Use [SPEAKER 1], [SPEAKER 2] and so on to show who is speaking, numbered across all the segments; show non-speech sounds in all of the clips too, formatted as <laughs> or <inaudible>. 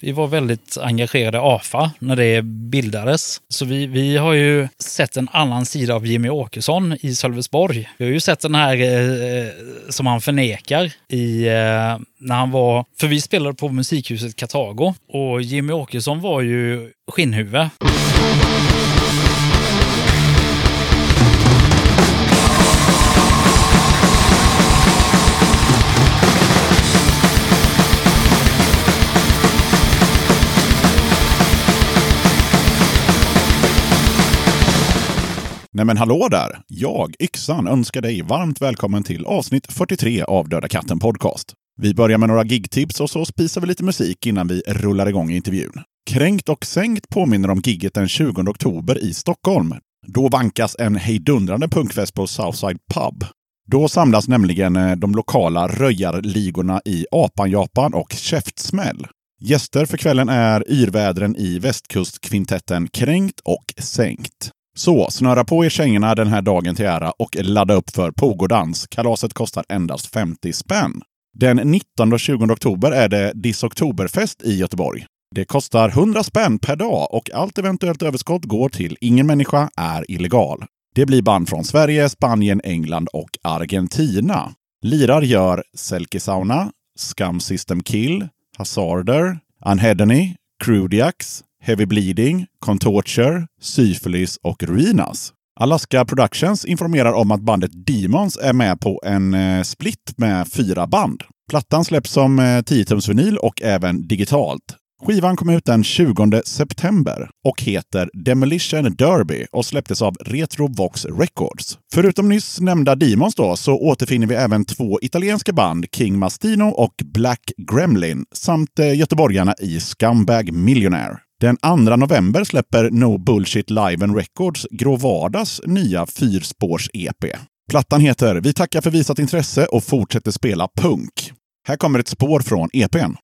[SPEAKER 1] Vi var väldigt engagerade i AFA när det bildades. Så vi, vi har ju sett en annan sida av Jimmy Åkesson i Sölvesborg. Vi har ju sett den här eh, eh som han förnekar i eh, när han var... För vi spelade på musikhuset Katago och Jimmy Åkesson var ju skinnhuvud.
[SPEAKER 2] Nej men hallå där! Jag, Yxan, önskar dig varmt välkommen till avsnitt 43 av Döda katten Podcast. Vi börjar med några gigtips och så spisar vi lite musik innan vi rullar igång intervjun. Kränkt och sänkt påminner om gigget den 20 oktober i Stockholm. Då vankas en hejdundrande punkfest på Southside Pub. Då samlas nämligen eh, de lokala röjarligorna i Apan-Japan och Käftsmäll. Gäster för kvällen är yrvädren i västkustkvintetten Kränkt och Sänkt. Så snöra på er kängorna den här dagen till ära och ladda upp för pogodans. Kalaset kostar endast 50 spänn. Den 19 och 20 oktober är det Disoktoberfest i Göteborg. Det kostar 100 spänn per dag och allt eventuellt överskott går till Ingen människa är illegal. Det blir band från Sverige, Spanien, England och Argentina. Lirar gör Selke Sauna, Scum System Kill, Hazarder, Unhedony, Crudiacs, Heavy Bleeding, Contorture, Syphilis och Ruinas. Alaska Productions informerar om att bandet Demons är med på en eh, split med fyra band. Plattan släpps som eh, 10-tums-vinyl och även digitalt. Skivan kom ut den 20 september och heter Demolition Derby och släpptes av Retrovox Records. Förutom nyss nämnda Demons då, så återfinner vi även två italienska band, King Mastino och Black Gremlin, samt eh, göteborgarna i Scumbag Millionaire. Den 2 november släpper No Bullshit Live and Records Grå Vardags nya fyrspårs-EP. Plattan heter Vi tackar för visat intresse och fortsätter spela punk. Här kommer ett spår från EPn.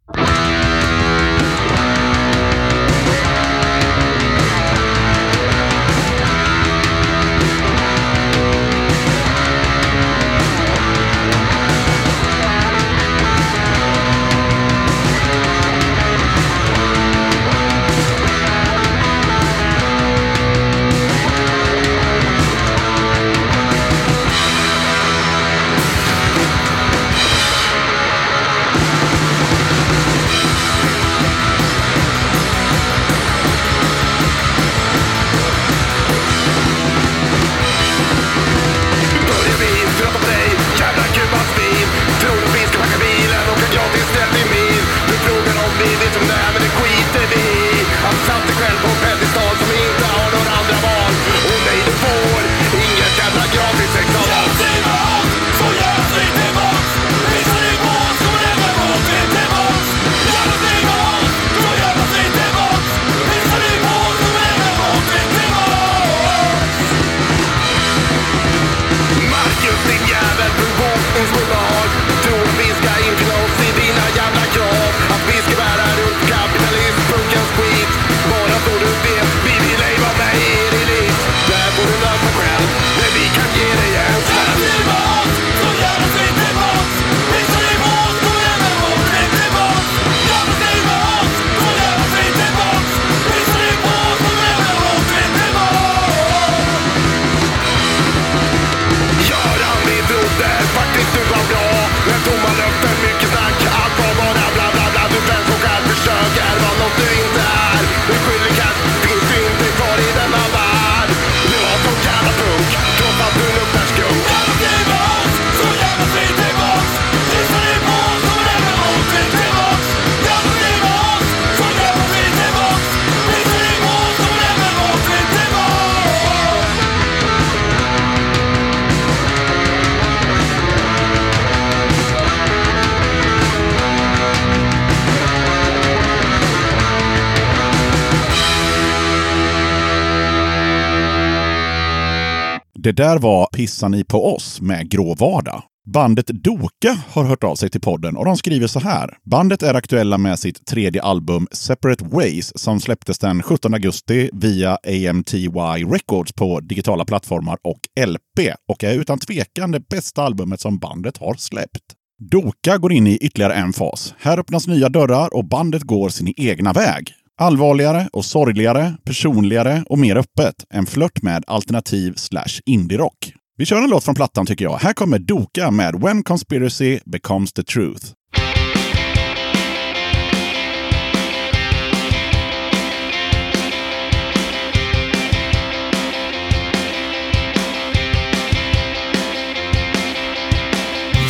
[SPEAKER 2] Det där var Pissar ni på oss med Grå vardag. Bandet Doka har hört av sig till podden och de skriver så här. Bandet är aktuella med sitt tredje album Separate Ways som släpptes den 17 augusti via AMTY Records på digitala plattformar och LP och är utan tvekan det bästa albumet som bandet har släppt.
[SPEAKER 3] Doka går in i ytterligare en fas. Här öppnas nya dörrar och bandet går sin egna väg. Allvarligare och sorgligare, personligare och mer öppet. En flört med alternativ slash indie-rock. Vi kör en låt från plattan tycker jag. Här kommer Doka med When Conspiracy Becomes the Truth.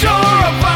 [SPEAKER 4] You're a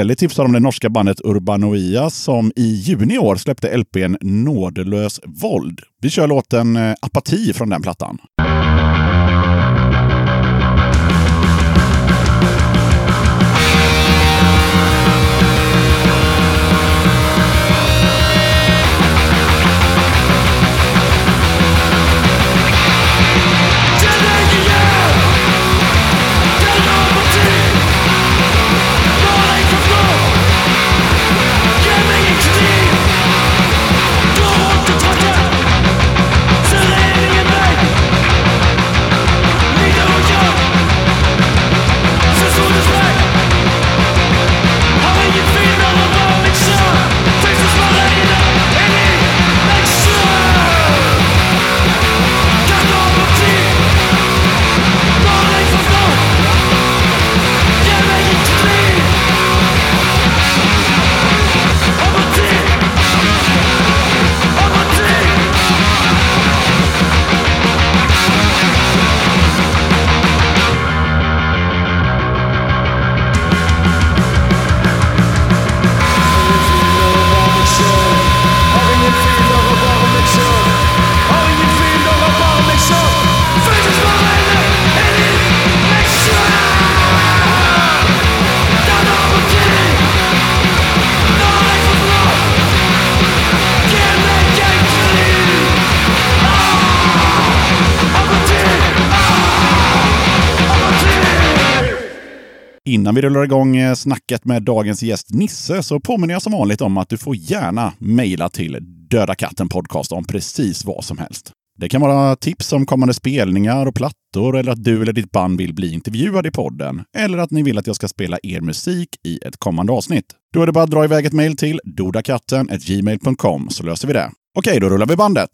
[SPEAKER 3] Norrtälje tipsar om det norska bandet Urbanoia som i juni i år släppte LPn Nådelös våld. Vi kör låten eh, Apati från den plattan.
[SPEAKER 2] Vi rullar igång eh, snacket med dagens gäst Nisse så påminner jag som vanligt om att du får gärna mejla till Döda katten podcast om precis vad som helst. Det kan vara tips om kommande spelningar och plattor eller att du eller ditt band vill bli intervjuad i podden. Eller att ni vill att jag ska spela er musik i ett kommande avsnitt. Då är det bara att dra iväg ett mejl till dodakatten.gmail.com så löser vi det. Okej, då rullar vi bandet.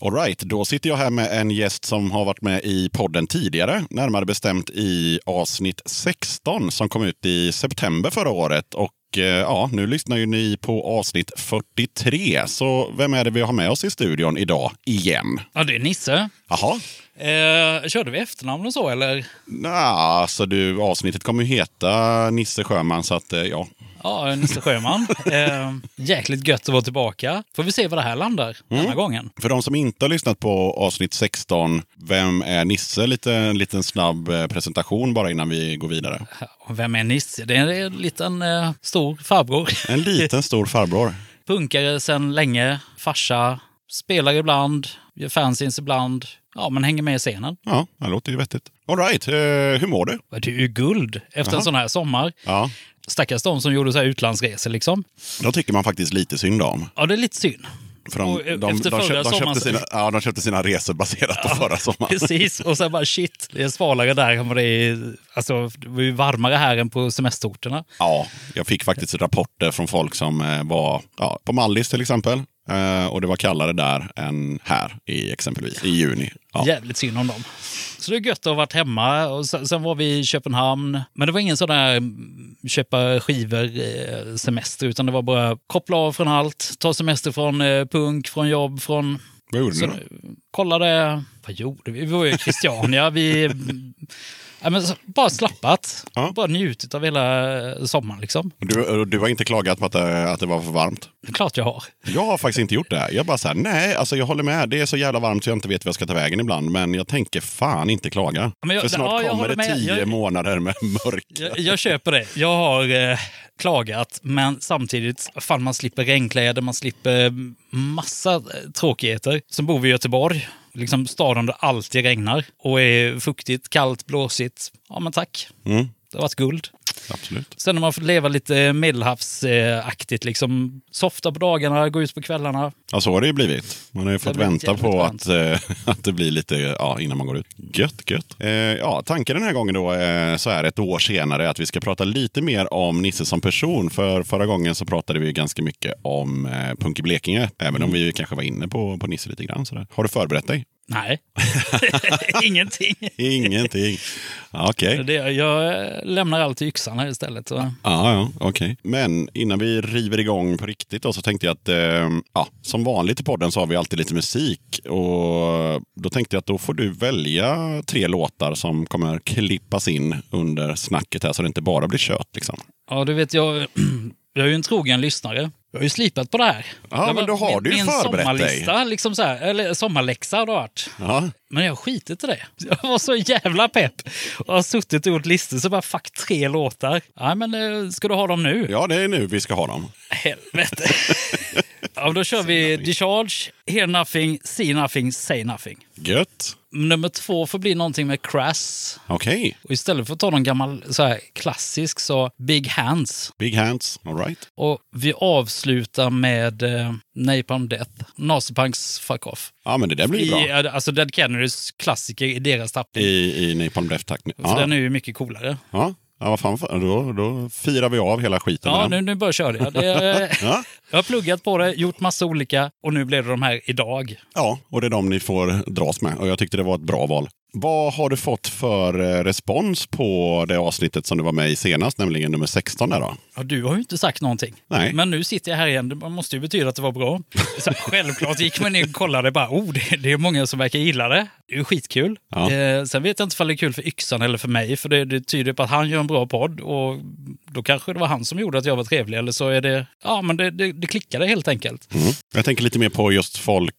[SPEAKER 2] Alright, då sitter jag här med en gäst som har varit med i podden tidigare. Närmare bestämt i avsnitt 16 som kom ut i september förra året. Och eh, ja, nu lyssnar ju ni på avsnitt 43. Så vem är det vi har med oss i studion idag igen?
[SPEAKER 1] Ja, det är Nisse.
[SPEAKER 2] Jaha,
[SPEAKER 1] Eh, körde vi efternamn och så, eller?
[SPEAKER 2] Nå, alltså du, avsnittet kommer ju heta Nisse Sjöman så att eh, ja.
[SPEAKER 1] Ja, Nisse Sjöman. eh, jäkligt gött att vara tillbaka. Får vi se var det här landar den här gången.
[SPEAKER 2] För de som inte har lyssnat på avsnitt 16, vem är Nisse? Lite, en liten snabb eh, presentation bara innan vi går vidare.
[SPEAKER 1] Vem är Nisse? Det är en liten eh, stor farbror.
[SPEAKER 2] En liten stor farbror. <laughs>
[SPEAKER 1] Punkare sedan länge, farsa, spelar ibland, gör fanzines ibland. Ja, men hänger med i scenen.
[SPEAKER 2] Ja, det låter ju vettigt. All right, eh, hur mår du?
[SPEAKER 1] Det är ju guld efter
[SPEAKER 2] Jaha.
[SPEAKER 1] en sån här sommar.
[SPEAKER 2] Ja,
[SPEAKER 1] Stackars de som gjorde så här utlandsresor liksom.
[SPEAKER 2] de tycker man faktiskt lite synd om.
[SPEAKER 1] Ja, det är lite synd.
[SPEAKER 2] För de,
[SPEAKER 1] eh,
[SPEAKER 2] de, de,
[SPEAKER 1] förra
[SPEAKER 2] köp, de, köpte sina, ja, de köpte sina resor baserat på förra sommaren.
[SPEAKER 1] Precis, och sen bara shit, det är svalare där än vad det är. Alltså, det var ju varmare här än på semesterorterna.
[SPEAKER 2] Ja, jag fick faktiskt rapporter från folk som eh, var ja, på Mallis till exempel. Eh, och det var kallare där än här i exempelvis i juni. Ja.
[SPEAKER 1] Jävligt synd om dem. Så det är gött att ha varit hemma. Och sen, sen var vi i Köpenhamn. Men det var ingen sån där mm, köpa skivor eh, semester, utan det var bara koppla av från allt. Ta semester från eh, punk, från jobb, från...
[SPEAKER 2] Vad gjorde
[SPEAKER 1] Så,
[SPEAKER 2] ni då?
[SPEAKER 1] kollade... Vad gjorde vi? Vi var ju i Christiania. vi... Ja, men, bara slappat.
[SPEAKER 2] Ja.
[SPEAKER 1] Bara njutit av hela eh, sommaren liksom.
[SPEAKER 2] Du, du har inte klagat på att det, att det var för varmt?
[SPEAKER 1] Klart jag har.
[SPEAKER 2] Jag har faktiskt inte gjort det. Jag bara så här, nej, alltså jag håller med. Det är så jävla varmt så jag inte vet vad jag ska ta vägen ibland. Men jag tänker fan inte klaga.
[SPEAKER 1] men jag-
[SPEAKER 2] För snart
[SPEAKER 1] ja,
[SPEAKER 2] kommer det tio
[SPEAKER 1] Jag-
[SPEAKER 2] månader med <laughs> mörker.
[SPEAKER 1] Jag, jag köper det. Jag har eh, klagat, men samtidigt, fan man slipper regnkläder, man slipper massa eh, tråkigheter. Sen bor vi i Göteborg, liksom staden där det alltid regnar och är fuktigt, kallt, blåsigt. Ja men tack,
[SPEAKER 2] Mm,
[SPEAKER 1] har varit guld.
[SPEAKER 2] absolut.
[SPEAKER 1] Sen har man fått leva lite medelhavsaktigt, liksom softa på dagarna, gå ut på kvällarna.
[SPEAKER 2] Ja, så har det ju blivit. Man har ju fått vänta på att, eh, <laughs> att det blir lite ja, innan man går ut. Gött, gött. Eh, ja, tanken den här gången då är så här ett år senare att vi ska prata lite mer om Nisse som person. För förra gången så pratade vi ganska mycket om eh, punk i Blekinge. Även om vi kanske var inne på, på Nisse lite grann. Sådär. Har du förberett dig?
[SPEAKER 1] Nej, <laughs> ingenting.
[SPEAKER 2] Ingenting. Okej.
[SPEAKER 1] Det, jag eh, lämnar allt till yxan här istället. Så.
[SPEAKER 2] Ja, ja, okej. Men innan vi river igång på riktigt då, så tänkte jag att eh, ja, som vanligt i podden så har vi alltid lite musik. Och då tänkte jag att då får du välja tre låtar som kommer klippas in under snacket här så det inte bara blir kött. Liksom.
[SPEAKER 1] Ja, du vet, jag, <clears throat> jag är ju en trogen lyssnare. Jag har ju slipat på det här.
[SPEAKER 2] Ja,
[SPEAKER 1] Jag
[SPEAKER 2] men då har du ju förberett dig.
[SPEAKER 1] sommarlista, liksom så här, eller sommarläxa har det varit.
[SPEAKER 2] Ja,
[SPEAKER 1] Men jag skitit i det. Jag var så jävla pepp och har suttit och gjort listor så bara fuck tre låtar. Nej, men eh, ska du ha dem nu?
[SPEAKER 2] ja, det är nu vi ska ha dem.
[SPEAKER 1] Helvete. <laughs> ja, då kör vi Discharge, Hear Nothing, See Nothing, Say Nothing.
[SPEAKER 2] Gött.
[SPEAKER 1] Nummer två får bli någonting med Crass.
[SPEAKER 2] Okej.
[SPEAKER 1] Och istället för att ta någon gammal så här, klassisk så Big Hands.
[SPEAKER 2] Big hands. All right.
[SPEAKER 1] Och vi avslutar med eh, Napalm Death, Nazipunks Fuck Off.
[SPEAKER 2] Ja, men det där blir
[SPEAKER 1] I,
[SPEAKER 2] bra.
[SPEAKER 1] alltså Dead Kennedys klassiker i deras tappning.
[SPEAKER 2] I, i Napalm Death-takt.
[SPEAKER 1] För
[SPEAKER 2] Ja.
[SPEAKER 1] den är ju mycket coolare.
[SPEAKER 2] Ja. ja, vad fan. Då, då firar vi av hela skiten.
[SPEAKER 1] Ja, nu, nu bara kör jag. Det,
[SPEAKER 2] Ja. <laughs>
[SPEAKER 1] jag har pluggat på det, gjort massa olika och nu blev det de här idag.
[SPEAKER 2] Ja, och det är de ni får dras med. Och jag tyckte det var ett bra val. Vad har du fått för eh, respons på det avsnittet som du var med i senast, nämligen nummer 16 där då?
[SPEAKER 1] Ja, du har ju inte sagt någonting.
[SPEAKER 2] Nej.
[SPEAKER 1] Men nu sitter jag här igen. Det måste ju betyda att det var bra. Så <laughs> självklart gick man in och kollade. Bara, oh, det, det är många som verkar gilla det. Det är ju skitkul.
[SPEAKER 2] Ja.
[SPEAKER 1] Eh, sen vet jag inte om det är kul för Yxan eller för mig. För det, det tyder på att han gör en bra podd. Och då kanske det var han som gjorde att jag var trevlig. Eller så är det... Ja, men det, det, det klickade helt enkelt.
[SPEAKER 2] Mm. Jag tänker lite mer på just folk.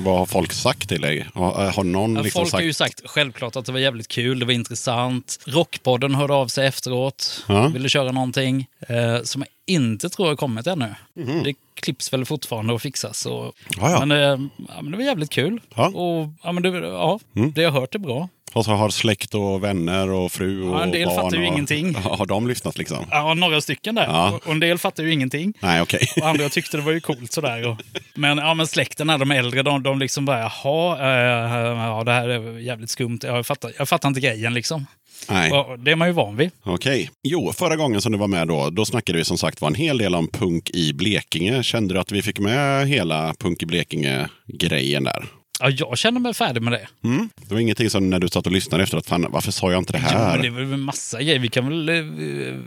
[SPEAKER 2] Vad har folk sagt till dig? Har, har någon
[SPEAKER 1] Ja,
[SPEAKER 2] liksom
[SPEAKER 1] Folk
[SPEAKER 2] sagt...
[SPEAKER 1] har ju sagt självklart att det var jävligt kul, det var intressant. Rockpodden hörde av sig efteråt,
[SPEAKER 2] Ja.
[SPEAKER 1] ville köra någonting eh, som jag inte tror har kommit ännu.
[SPEAKER 2] Mhm.
[SPEAKER 1] Det klipps väl fortfarande och fixas. Och,
[SPEAKER 2] Ja.
[SPEAKER 1] Men, eh, men det var jävligt kul.
[SPEAKER 2] Mm.
[SPEAKER 1] Och ja, men det, ja, det jag har hört är bra.
[SPEAKER 2] Och så har släkt och vänner och fru och
[SPEAKER 1] Ja, en del
[SPEAKER 2] barn
[SPEAKER 1] fattar ju
[SPEAKER 2] och...
[SPEAKER 1] ingenting.
[SPEAKER 2] Har de lyssnat liksom?
[SPEAKER 1] Ja, några stycken där.
[SPEAKER 2] Ja.
[SPEAKER 1] Och, en del fattar ju ingenting.
[SPEAKER 2] Nej, okej.
[SPEAKER 1] Och andra tyckte det var ju coolt sådär. Och, men, ja, men släkten, här, de äldre, de, de liksom bara, jaha, eh, ja, det här är jävligt skumt. Jag fattar, jag fattar inte grejen liksom.
[SPEAKER 2] Nej.
[SPEAKER 1] Och det är man ju van vid.
[SPEAKER 2] Okej. Jo, förra gången som du var med då, då snackade vi som sagt var en hel del om punk i Blekinge. Kände du att vi fick med hela punk i Blekinge-grejen där?
[SPEAKER 1] Ja, jag känner mig färdig med det.
[SPEAKER 2] Mm. Det var ingenting som när du satt och lyssnade efter att fan, varför sa jag inte det
[SPEAKER 1] Ja,
[SPEAKER 2] här?
[SPEAKER 1] men det är väl massa grejer. Vi kan väl... eh,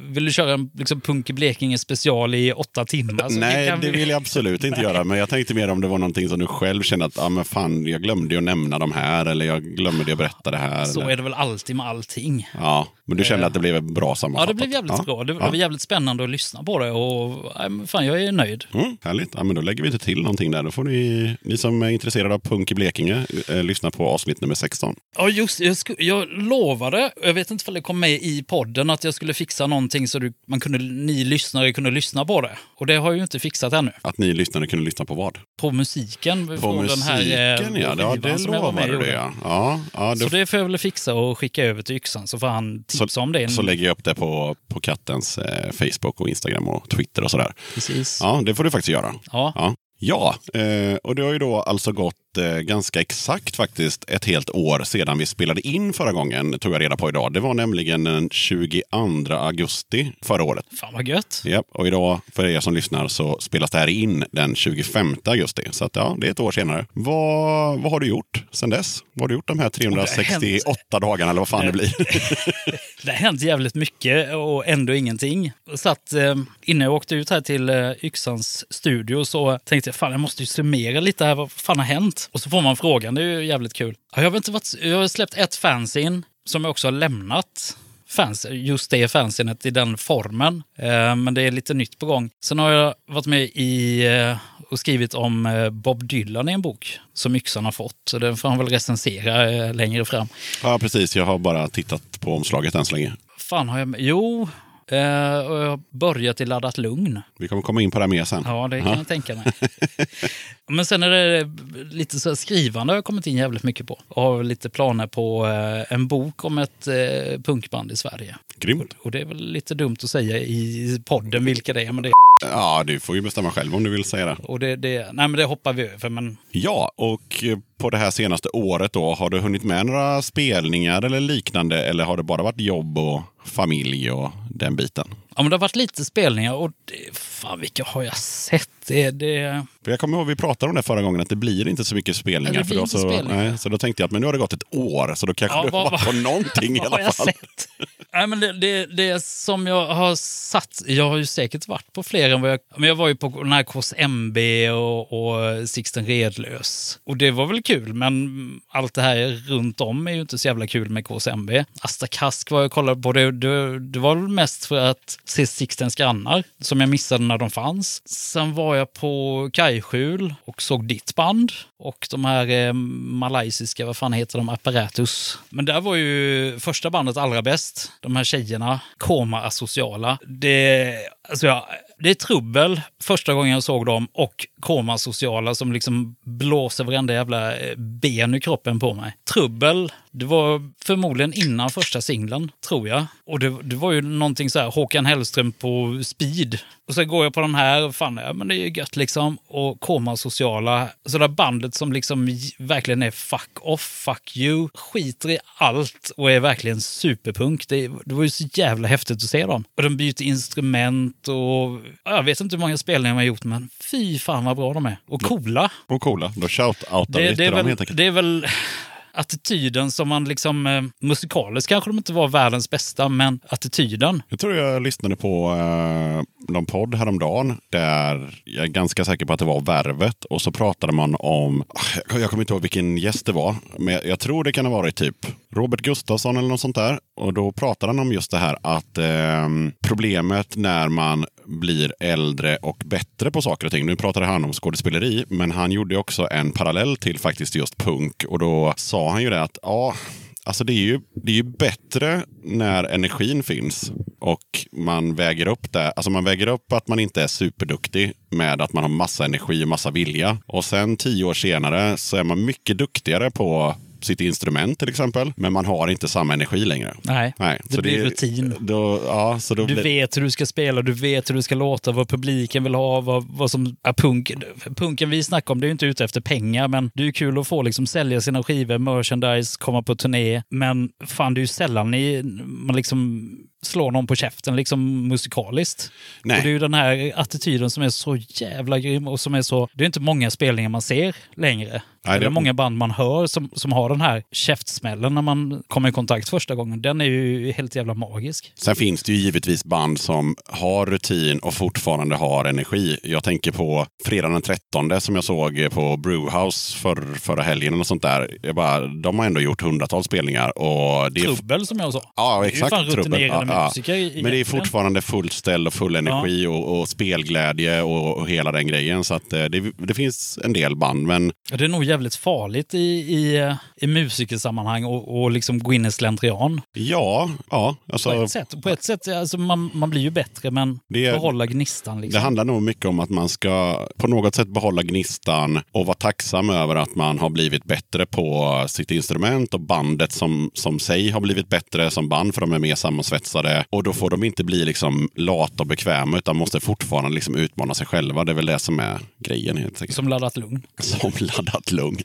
[SPEAKER 1] Vill du köra en liksom, Punk i Blekinge special i åtta timmar?
[SPEAKER 2] Nej,
[SPEAKER 1] kan
[SPEAKER 2] det
[SPEAKER 1] vi-
[SPEAKER 2] vill jag absolut inte göra. Men jag tänkte mer om det var någonting som du själv kände att ah, men fan, jag glömde ju att nämna de här eller jag glömde att berätta det här.
[SPEAKER 1] Så
[SPEAKER 2] eller...
[SPEAKER 1] är det väl alltid med allting.
[SPEAKER 2] Ja, men du kände att det blev bra
[SPEAKER 1] Ja,
[SPEAKER 2] sammanfattat?
[SPEAKER 1] det blev jävligt bra. Det, det var jävligt spännande att lyssna på det och fan, jag är nöjd.
[SPEAKER 2] Mm, härligt. Ja, men då lägger vi inte till någonting där. Då får ni, ni som är intresserade av punk i Blekinge eh, lyssna på avsnitt nummer 16.
[SPEAKER 1] Ja, just det. jag, jag lovade, jag vet inte om det kom med i podden, att jag skulle fixa någonting så du, man kunde, ni lyssnare kunde lyssna på det. Och det har jag ju inte fixat ännu.
[SPEAKER 2] Att ni lyssnare kunde lyssna på vad?
[SPEAKER 1] På musiken.
[SPEAKER 2] På
[SPEAKER 1] från
[SPEAKER 2] musiken,
[SPEAKER 1] här, eh,
[SPEAKER 2] ja. ja. Det lovade du, ja. ja, ja
[SPEAKER 1] Så
[SPEAKER 2] då,
[SPEAKER 1] det får jag väl fixa och skicka över till Yxan så får han tipsa om det.
[SPEAKER 2] så lägger jag upp det på, på kattens eh, Facebook och Instagram och Twitter och sådär.
[SPEAKER 1] Precis.
[SPEAKER 2] Ja, det får du faktiskt göra.
[SPEAKER 1] Ja.
[SPEAKER 2] Ja, ja eh, och det har ju då alltså gått eh, ganska exakt faktiskt ett helt år sedan vi spelade in förra gången, tog jag reda på idag. Det var nämligen den 22 augusti förra året.
[SPEAKER 1] Fan vad gött.
[SPEAKER 2] Ja, och idag, för er som lyssnar, så spelas det här in den 25 augusti. Så att, ja, det är ett år senare. Vad, vad har du gjort sen dess? Vad har du gjort de här 368 dagarna eller vad fan det blir? <laughs>
[SPEAKER 1] Det har hänt jävligt mycket och ändå ingenting. Så att eh, innan jag åkte ut här till eh, Yxans studio så tänkte jag fan jag måste ju summera lite här. Vad fan har hänt? Och så får man frågan. Det är ju jävligt kul. Ja, Jag har, inte varit, jag har släppt ett fanzine som jag också har lämnat. Fans, just det fanzinet i den formen. Eh, men det är lite nytt på gång. Sen har jag varit med i eh, och skrivit om eh, Bob Dylan i en bok som Yxan har fått. Så den får han väl recensera längre fram.
[SPEAKER 2] ja, precis. Jag har bara tittat på omslaget än så länge.
[SPEAKER 1] fan har jag? Jo, eh, och jag har börjat i Laddat Lugn.
[SPEAKER 2] Vi kommer komma in på det mer sen.
[SPEAKER 1] Ja, det kan jag tänka mig. <laughs> Men sen är det lite så här skrivande har jag kommit in jävligt mycket på. Och har lite planer på eh, en bok om ett eh, punkband i Sverige.
[SPEAKER 2] Grymt.
[SPEAKER 1] Och det är väl lite dumt att säga i podden vilka det är, men det,
[SPEAKER 2] Ja, du får ju bestämma själv om du vill säga det.
[SPEAKER 1] och det, det, nej, men det hoppar vi över. Men
[SPEAKER 2] Ja, och på det här senaste året då, har du hunnit med några spelningar eller liknande? Eller har det bara varit jobb och familj och den biten?
[SPEAKER 1] Ja, men det har varit lite spelningar och fan vilka har jag sett? Det, det,
[SPEAKER 2] jag kommer ihåg vi pratade om det förra gången, att det blir inte så mycket spelningar.
[SPEAKER 1] Ja, det
[SPEAKER 2] för
[SPEAKER 1] blir inte
[SPEAKER 2] så,
[SPEAKER 1] spelningar.
[SPEAKER 2] Nej, så då tänkte jag att men nu har det gått ett år, så då kanske
[SPEAKER 1] Ja,
[SPEAKER 2] du har varit på någonting i alla
[SPEAKER 1] jag
[SPEAKER 2] fall.
[SPEAKER 1] sett? Nej, men det, det, det som jag har satt, jag har ju säkert varit på fler än vad jag... Men jag var ju på den här KSMB och, och Sixten Redlös. Och det var väl kul, men allt det här runt om är ju inte så jävla kul med KSMB. Asta Kask var jag kollade på, det, det, det var väl mest för att se Sixtens grannar, som jag missade när de fanns. Sen var jag på Kajskjul och såg ditt band. Och de här eh, malaysiska, vad fan heter de, Apparatus. Men där var ju första bandet allra bäst. De här tjejerna, Koma Asociala. Det, alltså jag, det är trubbel första gången jag såg dem och Koma Sociala som liksom blåser varenda jävla eh, ben ur kroppen på mig. Trubbel, det var förmodligen innan första singeln, tror jag. Och det, det var ju någonting så här, Håkan Hellström på speed. Och så går jag på den här, och fan, ja, men det är ju gött liksom. Och Koma Sociala, så där bandet som liksom verkligen är fuck off, fuck you, skiter i allt och är verkligen superpunk. Det, det var ju så jävla häftigt att se dem. Och de byter instrument och ja, jag vet inte hur många spelningar de har gjort, men fy fan vad bra de är. Och coola.
[SPEAKER 2] Och coola, då shout-outar vi
[SPEAKER 1] Det,
[SPEAKER 2] till
[SPEAKER 1] det, är
[SPEAKER 2] dem
[SPEAKER 1] väl,
[SPEAKER 2] helt enkelt.
[SPEAKER 1] det är väl attityden som man liksom... Eh, musikaliskt kanske de inte var världens bästa, men attityden.
[SPEAKER 2] Jag tror jag lyssnade på eh, någon podd häromdagen där jag är ganska säker på att det var Värvet och så pratade man om, ah, jag, kommer inte ihåg vilken gäst det var, men jag, jag tror det kan ha varit typ Robert Gustafsson eller något sånt där. Och då pratade han om just det här att eh, problemet när man blir äldre och bättre på saker och ting. Nu pratade han om skådespeleri, men han gjorde också en parallell till faktiskt just punk. Och då sa han ju det att ja, Alltså det är, ju, det är ju bättre när energin finns och man väger upp det. Alltså man väger upp att man inte är superduktig med att man har massa energi och massa vilja. Och sen tio år senare så är man mycket duktigare på sitt instrument till exempel. Men man har inte samma energi längre.
[SPEAKER 1] Nej,
[SPEAKER 2] Nej,
[SPEAKER 1] det blir rutin.
[SPEAKER 2] Då, ja, så då
[SPEAKER 1] Du
[SPEAKER 2] blir,
[SPEAKER 1] vet hur du ska spela, du vet hur du ska låta, vad publiken vill ha, vad, vad som är punk. Punken vi snackar om, det är ju inte ute efter pengar, men det är ju kul att få liksom sälja sina skivor, merchandise, komma på turné. Men fan, det är ju sällan ni, man liksom slår någon på käften liksom musikaliskt.
[SPEAKER 2] Nej.
[SPEAKER 1] Och det är ju den här attityden som är så jävla grym och som är så... Det är inte många spelningar man ser längre.
[SPEAKER 2] Nej, det-
[SPEAKER 1] många band man hör som, som har den här käftsmällen när man kommer i kontakt första gången. Den är ju helt jävla magisk.
[SPEAKER 2] Sen finns det ju givetvis band som har rutin och fortfarande har energi. Jag tänker på fredagen den 13 som jag såg på Brewhouse för, förra helgen och sånt där. Jag bara, de har ändå gjort hundratals spelningar. Och det är,
[SPEAKER 1] Trubbel som jag sa.
[SPEAKER 2] Ja,
[SPEAKER 1] Det är ju
[SPEAKER 2] exakt.
[SPEAKER 1] fan rutinerade
[SPEAKER 2] Ja, ja.
[SPEAKER 1] musiker
[SPEAKER 2] Men det är fortfarande fullt ställ och full energi och, och spelglädje och, och hela den grejen. Så att eh, det, det finns en del band. Men
[SPEAKER 1] Ja, Det är nog jävligt farligt i, i, i musikersammanhang och, och liksom gå in i slentrian.
[SPEAKER 2] ja, ja.
[SPEAKER 1] På
[SPEAKER 2] Alltså,
[SPEAKER 1] ett sätt. På ett sätt alltså man, man blir ju bättre, men
[SPEAKER 2] Det
[SPEAKER 1] behålla gnistan. Liksom.
[SPEAKER 2] Det handlar nog mycket om att man ska på något sätt behålla gnistan och vara tacksam över att man har blivit bättre på sitt instrument och bandet som, som sig har blivit bättre som band för de är mer sammansvetsade. Och då får de inte bli liksom lata och bekväma utan måste fortfarande liksom utmana sig själva. Det är väl det som är grejen helt enkelt.
[SPEAKER 1] Som laddat lugn.
[SPEAKER 2] Som laddat lugn.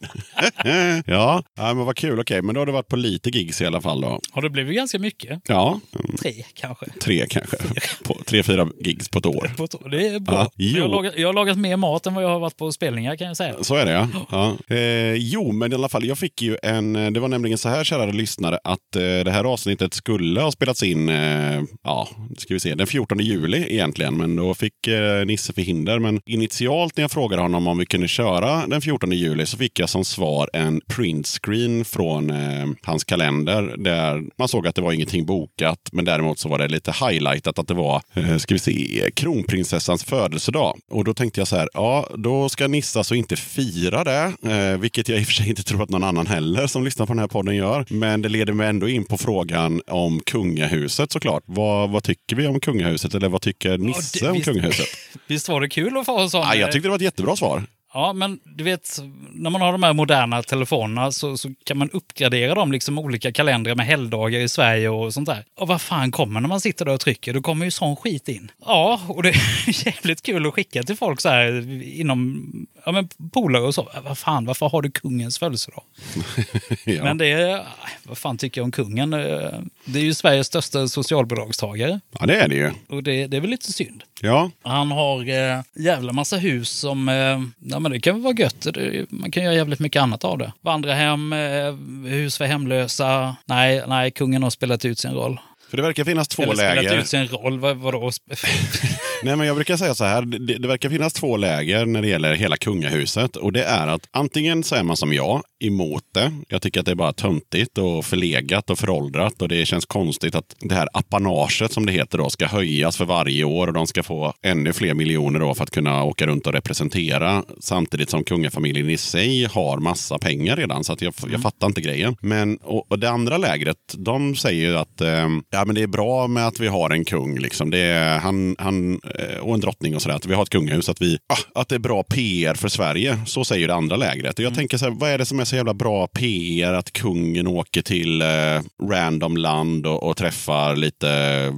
[SPEAKER 2] <laughs> ja, ja, men vad kul. Okej, men då har du varit på lite gigs i alla fall då.
[SPEAKER 1] Har det blivit ganska mycket?
[SPEAKER 2] Ja,
[SPEAKER 1] Tre kanske.
[SPEAKER 2] tre kanske. På, tre, fyra gigs på ett år.
[SPEAKER 1] På ett år. Det är bra.
[SPEAKER 2] Ja,
[SPEAKER 1] jag, har lagat, jag har lagat mer mat än vad jag har varit på spelningar kan jag säga.
[SPEAKER 2] Så är det ja. ja. Eh, jo, men i alla fall, jag fick ju en... Det var nämligen så här, kära lyssnare, att eh, det här avsnittet skulle ha spelats in, eh, ja, ska vi se, den 14 juli egentligen. Men då fick eh, Nisse förhinder. Men initialt när jag frågade honom om vi kunde köra den 14 juli så fick jag som svar en printscreen från eh, hans kalender där man såg att det var ingenting bokat. Men däremot så var det lite highlightat att det var, eh, ska vi se, kronprinsessans födelsedag. Och då tänkte jag så här, ja, då ska Nissa alltså inte fira det, eh, vilket jag i och för sig inte tror att någon annan heller som lyssnar på den här podden gör. Men det leder mig ändå in på frågan om kungahuset såklart. Vad, vad tycker vi om kungahuset? Eller vad tycker Nisse
[SPEAKER 1] det-
[SPEAKER 2] om
[SPEAKER 1] visst-
[SPEAKER 2] kungahuset? <laughs>
[SPEAKER 1] Visst var det kul att få en sån?
[SPEAKER 2] Ja, jag tyckte det var ett jättebra svar.
[SPEAKER 1] Ja, men du vet, när man har de här moderna telefonerna så, så kan man uppgradera dem, liksom olika kalendrar med helgdagar i Sverige och sånt där. Och vad fan kommer när man sitter där och trycker? Då kommer ju sån skit in. Ja, och det är <laughs> jävligt kul att skicka till folk så här inom, ja men polare och så. Vad fan, varför har du kungens födelsedag? <laughs>
[SPEAKER 2] Ja.
[SPEAKER 1] Men det är, vad fan tycker jag om kungen? Eh, Det är ju Sveriges största socialbidragstagare.
[SPEAKER 2] ja, det är det ju.
[SPEAKER 1] Och det, det är väl lite synd.
[SPEAKER 2] Ja,
[SPEAKER 1] Han har eh, jävla massa hus som... Eh, ja, men det kan väl vara gött. Det, man kan göra jävligt mycket annat av det. Vandrarhem, eh, hus för hemlösa. Nej, nej, kungen har spelat ut sin roll.
[SPEAKER 2] för det verkar finnas två
[SPEAKER 1] Eller spelat
[SPEAKER 2] läger.
[SPEAKER 1] ut sin roll, vad, vadå? <laughs>
[SPEAKER 2] Nej, men jag brukar säga så här, det, det verkar finnas två läger när det gäller hela kungahuset. Och det är att antingen så är man som jag, emot det. Jag tycker att det är bara töntigt och förlegat och föråldrat. Och det känns konstigt att det här apanaget som det heter då ska höjas för varje år. Och de ska få ännu fler miljoner då för att kunna åka runt och representera. Samtidigt som kungafamiljen i sig har massa pengar redan. Så att jag, jag fattar inte grejen. Men och, och det andra lägret, de säger ju att eh, ja, men det är bra med att vi har en kung. Liksom. Det är, han, han, eh, och en drottning och sådär. Att vi har ett kungahus. Att, vi, ah, att det är bra PR för Sverige. Så säger det andra lägret. Och jag tänker så här, vad är det som är så jävla bra PR? Att kungen åker till eh, random land och, och träffar lite eh,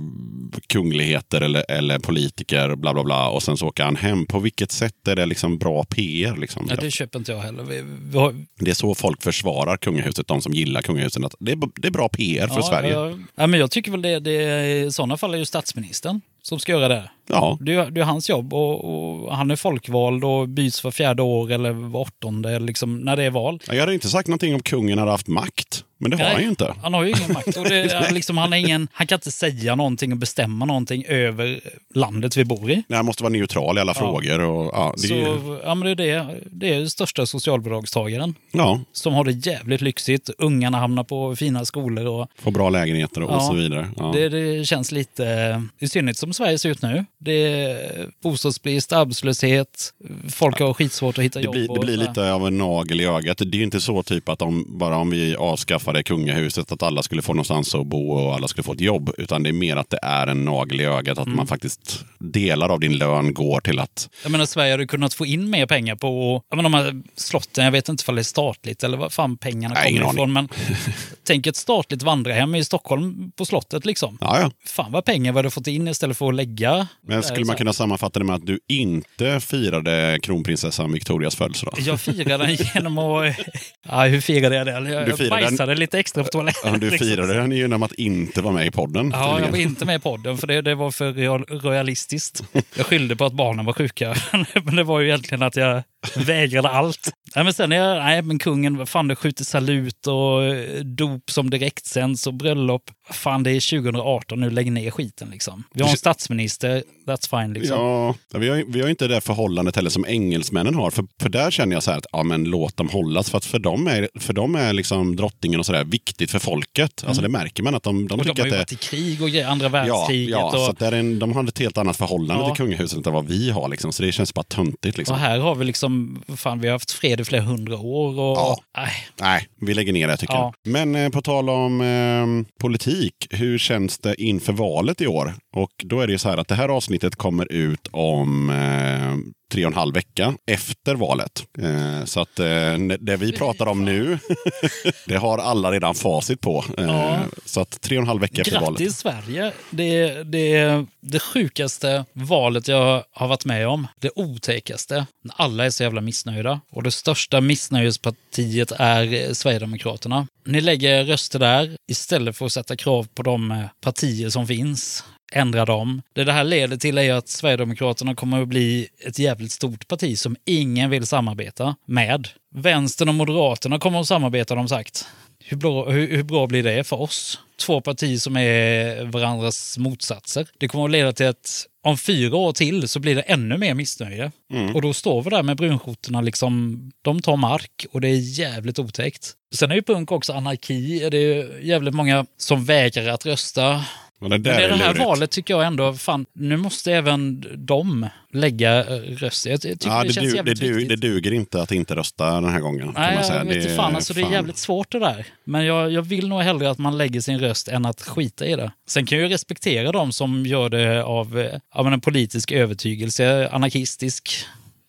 [SPEAKER 2] kungligheter eller, eller politiker. Bla bla bla. Och sen så åker han hem. På vilket sätt är det liksom bra PR? Liksom?
[SPEAKER 1] Ja, det köper inte jag heller. Vi, vi har,
[SPEAKER 2] Det är så folk försvarar kungahuset, de som gillar kungahuset. Att det, är, det är bra PR för
[SPEAKER 1] ja,
[SPEAKER 2] Sverige.
[SPEAKER 1] Ja, ja, men jag tycker väl det, det. I sådana fall är ju statsministern som ska göra det.
[SPEAKER 2] Ja,
[SPEAKER 1] Det är, det är hans jobb och, och han är folkvald och byts var fjärde år eller var åttonde, liksom, när det är val.
[SPEAKER 2] jag hade inte sagt någonting om kungen hade haft makt. Men det har han ju inte.
[SPEAKER 1] Han har ju ingen makt. Och det, <laughs> är liksom, han, är ingen, han kan inte säga någonting och bestämma någonting över landet vi bor i.
[SPEAKER 2] Nej, Han måste vara neutral i alla frågor. Och, ja, det, är
[SPEAKER 1] Så ja, men det, är det, det är den största socialbidragstagaren
[SPEAKER 2] ja,
[SPEAKER 1] som har det jävligt lyxigt. Ungarna hamnar på fina skolor. Och,
[SPEAKER 2] få bra lägenheter och,
[SPEAKER 1] Ja,
[SPEAKER 2] så vidare. Ja.
[SPEAKER 1] det, det känns lite, i synnerhet som Sverige ser ut nu, Det är bostadsbrist, arbetslöshet, folk har skitsvårt att hitta
[SPEAKER 2] Det
[SPEAKER 1] jobb.
[SPEAKER 2] blir, det blir lite av en nagel i ögat. Det är ju inte så typ att om, bara om vi avskaffade kungahuset att alla skulle få någonstans att bo och alla skulle få ett jobb. Utan det är mer att det är en nagel i ögat. Att
[SPEAKER 1] Mm.
[SPEAKER 2] man faktiskt delar av din lön går till att...
[SPEAKER 1] Jag menar, Sverige hade kunnat få in mer pengar på jag menar, de här slotten. Jag vet inte om det är statligt eller var fan pengarna
[SPEAKER 2] Nej,
[SPEAKER 1] kommer ifrån. Men <laughs> tänk ett statligt vandrarhem i Stockholm på slottet liksom.
[SPEAKER 2] Ja, ja.
[SPEAKER 1] Fan vad pengar vi hade fått in istället för att lägga.
[SPEAKER 2] Men skulle
[SPEAKER 1] där,
[SPEAKER 2] man kunna sammanfatta det med att du inte firade kronprinsessan Victorias födelsedag? <laughs>
[SPEAKER 1] Jag firade den genom att... Ja, hur firade jag det? Jag,
[SPEAKER 2] Du firade den-
[SPEAKER 1] bajsade lite extra på toaletten.
[SPEAKER 2] Ja, du
[SPEAKER 1] liksom.
[SPEAKER 2] firade den genom att inte vara med i podden.
[SPEAKER 1] Ja, jag var
[SPEAKER 2] tydligen.
[SPEAKER 1] inte med i podden för det, det var för royalistiskt. Jag skyllde på att barnen var sjuka. <laughs> Men det var ju egentligen att jag vägrade allt. Nej, men sen är jag, nej men kungen, fan det skjuter salut och eh, dop som direktsänds och bröllop. Fan det är 2018 nu, lägg ner skiten liksom. Vi har en statsminister, that's fine liksom.
[SPEAKER 2] Ja, vi har, vi har inte det förhållandet heller som engelsmännen har. För, för där känner jag så här att ja, men låt dem hållas. För att för dem är, för dem är liksom drottningen och sådär viktigt för folket. Alltså det märker man att de, de
[SPEAKER 1] Mm. Och de
[SPEAKER 2] tycker
[SPEAKER 1] har ju
[SPEAKER 2] att det
[SPEAKER 1] varit i krig och andra
[SPEAKER 2] Ja,
[SPEAKER 1] världskriget.
[SPEAKER 2] ja så
[SPEAKER 1] och,
[SPEAKER 2] att det är en, de har ett helt annat förhållande
[SPEAKER 1] Ja.
[SPEAKER 2] till kungahuset än vad vi har. Liksom. Så det känns bara töntigt. Liksom.
[SPEAKER 1] och här har vi liksom, fan vi har haft fred i flera hundra år. Och,
[SPEAKER 2] Ja.
[SPEAKER 1] nej,
[SPEAKER 2] Nej, vi lägger ner det tycker
[SPEAKER 1] Ja.
[SPEAKER 2] jag. Men eh, på tal om eh, politik, hur känns det inför valet i år? Och då är det ju så här att det här avsnittet kommer ut om eh, tre och en halv vecka efter valet. Eh, så att eh, det vi pratar om nu, <laughs> det har alla redan facit på. Eh,
[SPEAKER 1] Ja.
[SPEAKER 2] Så att tre och en halv vecka efter valet.
[SPEAKER 1] Grattis Sverige! Det är det, sjukaste valet jag har varit med om. Det otäckaste. Alla är så jävla missnöjda. Och det största missnöjespartiet är eh, Sverigedemokraterna. Ni lägger röster där istället för att sätta krav på de eh, partier som finns. Ändra dem. Det det här leder till är att Sverigedemokraterna kommer att bli ett jävligt stort parti som ingen vill samarbeta med. Vänstern och Moderaterna kommer att samarbeta, de sagt. Hur bra, hur, hur bra blir det för oss? Två partier som är varandras motsatser. Det kommer att leda till att om fyra år till så blir det ännu mer missnöje. Och då står vi där med brunskjortorna, liksom, de tar mark och det är jävligt otäckt. Sen är ju punk också anarki. Det är jävligt många som vägrar att rösta.
[SPEAKER 2] Och det
[SPEAKER 1] Men
[SPEAKER 2] är
[SPEAKER 1] det här
[SPEAKER 2] lurigt.
[SPEAKER 1] valet tycker jag ändå, fan, nu måste även de lägga eh, röster. Jag ty- tycker
[SPEAKER 2] Ja,
[SPEAKER 1] det,
[SPEAKER 2] det,
[SPEAKER 1] känns
[SPEAKER 2] du, det,
[SPEAKER 1] jävligt
[SPEAKER 2] du,
[SPEAKER 1] viktigt.
[SPEAKER 2] det duger inte att inte rösta den här gången.
[SPEAKER 1] Nej,
[SPEAKER 2] man säga.
[SPEAKER 1] jag vet inte fan. Alltså, det är jävligt svårt det där. Men jag, jag vill nog hellre att man lägger sin röst än att skita i det. Sen kan jag ju respektera dem som gör det av eh, men en politisk övertygelse, anarkistisk.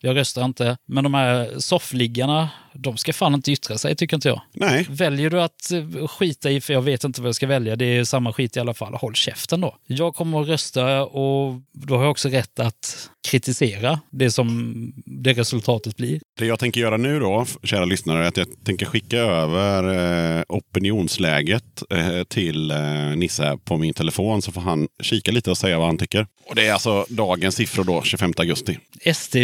[SPEAKER 1] Jag röstar inte. Men de här soffliggarna, de ska fan inte yttra sig, tycker inte jag.
[SPEAKER 2] Nej,
[SPEAKER 1] Väljer du att eh, skita i, för jag vet inte vad jag ska välja, det är samma skit i alla fall, håll käften då. Jag kommer att rösta och då har jag också rätt att kritisera det som det resultatet blir.
[SPEAKER 2] Det jag tänker göra nu då, kära lyssnare, är att jag tänker skicka över eh, opinionsläget eh, till Nisse på min telefon så får han kika lite och säga vad han tycker. Och det är alltså dagens siffror då, 25 augusti.
[SPEAKER 1] SD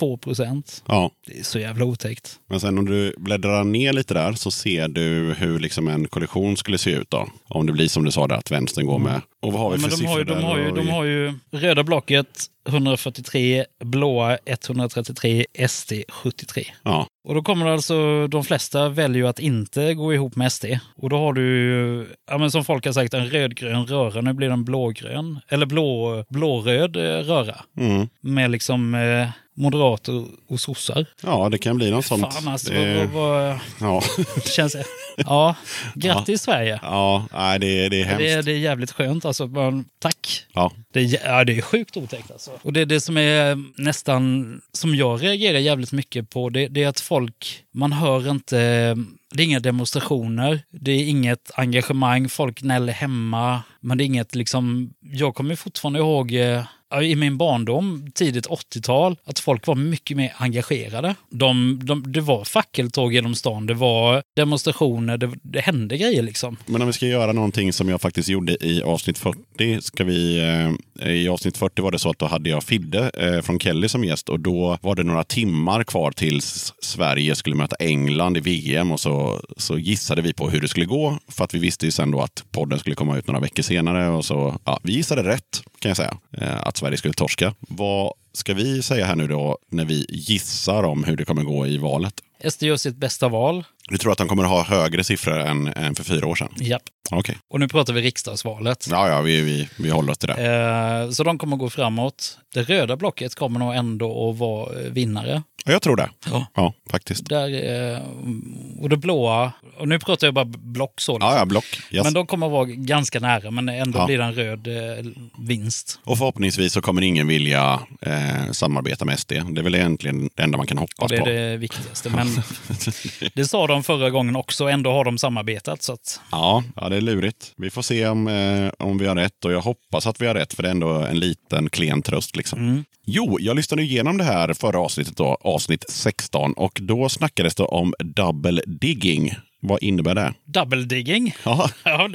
[SPEAKER 1] 20,2 procent.
[SPEAKER 2] Ja,
[SPEAKER 1] Det är så jävla otäckt.
[SPEAKER 2] men sen om du bläddrar ner lite där så ser du hur liksom en koalition skulle se ut då. Om det blir som du sa där, att vänstern går med. Och vad har vi.
[SPEAKER 1] Ja,
[SPEAKER 2] för
[SPEAKER 1] men de, har ju,
[SPEAKER 2] siffror
[SPEAKER 1] de, har ju, de har ju röda blocket 143, blåa 133, SD 73.
[SPEAKER 2] Ja,
[SPEAKER 1] Och då kommer det alltså, de flesta väljer ju att inte gå ihop med SD. Och då har du, ja men som folk har sagt, en rödgrön röra. Nu blir den blågrön, eller blå, blåröd eh, röra.
[SPEAKER 2] mm.
[SPEAKER 1] Med liksom eh, moderater och sossar.
[SPEAKER 2] ja det kan bli något sånt.
[SPEAKER 1] Fan alltså,
[SPEAKER 2] det,
[SPEAKER 1] vad,
[SPEAKER 2] ja.
[SPEAKER 1] känns det? Ja, grattis Sverige.
[SPEAKER 2] ja, nej, det, det är hemskt.
[SPEAKER 1] Det det är jävligt skönt alltså. Men, tack.
[SPEAKER 2] Ja.
[SPEAKER 1] Det är, ja, det är sjukt otäckt alltså. Och det är det som är nästan, som jag reagerar jävligt mycket på, det, det är att folk, man hör inte, det är inga demonstrationer, det är inget engagemang, folk gnäller hemma, men det är inget liksom, jag kommer fortfarande ihåg eh, ja, i min barndom, tidigt 80-tal, att folk var mycket mer engagerade. De, de, det var fackeltåg genom stan, det var demonstrationer, det, det hände grejer liksom.
[SPEAKER 2] Men om vi ska göra någonting som jag faktiskt gjorde i avsnitt 40. Ska vi, eh, I avsnitt 40 var det så att då hade jag Fidde eh, från Kelly som gäst och då var det några timmar kvar tills Sverige skulle möta England i VM och så, så gissade vi på hur det skulle gå. För att vi visste ju sen då att podden skulle komma ut några veckor senare och så, ja, vi gissade rätt kan jag säga. Eh, att Sverige skulle torska. Vad ska vi säga här nu då när vi gissar om hur det kommer gå i valet?
[SPEAKER 1] SD gör sitt bästa val.
[SPEAKER 2] Du tror att de kommer ha högre siffror än, än för fyra år sedan?
[SPEAKER 1] Japp.
[SPEAKER 2] Okej.
[SPEAKER 1] Och nu pratar vi riksdagsvalet.
[SPEAKER 2] Ja, ja, vi, vi, vi håller oss till det.
[SPEAKER 1] Eh, Så de kommer gå framåt. Det röda blocket kommer nog ändå att vara eh, vinnare.
[SPEAKER 2] Ja, Jag tror det.
[SPEAKER 1] Ja.
[SPEAKER 2] Ja, faktiskt.
[SPEAKER 1] Där, eh, och det blåa, och nu pratar jag bara block så. liksom.
[SPEAKER 2] Ja, ja, block. Yes.
[SPEAKER 1] Men de kommer vara ganska nära, men ändå
[SPEAKER 2] Ja.
[SPEAKER 1] blir det en röd eh, vinst.
[SPEAKER 2] Och förhoppningsvis så kommer ingen vilja eh, samarbeta med SD. Det är väl egentligen det enda man kan hoppas
[SPEAKER 1] det är
[SPEAKER 2] på.
[SPEAKER 1] det viktigaste. Men det sa de förra gången också, ändå har de samarbetat. Så att,
[SPEAKER 2] Ja, ja, det är lurigt. Vi får se om, eh, om vi har rätt och jag hoppas att vi har rätt för det är ändå en liten klen tröst. Liksom.
[SPEAKER 1] Mm.
[SPEAKER 2] Jo, jag lyssnade igenom det här förra avsnittet, då, avsnitt 16, och då snackades det om double digging. Vad innebär det?
[SPEAKER 1] double digging.
[SPEAKER 2] Ja, <laughs>
[SPEAKER 1] Ja,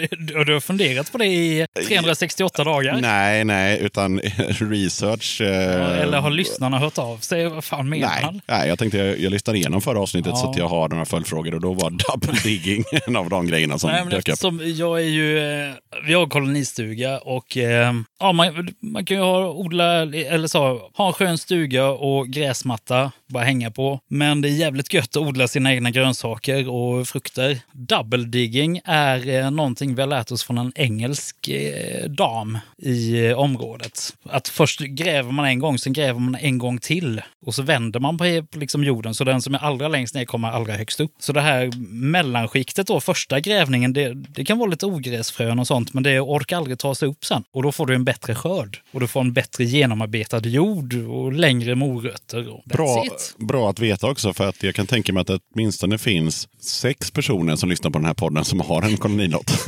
[SPEAKER 1] du har funderat på det i 368 dagar?
[SPEAKER 2] nej, nej, utan <laughs> research. Eh,
[SPEAKER 1] Eller har lyssnarna hört av sig? Vad fan menar
[SPEAKER 2] Nej,
[SPEAKER 1] han?
[SPEAKER 2] nej, jag tänkte jag, jag lyssnade igenom förra avsnittet
[SPEAKER 1] Ja.
[SPEAKER 2] så att jag har några följdfrågor och då var <laughs> double digging en av de grejerna som
[SPEAKER 1] Nej, men
[SPEAKER 2] dök upp.
[SPEAKER 1] jag är ju, eh, vi har kolonistuga och eh, ja, man, man kan ju ha, odla, eller så, ha en skön stuga och gräsmatta bara hänga på. Men det är jävligt gött att odla sina egna grönsaker och frukter. Double digging är eh, någonting vi har lärt oss från en engelsk eh, dam i eh, området. Att först gräver man en gång, sen gräver man en gång till och så vänder man på, på liksom jorden så den som är allra längst ner kommer allra högst upp. Så det här mellanskiktet då, första grävningen, det, det kan vara lite ogräsfrön och sånt, men det orkar aldrig ta sig upp sen. Och då får du en bättre skörd. Och du får en bättre genomarbetad jord och längre morötter. Och
[SPEAKER 2] Bra,
[SPEAKER 1] it.
[SPEAKER 2] bra att veta också, för att jag kan tänka mig att det åtminstone finns sex personer som lyssnar på den här podden som har en kolonilott. <laughs>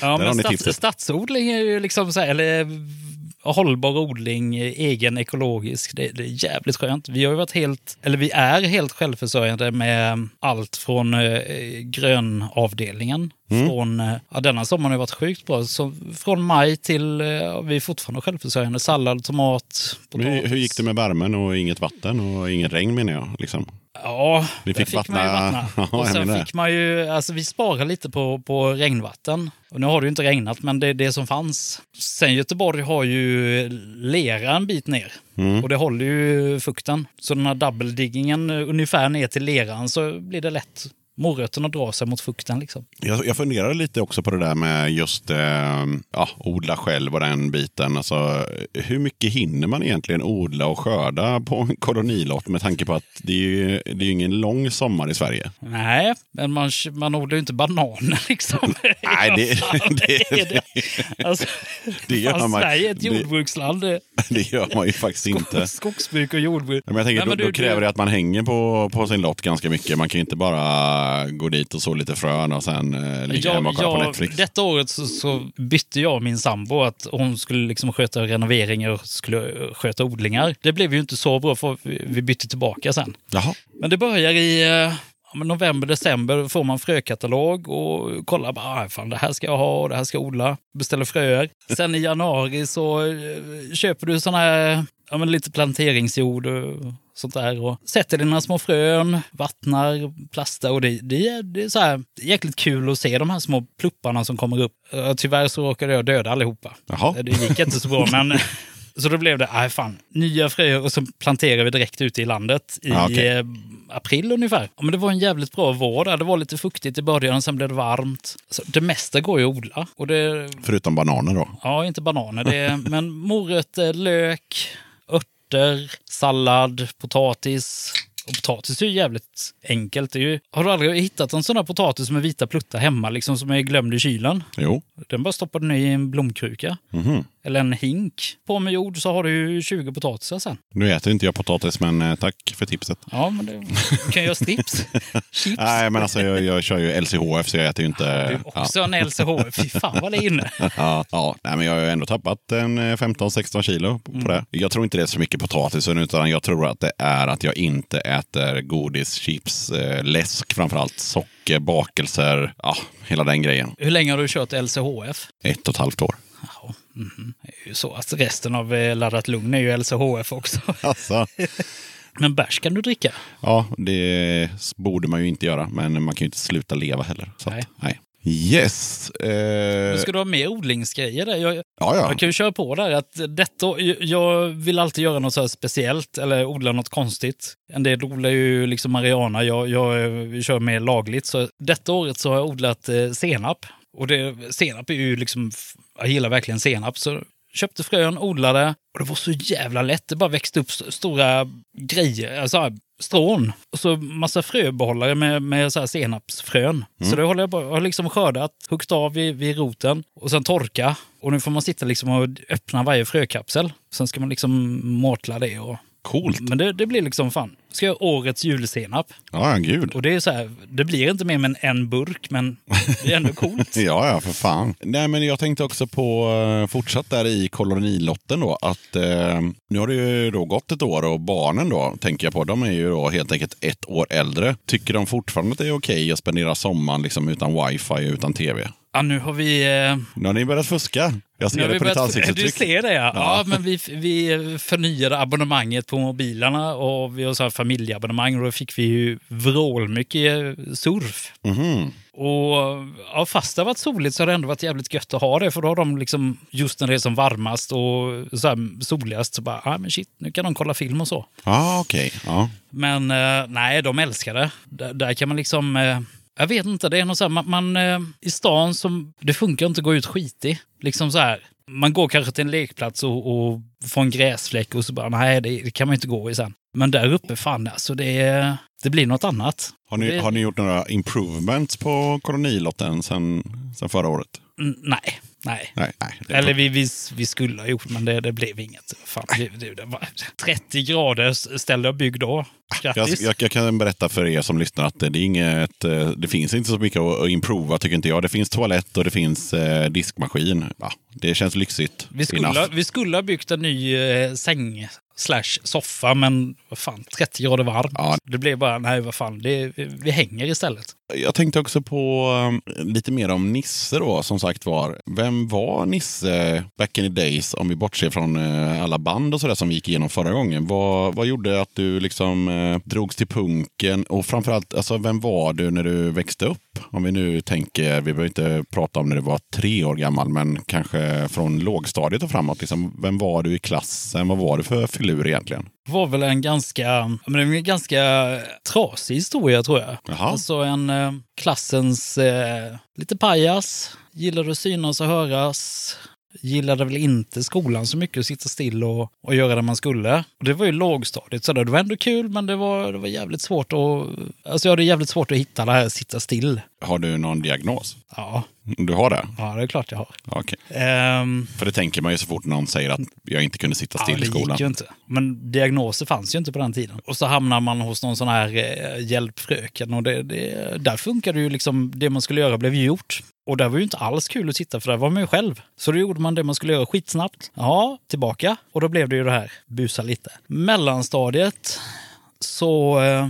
[SPEAKER 1] Ja, men stats, stadsodling är ju liksom så här, eller hållbar odling, egen ekologisk, det, det är jävligt skönt. Vi har ju varit helt, eller vi är helt självförsörjande med allt från eh, grönavdelningen.
[SPEAKER 2] Mm.
[SPEAKER 1] Från, eh, ja, denna sommaren har varit sjukt bra. Så från maj till, eh, ja, vi är fortfarande självförsörjande. Sallad, tomat,
[SPEAKER 2] Men hur, hur gick det med värmen och inget vatten och inget regn menar jag? Liksom.
[SPEAKER 1] Ja,
[SPEAKER 2] Ni fick
[SPEAKER 1] man ju
[SPEAKER 2] vattna-
[SPEAKER 1] vattna. <laughs>
[SPEAKER 2] Ja,
[SPEAKER 1] Och sen fick man ju, alltså vi sparar lite på, på regnvatten. Och nu har det ju inte regnat, men det är det som fanns. Sen Göteborg har ju lera en bit ner.
[SPEAKER 2] Mm.
[SPEAKER 1] Och det håller ju fukten. Så den här double-diggingen eh, ungefär ner till leran så blir det lätt. Morötterna drar sig mot fukten liksom.
[SPEAKER 2] Jag, jag funderar lite också på det där med just eh, ja, odla själv och den biten. Alltså, hur mycket hinner man egentligen odla och skörda på en kolonilott med tanke på att det är ju det är ingen lång sommar i Sverige?
[SPEAKER 1] Nej, men man, man odlar ju inte bananer <laughs> liksom.
[SPEAKER 2] Nej, <laughs> det- det-
[SPEAKER 1] är det? Alltså, <laughs>
[SPEAKER 2] Det gör man-
[SPEAKER 1] Sverige är ett
[SPEAKER 2] det-
[SPEAKER 1] jordbruksland. Det-
[SPEAKER 2] Det gör man ju faktiskt inte.
[SPEAKER 1] Skogsbruk och jordbruk.
[SPEAKER 2] Men jag tänker,
[SPEAKER 1] Nej, men
[SPEAKER 2] då,
[SPEAKER 1] du-
[SPEAKER 2] då kräver det att man hänger på, på sin lott ganska mycket. Man kan ju inte bara gå dit och så lite frön och sen eh, ligga hemma och kolla på Netflix.
[SPEAKER 1] Detta året så, så bytte jag min sambo att hon skulle liksom sköta renoveringar och skulle eh, sköta odlingar. Det blev ju inte så bra för vi bytte tillbaka sen.
[SPEAKER 2] Jaha.
[SPEAKER 1] Men det börjar i eh, men november, december får man frökatalog och kollar bara, ah, fan, det här ska jag ha och det här ska jag odla. Beställer fröer. Sen i januari så eh, köper du sån här, ja, lite planteringsjord sånt där och sätter dina små frön, vattnar, plastar och det, det, är, det är så här jäkligt kul att se de här små plupparna som kommer upp. Eh, Tyvärr så råkade jag döda allihopa.
[SPEAKER 2] Jaha.
[SPEAKER 1] Det gick inte så bra, men <laughs> så då blev det, nej fan, nya fröer och så planterar vi direkt ute i landet i
[SPEAKER 2] Ja, okej.
[SPEAKER 1] eh, april ungefär. Ja, men det var en jävligt bra vår där. Det var lite fuktigt i början, sen blev det varmt. Så det mesta går ju att odla. Och det,
[SPEAKER 2] Förutom bananer då.
[SPEAKER 1] ja, inte bananer, det, men morötter, lök, örter, sallad, potatis. Och potatis är ju jävligt enkelt. Ju, har du aldrig hittat en sån där potatis med vita pluttar hemma, liksom som är glömd i kylen?
[SPEAKER 2] Jo.
[SPEAKER 1] Den bara stoppar du ner i en blomkruka.
[SPEAKER 2] Mhm.
[SPEAKER 1] Eller en hink. På med jord så har du ju 20 potatisar sen.
[SPEAKER 2] Nu äter inte jag potatis, men eh, tack för tipset.
[SPEAKER 1] Ja, men det, kan göra <laughs> strips. Chips.
[SPEAKER 2] Nej, men alltså jag, jag kör ju LCHF så jag äter ju inte...
[SPEAKER 1] Du är också en LCHF. Fy fan vad det är inne. <laughs>
[SPEAKER 2] Ja, ja. Nej, men jag har ju ändå tappat en eh, 15-16 kilo på
[SPEAKER 1] Mm.
[SPEAKER 2] det. Jag tror inte det är så mycket potatisen, utan jag tror att det är att jag inte äter godis, chips, eh, läsk framförallt, socker, bakelser, ja, hela den grejen.
[SPEAKER 1] Hur länge har du kört LCHF?
[SPEAKER 2] Ett och ett halvt år.
[SPEAKER 1] Jaha, ju så att resten av eh, Laddat Lugn är ju LCHF också. <laughs>
[SPEAKER 2] Alltså,
[SPEAKER 1] Men bärs kan du dricka.
[SPEAKER 2] ja, det borde man ju inte göra, men man kan ju inte sluta leva heller. Så att,
[SPEAKER 1] Nej.
[SPEAKER 2] nej. Yes. Eh,
[SPEAKER 1] Ska du ha mer odlingsgrejer där? Jag,
[SPEAKER 2] ja, ja.
[SPEAKER 1] jag kan ju köra på där att detta, jag vill alltid göra något så speciellt eller odla något konstigt. En del odlar ju liksom marijuana, jag, jag, eh, kör mer lagligt. Så detta året så har jag odlat eh, senap. Och det, senap är ju liksom, jag gillar verkligen senap. Så köpte frön, odlade och det var så jävla lätt. Det bara växte upp st- stora grejer, alltså strån. Och så massa fröbehållare med, med så senapsfrön. Så det håller jag, bara, jag har liksom skördat, huggit av vid, vid roten och sen torka. Och nu får man sitta liksom och öppna varje frökapsel. Sen ska man liksom mårtla det. Och,
[SPEAKER 2] Coolt.
[SPEAKER 1] men det, det blir liksom fan. Ska jag årets julsenap.
[SPEAKER 2] Ja, ja, gud.
[SPEAKER 1] Och det är så här, det blir inte mer än en burk, men det är ändå <laughs> coolt.
[SPEAKER 2] Ja, ja, för fan. Nej, men jag tänkte också på, eh, fortsatt där i kolonilotten då, att eh, nu har det ju då gått ett år och barnen då, tänker jag på, de är ju då helt enkelt ett år äldre. Tycker de fortfarande att det är okej att spendera sommaren liksom utan wifi och utan tv?
[SPEAKER 1] Ja, nu har vi... Eh,
[SPEAKER 2] Nu har ni börjat fuska. Jag ser det på ditt
[SPEAKER 1] börjat- Du
[SPEAKER 2] ansiktsuttryck.
[SPEAKER 1] ser det ja. ja. men vi, vi förnyade abonnemanget på mobilerna och vi har så här familjeabonnemang och då fick vi ju vrålmycket surf.
[SPEAKER 2] Mhm.
[SPEAKER 1] Och ja, fast det har varit soligt så har det ändå varit jävligt gött att ha det. För då har de liksom, just när det är som varmast och så här soligast, så bara, ah, men shit, nu kan de kolla film och så.
[SPEAKER 2] Ja, okej. Ja.
[SPEAKER 1] Men eh, nej, de älskar det. Där, där kan man liksom... Eh, jag vet inte, det är något så här, man, man eh, i stan som... Det funkar inte att gå ut skitig. Liksom så här. Man går kanske till en lekplats och, och får en gräsfläck och så bara, nej, det, det kan man inte gå i sen. Men där uppe, fan alltså, det, det blir något annat.
[SPEAKER 2] Har, ni,
[SPEAKER 1] Det-
[SPEAKER 2] har ni gjort några improvements på kolonilotten sen, sen förra året?
[SPEAKER 1] Mm, nej, nej.
[SPEAKER 2] Nej. nej
[SPEAKER 1] Eller vi, vi, vi skulle ha gjort, men det, det blev inget. Fan, det, det, det var 30 grader ställda och bygg då.
[SPEAKER 2] Jag,
[SPEAKER 1] Grattis.
[SPEAKER 2] jag, jag kan berätta för er som lyssnar att det, är inget, eh, det finns inte så mycket att, att improva tycker inte jag. Det finns toalett och det finns eh, diskmaskin. Ja, det känns lyxigt.
[SPEAKER 1] Vi skulle,
[SPEAKER 2] Enough.
[SPEAKER 1] vi skulle ha byggt en ny eh, säng slash soffa, men vad fan, 30 grader varmt.
[SPEAKER 2] Ja.
[SPEAKER 1] Det blev bara, nej vad fan, det, vi hänger istället.
[SPEAKER 2] Jag tänkte också på um, lite mer om Nisse då, som sagt var. Vem var Nisse back in the days, om vi bortser från eh, alla band och sådär som vi gick igenom förra gången? Vad, vad gjorde att du liksom eh, drogs till punken? Och framförallt, alltså, vem var du när du växte upp? Om vi nu tänker, vi behöver inte prata om när du var tre år gammal, men kanske från lågstadiet och framåt. Liksom, vem var du i klassen? Vad var du för filur egentligen?
[SPEAKER 1] Det var väl en ganska, men en ganska trasig historia tror jag.
[SPEAKER 2] Jaha.
[SPEAKER 1] Alltså en eh, klassens eh, lite pajas, gillade att synas och höras. Gillade väl inte skolan så mycket, att sitta still och, och göra det man skulle. Och det var ju lågstadiet, så det var ändå kul, men det var, det var jävligt svårt att... Alltså jag hade jävligt svårt att hitta det här sitta still.
[SPEAKER 2] Har du någon diagnos?
[SPEAKER 1] Ja,
[SPEAKER 2] Du har det?
[SPEAKER 1] ja det är klart jag har.
[SPEAKER 2] Ja, Okej.
[SPEAKER 1] Ehm,
[SPEAKER 2] För det tänker man ju så fort någon säger att jag inte kunde sitta
[SPEAKER 1] Ja,
[SPEAKER 2] still
[SPEAKER 1] det
[SPEAKER 2] i skolan.
[SPEAKER 1] gick ju inte. Men diagnoser fanns ju inte på den tiden. Och så hamnar man hos någon sån här eh, hjälpfröken och det, det, där funkade ju liksom, det man skulle göra blev ju gjort. Och där var ju inte alls kul att sitta för där var man ju själv. Så då gjorde man det man skulle göra skitsnabbt. Ja, tillbaka. Och då blev det ju det här, busa lite. Mellanstadiet, så eh,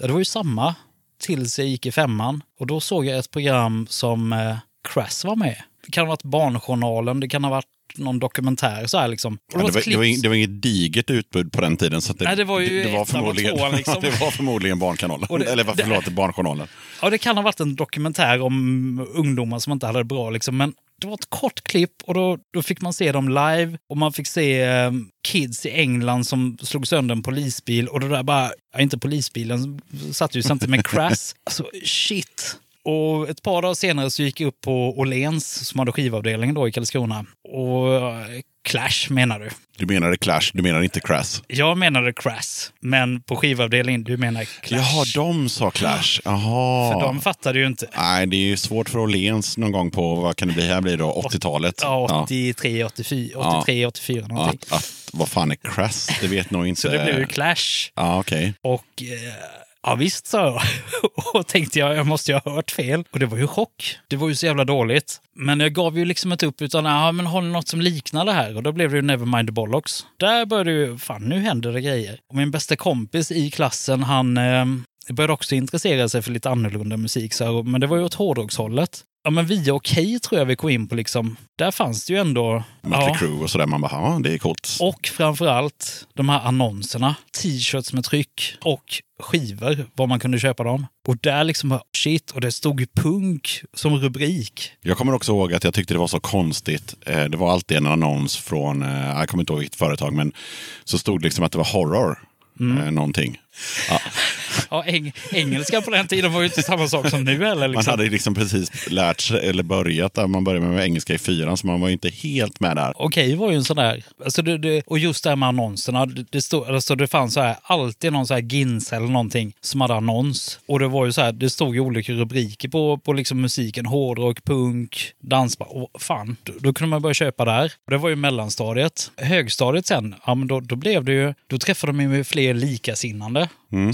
[SPEAKER 1] det var ju samma tills jag gick i femman. Och då såg jag ett program som eh, Crass var med. Det kan ha varit Barnjournalen, det kan ha varit någon dokumentär så här liksom.
[SPEAKER 2] Ja, det, var, det, var, det var inget digert utbud på den tiden. Så det,
[SPEAKER 1] Nej, det var ju
[SPEAKER 2] det, det var förmodligen,
[SPEAKER 1] tvåan, <laughs> liksom.
[SPEAKER 2] det var förmodligen Barnkanalen.
[SPEAKER 1] Och
[SPEAKER 2] Eller förlåt, Barnjournalen.
[SPEAKER 1] Ja, det kan ha varit en dokumentär om ungdomar som inte hade det bra. Liksom. Men det var ett kort klipp och då, då fick man se dem live. Och man fick se eh, kids i England som slog sönder en polisbil. Och det där bara, ja, inte polisbilen, satt ju samtidigt med crash. <laughs> Alltså shit. Och ett par dagar senare så gick jag upp på Åhléns som hade skivavdelningen då i Karlskrona. Och eh, Clash menar du?
[SPEAKER 2] Du menade Clash, du menar inte Crass.
[SPEAKER 1] Jag menade Crash, men på skivavdelningen, du menar Clash.
[SPEAKER 2] Jaha, de sa Clash. Jaha.
[SPEAKER 1] För de fattade ju inte.
[SPEAKER 2] Nej, det är ju svårt för Åhléns någon gång på, vad kan det bli, här blir då 80-talet.
[SPEAKER 1] Ja, 83, 84, 83, 84
[SPEAKER 2] Ja,
[SPEAKER 1] någonting.
[SPEAKER 2] att, att, vad fan är Crass? Det vet nog inte. <laughs>
[SPEAKER 1] Så det blev ju Clash.
[SPEAKER 2] Ja, okej.
[SPEAKER 1] Och eh, ja visst sa jag. <laughs> och tänkte jag, jag måste ju ha hört fel. Och det var ju chock. Det var ju så jävla dåligt. Men jag gav ju liksom inte upp utan, ja men har ni något som liknar det här? Och då blev det ju Nevermind the Bollocks. Där började ju, fan nu händer det grejer. Och min bästa kompis i klassen, han eh, började också intressera sig för lite annorlunda musik. Så här, men det var ju åt hårdrockshållet ja, men via Okej tror jag vi kom in på liksom, där fanns det ju ändå...
[SPEAKER 2] Mötley
[SPEAKER 1] ja.
[SPEAKER 2] Crüe och sådär. Man bara, ja det är coolt.
[SPEAKER 1] Och framförallt de här annonserna. T-shirts med tryck och skivor, var man kunde köpa dem. Och där liksom, shit, och det stod ju punk som rubrik.
[SPEAKER 2] Jag kommer också ihåg att jag tyckte det var så konstigt. Eh, Det var alltid en annons från, eh, jag kommer inte ihåg vilket företag, men så stod det liksom att det var horror.
[SPEAKER 1] Mm.
[SPEAKER 2] eh, Någonting. Ja,
[SPEAKER 1] Ja, eng engelska på den tiden var ju inte samma sak som nu heller.
[SPEAKER 2] man
[SPEAKER 1] Liksom.
[SPEAKER 2] hade liksom precis lärt sig, eller börjat där. Man började med engelska i fyran, så man var ju inte helt med där.
[SPEAKER 1] Okej var ju en sån där, alltså det, det, och just det här med annonserna, det, stod, alltså det fanns så här, alltid någon så här Ginsa eller någonting som hade annons. Och det var ju så här, det stod ju olika rubriker på, på liksom musiken, hårdrock, punk, dansband. Och fan, då, då kunde man börja köpa där. Det var ju mellanstadiet. Högstadiet sen, ja men då, då blev det ju, då träffade de ju fler likasinnande.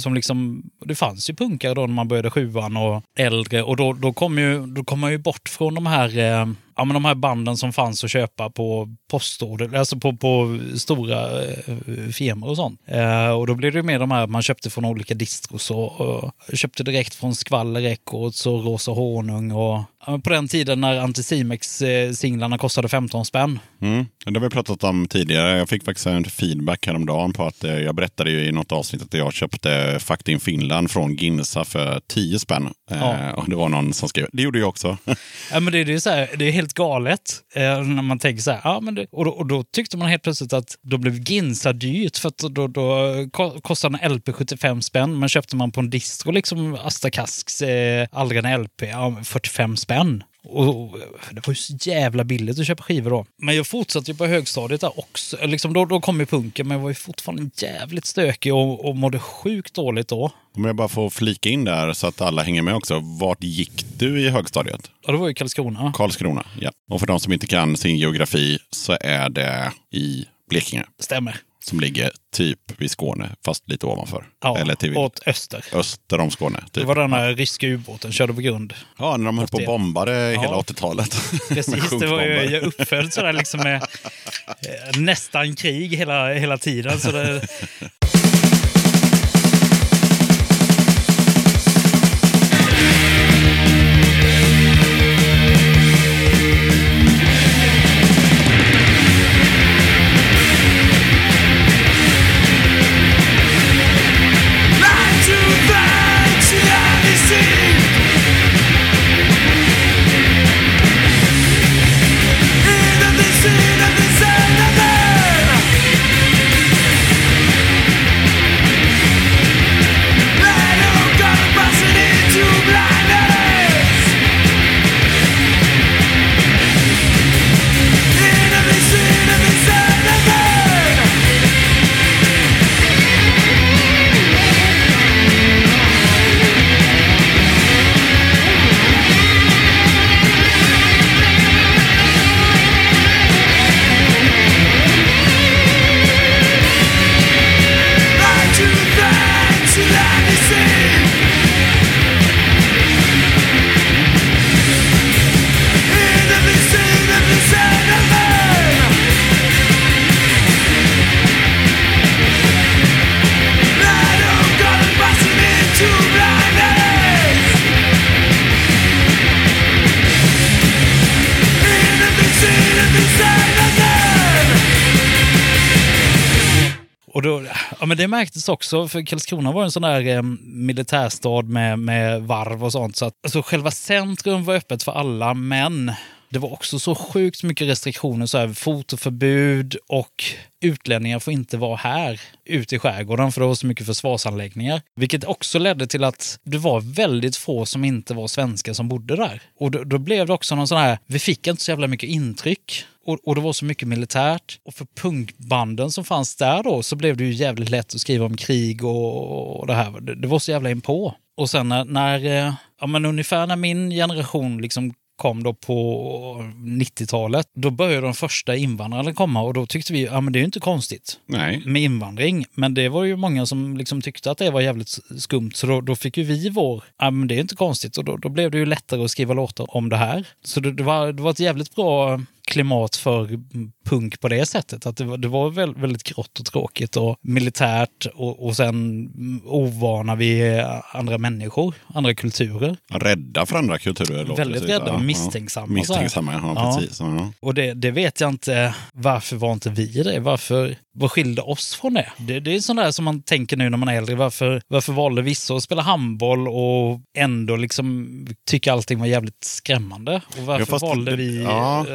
[SPEAKER 1] Som liksom, det fanns ju punkare då när man började sjuan och äldre och då, då kom ju, då kom man ju bort från de här eh, ja, men de här banden som fanns att köpa på postorder, alltså på, på stora eh, firmor och sånt. Eh, och då blev det ju mer de här man köpte från olika distros och, och köpte direkt från Skvaller Records och Rosa Honung och på den tiden när Anticimex-singlarna kostade 15 spänn.
[SPEAKER 2] Mm. Det har vi pratat om tidigare. Jag fick faktiskt en feedback häromdagen på att eh, jag berättade ju i något avsnitt att jag köpte Faktin Finland från Ginsa för 10 spänn. Eh,
[SPEAKER 1] Ja.
[SPEAKER 2] och det var någon som skrev, det gjorde jag också. <laughs>
[SPEAKER 1] Ja, men det, det, är så här, det är helt galet eh, när man tänker så här. Ja, men det, och, då, och då tyckte man helt plötsligt att då blev Ginsa dyrt för att då, då ko- kostade en LP 75 spänn. Men köpte man på en distro, liksom Asta Kasks eh, Aldrig LP, ja, 45 spänn. Och det var ju så jävla billigt att köpa skivor då. Men jag fortsatte ju på högstadiet där också. Liksom då, då kom ju punken, men jag var ju fortfarande jävligt stökig och, och mådde sjukt dåligt då.
[SPEAKER 2] Om jag bara får flika in där så att alla hänger med också. Vart gick du i högstadiet?
[SPEAKER 1] Och det var ju Karlskrona.
[SPEAKER 2] Karlskrona. Ja. Och för de som inte kan sin geografi så är det i Blekinge.
[SPEAKER 1] Stämmer.
[SPEAKER 2] Som ligger typ vid Skåne, fast lite ovanför.
[SPEAKER 1] Ja,
[SPEAKER 2] Eller till
[SPEAKER 1] åt öster.
[SPEAKER 2] öster om Skåne.
[SPEAKER 1] Det
[SPEAKER 2] Typ.
[SPEAKER 1] var den här ryska ubåten körde på grund.
[SPEAKER 2] Ja, när de höll på och
[SPEAKER 1] 81.
[SPEAKER 2] bombade hela
[SPEAKER 1] Ja.
[SPEAKER 2] 80-talet. <laughs>
[SPEAKER 1] Precis, det var ju, jag uppföljde sådär liksom med eh, nästan krig hela, hela tiden. Så det, det märktes också, för Karlskrona var en sån där eh, militärstad med, med varv och sånt. Så att, alltså, själva centrum var öppet för alla, men det var också så sjukt mycket restriktioner, så här, fotoförbud och utlänningar får inte vara här ute i skärgården för det var så mycket försvarsanläggningar. Vilket också ledde till att det var väldigt få som inte var svenskar som bodde där. Och då, då blev det också någon sån här, vi fick inte så jävla mycket intryck. Och, och det var så mycket militärt. Och för punkbanden som fanns där då så blev det ju jävligt lätt att skriva om krig och, och det här. Det, det var så jävla inpå. Och sen när, när eh, ja men ungefär när min generation liksom kom då på 90-talet, då började de första invandrarna komma och då tyckte vi, ja men det är ju inte konstigt
[SPEAKER 2] Nej.
[SPEAKER 1] med invandring. Men det var ju många som liksom tyckte att det var jävligt skumt. Så då, då fick ju vi vår, ja men det är inte konstigt. Och då, då blev det ju lättare att skriva låtar om det här. Så det, det, var, det var ett jävligt bra klimat för punk på det sättet. Att det var, det var väl, väldigt grått och tråkigt och militärt och, och sen ovana vid andra människor, andra kulturer.
[SPEAKER 2] Rädda för andra kulturer.
[SPEAKER 1] Väldigt
[SPEAKER 2] det.
[SPEAKER 1] rädda och misstänksamma.
[SPEAKER 2] Misstänksamma, ja,
[SPEAKER 1] Ja.
[SPEAKER 2] precis. Ja.
[SPEAKER 1] Och det, det vet jag inte, varför var inte vi det? Varför, vad skilde oss från det? Det, det är sånt där som man tänker nu när man är äldre. Varför, varför valde vissa att spela handboll och ändå liksom tycka allting var jävligt skrämmande? Och varför valde vi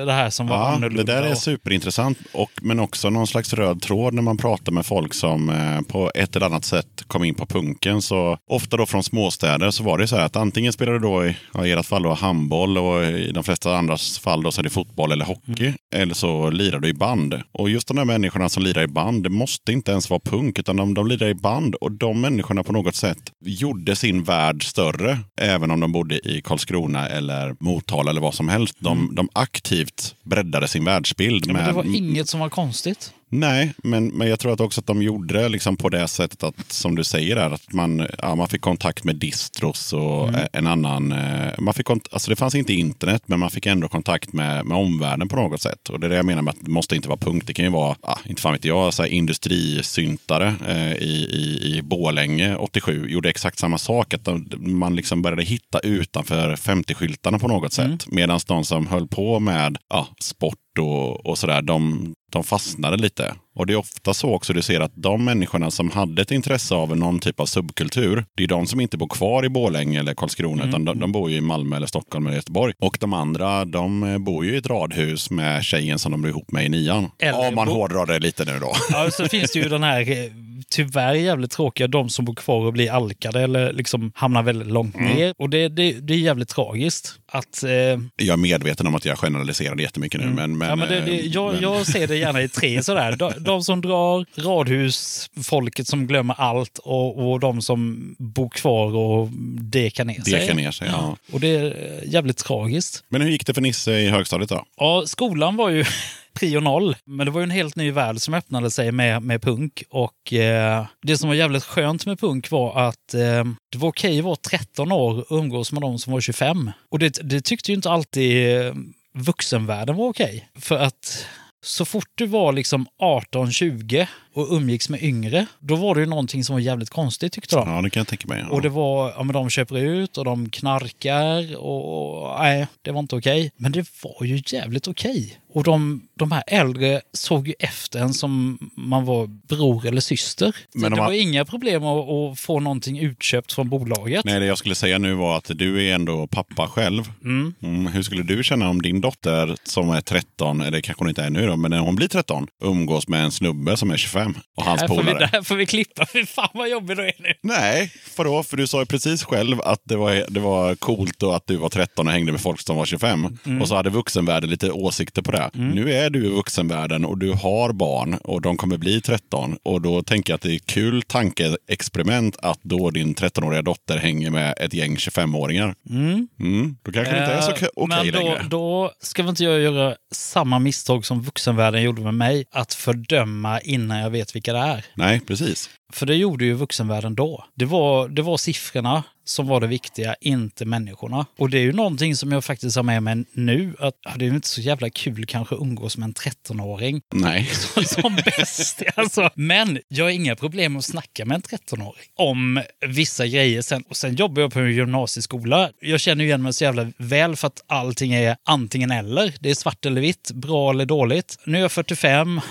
[SPEAKER 1] det här som var
[SPEAKER 2] Ja,
[SPEAKER 1] annorlunda?
[SPEAKER 2] det där är superintressant, och, men också någon slags röd tråd när man pratar med folk som eh, på ett eller annat sätt kom in på punken. Så ofta då från småstäder så var det så här att antingen spelade du då i, i ert fall då handboll och i de flesta andras fall då så är det fotboll eller hockey.
[SPEAKER 1] Mm.
[SPEAKER 2] Eller så lirar du i band. Och just de där människorna som lirar i band, det måste inte ens vara punk, utan de, de lirar i band. Och de människorna på något sätt gjorde sin värld större, även om de bodde i Karlskrona eller Motala eller vad som helst. De, de aktivt breddade sin världsbild.
[SPEAKER 1] Ja, men det
[SPEAKER 2] med-
[SPEAKER 1] var inget som var konstigt.
[SPEAKER 2] Nej, men, men jag tror att också att de gjorde det liksom på det sättet att, som du säger, där, att man, ja, man fick kontakt med distros och
[SPEAKER 1] Mm.
[SPEAKER 2] eh, en annan... eh, Man fick kont- alltså det fanns inte internet, men man fick ändå kontakt med, med omvärlden på något sätt. Och det är det jag menar med att det måste inte vara punkt. Det kan ju vara, ah, inte fan vet jag, så här industrisyntare eh, i, i, i Borlänge 87 gjorde exakt samma sak. Att de, man liksom började hitta utanför 50-skyltarna på något sätt. Medan de som höll på med ja, sport och, och sådär, de, de fastnade lite. Och det är ofta så också du ser att de människorna som hade ett intresse av någon typ av subkultur, det är de som inte bor kvar i Borlänge eller Karlskrona, utan de, de bor ju i Malmö eller Stockholm eller Göteborg. Och de andra, de eh, bor ju i ett radhus med tjejen som de blev ihop med i nian.
[SPEAKER 1] Eller
[SPEAKER 2] Om man
[SPEAKER 1] bo-
[SPEAKER 2] hårdrar det lite nu då.
[SPEAKER 1] Ja, så finns det ju den här eh, tyvärr jävligt tråkiga, de som bor kvar och blir alkade eller liksom hamnar väldigt långt
[SPEAKER 2] Mm.
[SPEAKER 1] ner. Och det, det, det är jävligt tragiskt. Att, eh,
[SPEAKER 2] Jag är medveten om att jag generaliserade jättemycket nu, men... men,
[SPEAKER 1] ja, men det, det,
[SPEAKER 2] eh,
[SPEAKER 1] jag,
[SPEAKER 2] men-
[SPEAKER 1] jag ser det gärna i tre sådär. <laughs> De, som drar, radhusfolket som glömmer allt och, och de som bor kvar och dekar ner sig.
[SPEAKER 2] Dekar ner sig, ja.
[SPEAKER 1] Och det är eh, jävligt tragiskt.
[SPEAKER 2] Men hur gick det för Nisse i högstadiet då?
[SPEAKER 1] Ja, skolan var ju <laughs> prio noll. Men det var ju en helt ny värld som öppnade sig med, med punk. Och eh, det som var jävligt skönt med punk var att eh, det var okej att vara 13 år och umgås med de som var 25. Och det, det tyckte ju inte alltid eh, vuxenvärlden var okej. För att så fort du var liksom 18-20 och umgicks med yngre, då var det ju någonting som var jävligt konstigt tyckte de.
[SPEAKER 2] Ja, det kan jag tänka mig. Ja.
[SPEAKER 1] Och det var, ja men de köper ut och de knarkar och och nej, det var inte okej. Men det var ju jävligt okej. Och de, de här äldre såg ju efter en som man var bror eller syster.
[SPEAKER 2] Men de
[SPEAKER 1] det
[SPEAKER 2] har-
[SPEAKER 1] var inga problem att, att få någonting utköpt från bolaget.
[SPEAKER 2] Nej, det jag skulle säga nu var att du är ändå pappa själv. Mm, hur skulle du känna om din dotter som är 13, eller kanske hon inte är nu då, men när hon blir 13, umgås med en snubbe som är 25 och hans
[SPEAKER 1] här,
[SPEAKER 2] polare?
[SPEAKER 1] där får vi klippa. Fy fan vad jobbigt det är nu.
[SPEAKER 2] Nej, vadå? För du sa ju precis själv att det var, det var coolt och att du var 13 och hängde med folk som var 25.
[SPEAKER 1] Mm.
[SPEAKER 2] Och så hade vuxenvärlden lite åsikter på det. Nu är du i vuxenvärlden och du har barn och de kommer bli 13. Och då tänker jag att det är kul tankeexperiment att då din 13-åriga dotter hänger med ett gäng 25-åringar. Mm. Då kanske det inte är så
[SPEAKER 1] Eh,
[SPEAKER 2] okej
[SPEAKER 1] Men då,
[SPEAKER 2] längre.
[SPEAKER 1] då ska väl inte jag göra samma misstag som vuxenvärlden gjorde med mig, att fördöma innan jag vet vilka det är.
[SPEAKER 2] Nej, precis.
[SPEAKER 1] För det gjorde ju vuxenvärlden då. Det var, det var siffrorna som var det viktiga, inte människorna. Och det är ju någonting som jag faktiskt har med mig nu, att ja, det är ju inte så jävla kul kanske att umgås med en 13-åring
[SPEAKER 2] Nej. <laughs>
[SPEAKER 1] som bäst. <laughs> Alltså. Men jag har inga problem att snacka med en 13-åring om vissa grejer. Sen, och sen jobbar jag på en gymnasieskola. Jag känner ju igen mig så jävla väl för att allting är antingen eller. Det är svart eller vitt, bra eller dåligt. Nu är jag 45.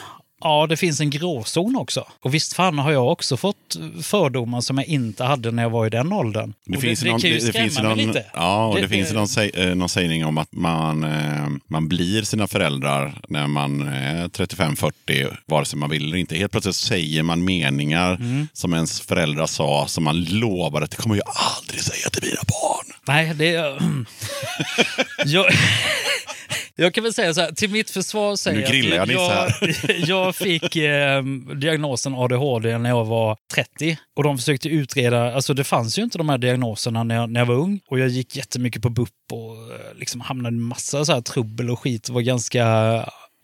[SPEAKER 1] Ja, det finns en gråzon också. Och visst fan har jag också fått fördomar som jag inte hade när jag var i den åldern.
[SPEAKER 2] Det
[SPEAKER 1] Och
[SPEAKER 2] finns,
[SPEAKER 1] det,
[SPEAKER 2] någon,
[SPEAKER 1] kan ju
[SPEAKER 2] det, det finns någon,
[SPEAKER 1] lite.
[SPEAKER 2] Ja, och det,
[SPEAKER 1] Det-
[SPEAKER 2] finns
[SPEAKER 1] det-
[SPEAKER 2] någon, säg, eh, någon sägning om att man, eh, man blir sina föräldrar när man är 35-40, vare sig man vill eller inte. Helt plötsligt säger man meningar
[SPEAKER 1] Mm.
[SPEAKER 2] som ens föräldrar sa, som man lovade att det kommer jag aldrig säga till mina barn.
[SPEAKER 1] Nej, det är... <clears throat> jag, <laughs> jag kan väl säga så här, till mitt försvar säger
[SPEAKER 2] Nu grillar jag Nisse
[SPEAKER 1] jag, jag fick eh, diagnosen ADHD när jag var 30. Och de försökte utreda, alltså det fanns ju inte de här diagnoserna när jag, när jag var ung. Och jag gick jättemycket på BUP och eh, liksom hamnade i massa så här trubbel och skit. var ganska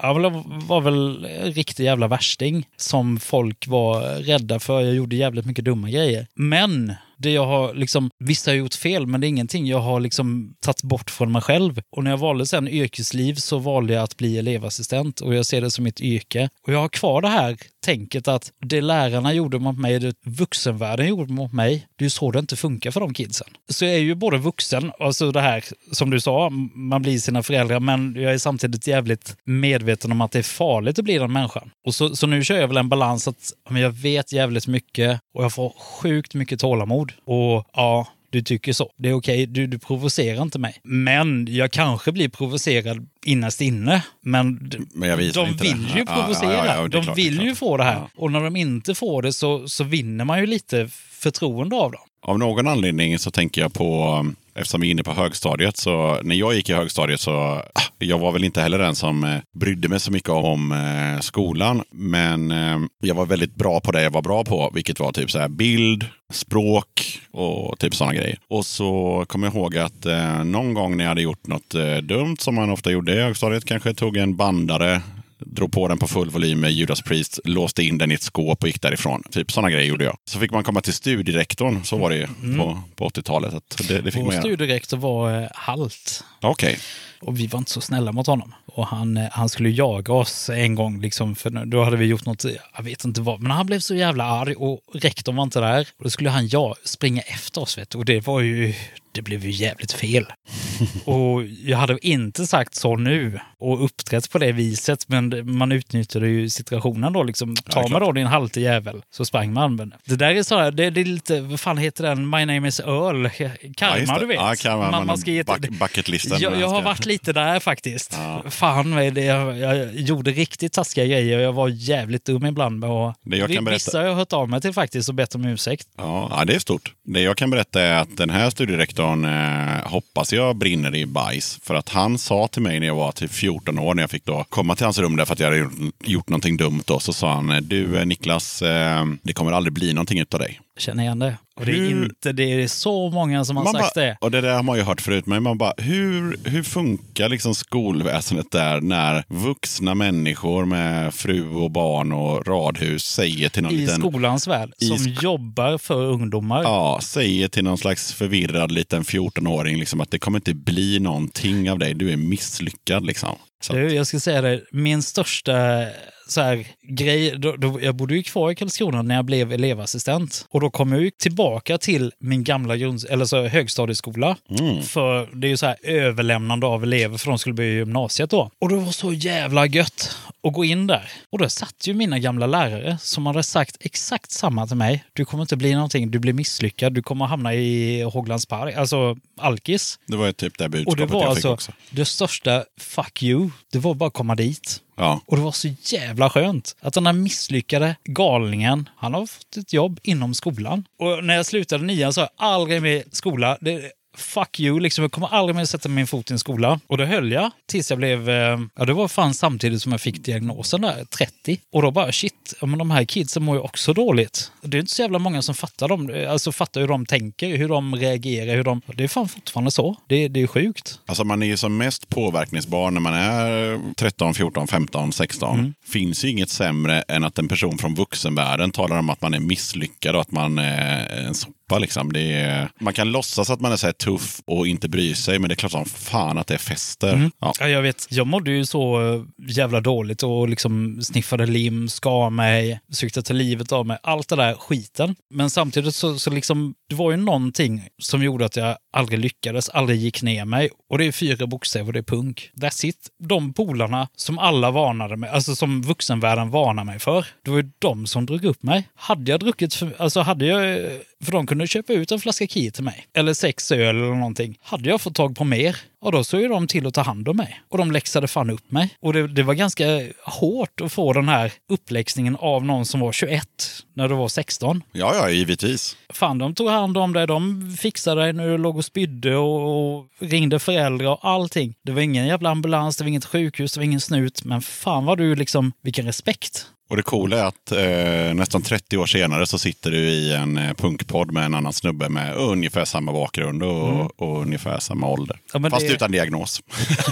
[SPEAKER 1] jag var- var väl en riktig jävla värsting som folk var rädda för. Jag gjorde jävligt mycket dumma grejer. Men det jag har liksom, visst har jag gjort fel, men det är ingenting jag har liksom tagit bort från mig själv. Och när jag valde sen yrkesliv så valde jag att bli elevassistent och jag ser det som mitt yrke. Och jag har kvar det här tänket att det lärarna gjorde mot mig, det vuxenvärlden gjorde mot mig, det är ju så det inte funkar för de kidsen. Så jag är ju både vuxen, alltså det här som du sa, man blir sina föräldrar, men jag är samtidigt jävligt medveten om att det är farligt att bli den människan. Och så, så nu kör jag väl en balans att men jag vet jävligt mycket och jag får sjukt mycket tålamod. Och ja, du tycker så. Det är okej, du, du provocerar inte mig. Men jag kanske blir provocerad innerst inne. Men,
[SPEAKER 2] Men
[SPEAKER 1] de vill
[SPEAKER 2] det.
[SPEAKER 1] ju
[SPEAKER 2] Ja, ja,
[SPEAKER 1] provocera.
[SPEAKER 2] ja, ja, är
[SPEAKER 1] de
[SPEAKER 2] klart,
[SPEAKER 1] vill ju få det här.
[SPEAKER 2] Ja.
[SPEAKER 1] Och när de inte får det så, så vinner man ju lite förtroende av dem.
[SPEAKER 2] Av någon anledning så tänker jag på, eftersom vi är inne på högstadiet, så när jag gick i högstadiet så, ah, jag var väl inte heller den som eh, brydde mig så mycket om eh, skolan. Men eh, jag var väldigt bra på det jag var bra på, vilket var typ så här bild, språk och typ sådana grejer. Och så kommer jag ihåg att någon gång när jag hade gjort något dumt, som man ofta gjorde i högstadiet, kanske tog en bandare drog på den på full volym med Judas Priest, låste in den i ett skåp och gick därifrån. Typ sådana grejer gjorde jag. Så fick man komma till studierektorn, så var det ju på, på 80-talet. Att det, det fick
[SPEAKER 1] Vår studierektor var eh, halt.
[SPEAKER 2] Okej.
[SPEAKER 1] Och vi var inte så snälla mot honom. Och han, eh, han skulle jaga oss en gång, liksom, för då hade vi gjort något, jag vet inte vad, men han blev så jävla arg och rektorn var inte där. Och då skulle han ja, springa efter oss, vet du. Och det var ju, det blev ju jävligt fel. <laughs> och jag hade inte sagt så nu och uppträtt på det viset, men man utnyttjade ju situationen då. Liksom, ta mig
[SPEAKER 2] klart.
[SPEAKER 1] då din halte jävel, så sprang man. Men det där är så här, det, det är lite, vad fan heter den, My name is Earl,
[SPEAKER 2] Ja,
[SPEAKER 1] karma
[SPEAKER 2] det.
[SPEAKER 1] du vet.
[SPEAKER 2] Ja, karma, man har
[SPEAKER 1] ge
[SPEAKER 2] buck- bucketlisten.
[SPEAKER 1] jag, jag har
[SPEAKER 2] Man ska-
[SPEAKER 1] varit lite där faktiskt.
[SPEAKER 2] Ja.
[SPEAKER 1] Fan det, jag, jag gjorde riktigt taskiga grejer och jag var jävligt dum ibland. Med att,
[SPEAKER 2] Det jag kan berätta-
[SPEAKER 1] Vissa har jag hört av mig till faktiskt och bett om ursäkt.
[SPEAKER 2] Ja, ja, det är stort. Det jag kan berätta är att den här studierektorn eh, hoppas jag brinner i bajs. För att han sa till mig när jag var typ 14 år, när jag fick då komma till hans rum därför att jag hade gjort, gjort någonting dumt. Då, så sa han, du eh, Niklas, eh, det kommer aldrig bli någonting utav dig.
[SPEAKER 1] Känner igen det. Och det är
[SPEAKER 2] Hur-
[SPEAKER 1] inte, det är så många som har
[SPEAKER 2] Man
[SPEAKER 1] sagt
[SPEAKER 2] bara,
[SPEAKER 1] det.
[SPEAKER 2] Och det där har man ju hört förut, men man bara, hur, hur funkar liksom skolväsendet där när vuxna människor med fru och barn och radhus säger till någon
[SPEAKER 1] I
[SPEAKER 2] liten...
[SPEAKER 1] skolans värld, som
[SPEAKER 2] sk-
[SPEAKER 1] jobbar för ungdomar.
[SPEAKER 2] Ja, säger till någon slags förvirrad liten 14-åring liksom att det kommer inte bli någonting av dig. Du är misslyckad liksom. Så,
[SPEAKER 1] Du, jag ska säga det, min största så här, grej, då, då, jag bodde ju kvar i Karlskrona när jag blev elevassistent. Och då kom jag ju tillbaka till min gamla grund, eller så, högstadieskola.
[SPEAKER 2] Mm.
[SPEAKER 1] För det är ju så här överlämnande av elever för de skulle börja gymnasiet då. Och det var så jävla gött att gå in där. Och då satt ju mina gamla lärare som hade sagt exakt samma till mig. Du kommer inte bli någonting, du blir misslyckad, du kommer hamna i Håglands park, alltså alkis.
[SPEAKER 2] det var ju typ det
[SPEAKER 1] Och
[SPEAKER 2] budskapet
[SPEAKER 1] det var
[SPEAKER 2] jag fick
[SPEAKER 1] alltså
[SPEAKER 2] också.
[SPEAKER 1] det största fuck you. Det var bara att komma dit.
[SPEAKER 2] Ja.
[SPEAKER 1] Och det var så jävla skönt att den här misslyckade galningen, han har fått ett jobb inom skolan. Och när jag slutade nian så har jag aldrig mer skola. Det, fuck you, liksom. Jag kommer aldrig mer sätta min fot i en skola. Och det höll jag tills jag blev, eh, ja det var fan samtidigt som jag fick diagnosen där, 30. Och då bara shit, ja, men de här kidsen mår ju också dåligt. Det är inte så jävla många som fattar dem, alltså fattar hur de tänker, hur de reagerar, hur de... Det är fan fortfarande så. Det, det är sjukt.
[SPEAKER 2] Alltså man är ju som mest påverkningsbar när man är 13, 14, 15, 16.
[SPEAKER 1] Mm.
[SPEAKER 2] Finns ju inget sämre än att en person från vuxenvärlden talar om att man är misslyckad och att man är en sopa. Liksom. Det är, man kan låtsas att man är så här tuff och inte bry sig, men det är klart som fan att det fäster.
[SPEAKER 1] Mm.
[SPEAKER 2] Ja.
[SPEAKER 1] Ja, jag vet. Jag mådde ju så eh, jävla dåligt och liksom sniffade lim, skar mig, försökte ta livet av mig. Allt det där skiten. Men samtidigt så, så liksom, det var ju någonting som gjorde att jag aldrig lyckades, aldrig gick ner mig. Och det är fyra bokstäver och det är punk. That's it. De polarna som alla varnade mig, alltså som vuxenvärlden varnade mig för, det var ju de som drog upp mig. Hade jag druckit, för, alltså hade jag, för de kunde köpa ut en flaska key till mig, eller sex öl eller någonting. Hade jag fått tag på mer, och då såg ju de till att ta hand om mig. Och de läxade fan upp mig. Och det, det var ganska hårt att få den här uppläxningen av någon som var 21 när du var 16.
[SPEAKER 2] ja, ja, givetvis.
[SPEAKER 1] Fan, de tog hand om dig, de fixade dig när du låg och spydde och, och ringde föräldrar och allting. Det var ingen jävla ambulans, det var inget sjukhus, det var ingen snut. Men fan vad du liksom, vilken respekt.
[SPEAKER 2] Och det coola är att eh, nästan 30 år senare så sitter du i en eh, punkpodd med en annan snubbe med ungefär samma bakgrund och, och ungefär samma ålder.
[SPEAKER 1] Mm. Ja,
[SPEAKER 2] Fast
[SPEAKER 1] det-
[SPEAKER 2] utan diagnos,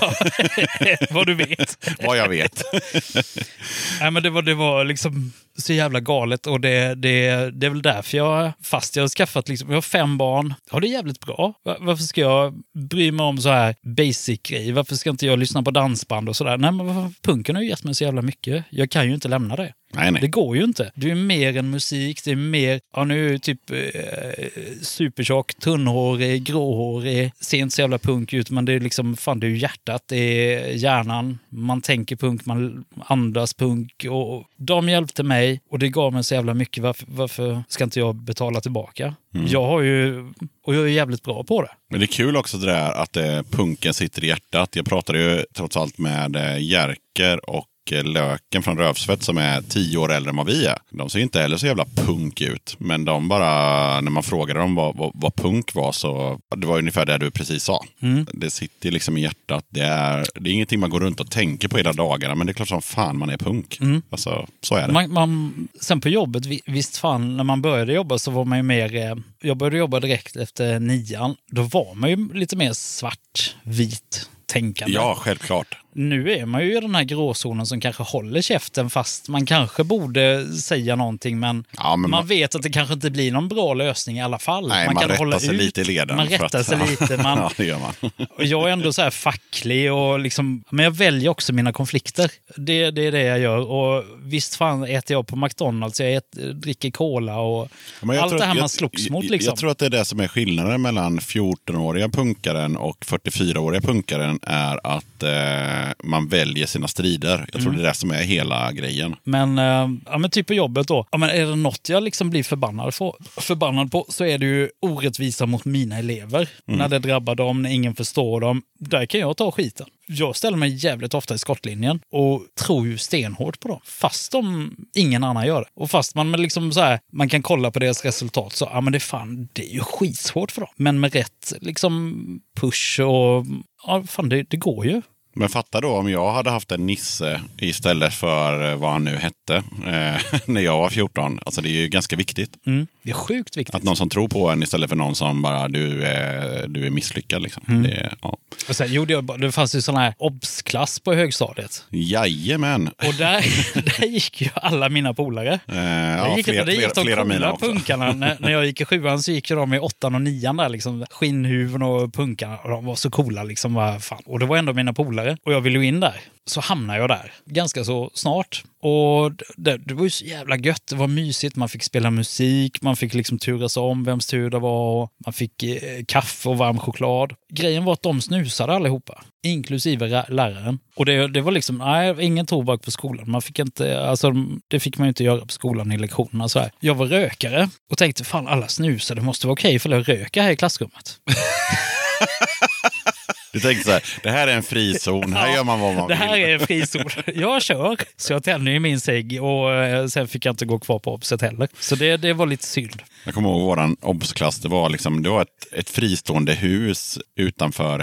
[SPEAKER 2] <laughs> <laughs>
[SPEAKER 1] vad du vet.
[SPEAKER 2] vad jag vet. <laughs>
[SPEAKER 1] Nej, men det var, det var liksom så jävla galet och det, det, det är väl därför jag, fast jag har skaffat, liksom, jag har fem barn, ja det är jävligt bra. Varför ska jag bry mig om så här basic grejer? Varför ska inte jag lyssna på dansband och sådär? Nej men varför- punken har ju gett mig så jävla mycket. Jag kan ju inte lämna det.
[SPEAKER 2] Nej, nej.
[SPEAKER 1] Det går ju inte. Det är mer än musik, det är mer, ja nu är typ eh, supertjock, tunnhårig, gråhårig, ser inte så jävla punk ut men det är liksom, fan det är ju hjärtat, det är hjärnan, man tänker punk, man andas punk och de hjälpte mig och det gav mig så jävla mycket. Varför, varför ska inte jag betala tillbaka? Jag har ju, och jag är jävligt bra på det.
[SPEAKER 2] Men det är kul också det där att eh, punken sitter i hjärtat. Jag pratade ju trots allt med eh, Jerker och Löken från Rövsvett som är tio år äldre än vad vi är. De ser inte heller så jävla punk ut. Men de bara, när man frågade dem vad, vad, vad punk var så det var ungefär det du precis sa. Det sitter liksom i hjärtat. Det är, det är ingenting man går runt och tänker på hela dagarna. Men det är klart som fan man är punk. Alltså, så är det.
[SPEAKER 1] Man, man, sen på jobbet, vi- visst fan, när man började jobba så var man ju mer... Eh, jag började jobba direkt efter nian. Då var man ju lite mer svart-vit tänkande.
[SPEAKER 2] Ja, självklart.
[SPEAKER 1] Nu är man ju i den här gråzonen som kanske håller käften fast man kanske borde säga någonting men,
[SPEAKER 2] Ja, men
[SPEAKER 1] man,
[SPEAKER 2] man-
[SPEAKER 1] vet att det kanske inte blir någon bra lösning i alla fall.
[SPEAKER 2] Nej, man,
[SPEAKER 1] kan
[SPEAKER 2] rättar
[SPEAKER 1] hålla
[SPEAKER 2] sig
[SPEAKER 1] ut,
[SPEAKER 2] lite i leden.
[SPEAKER 1] Man rättar
[SPEAKER 2] att-
[SPEAKER 1] sig lite. <laughs> Man,
[SPEAKER 2] ja, det gör man.
[SPEAKER 1] och jag är ändå så här facklig och liksom, men jag väljer också mina konflikter. Det, det är det jag gör. Och visst fan äter jag på McDonalds, jag äter, dricker cola och
[SPEAKER 2] Ja,
[SPEAKER 1] allt det
[SPEAKER 2] att-
[SPEAKER 1] här man
[SPEAKER 2] jag-
[SPEAKER 1] slogs mot. Liksom.
[SPEAKER 2] Jag tror att det är det som är skillnaden mellan 14-åriga punkaren och 44-åriga punkaren är att eh, man väljer sina strider. Jag tror
[SPEAKER 1] Mm.
[SPEAKER 2] det är det som är hela grejen.
[SPEAKER 1] Men, eh, ja, men typ på jobbet då. Ja, men är det något jag liksom blir förbannad, på, förbannad på så är det ju orättvisa mot mina elever. När det drabbar dem, när ingen förstår dem. Där kan jag ta skiten. Jag ställer mig jävligt ofta i skottlinjen och tror ju stenhårt på dem. Fast de, ingen annan gör det. Och fast man liksom så här, man kan kolla på deras resultat så, ja men det är fan, det är ju skitsvårt för dem. Men med rätt liksom push och, ja fan det, det går ju.
[SPEAKER 2] Men fatta då om jag hade haft en Nisse istället för eh, vad han nu hette eh, <laughs> när jag var 14. Alltså det är ju ganska viktigt.
[SPEAKER 1] Mm. Det är sjukt viktigt.
[SPEAKER 2] Att någon som tror på en istället för någon som bara du är, du är misslyckad. Liksom.
[SPEAKER 1] Mm.
[SPEAKER 2] Det, ja.
[SPEAKER 1] Och sen gjorde jag, det fanns ju sån här obs-klass på högstadiet.
[SPEAKER 2] Jajamän.
[SPEAKER 1] Och där, <laughs> <laughs> där gick ju alla mina polare.
[SPEAKER 2] Eh, ja,
[SPEAKER 1] gick,
[SPEAKER 2] fler,
[SPEAKER 1] det gick de
[SPEAKER 2] flera också.
[SPEAKER 1] punkarna. när, när jag gick i sjuan så gick ju de i åttan och nian där liksom. Skinnhuvuden och punkarna. Och de var så coola liksom. Fan. Och det var ändå mina polare. Och jag ville ju in där. Så hamnade jag där ganska så snart. Och det, det var ju så jävla gött. Det var mysigt. Man fick spela musik. Man fick liksom turas om vems tur det var. Och man fick eh, kaffe och varm choklad. Grejen var att de snusade allihopa. Inklusive läraren. Och det, det var liksom, nej, ingen tobak på skolan. Man fick inte, alltså, det fick man ju inte göra på skolan i lektionerna. Så här. Jag var rökare och tänkte, fan alla snusar, det måste vara okej för jag röker här i klassrummet. <laughs>
[SPEAKER 2] Du tänkte så här, det här är en frizon, här
[SPEAKER 1] Ja,
[SPEAKER 2] gör man vad man
[SPEAKER 1] Det
[SPEAKER 2] vill.
[SPEAKER 1] här är en frizon. Jag kör. Så jag tände ju min cigg och eh, sen fick jag inte gå kvar på Obset heller. Så det, det var lite synd.
[SPEAKER 2] Jag kommer ihåg våran obsklass, det var, liksom, det var ett, ett fristående hus utanför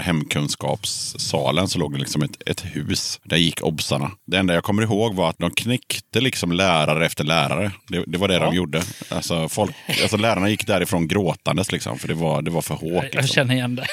[SPEAKER 2] hemkunskapssalen. Så låg det liksom ett, ett hus. Där gick obsarna. Det enda jag kommer ihåg var att de knäckte liksom lärare efter lärare. Det, det var det
[SPEAKER 1] Ja.
[SPEAKER 2] de gjorde. Alltså, folk, alltså lärarna gick därifrån gråtandes liksom, för det var, det var för hårt.
[SPEAKER 1] Jag, jag
[SPEAKER 2] Liksom.
[SPEAKER 1] känner igen det.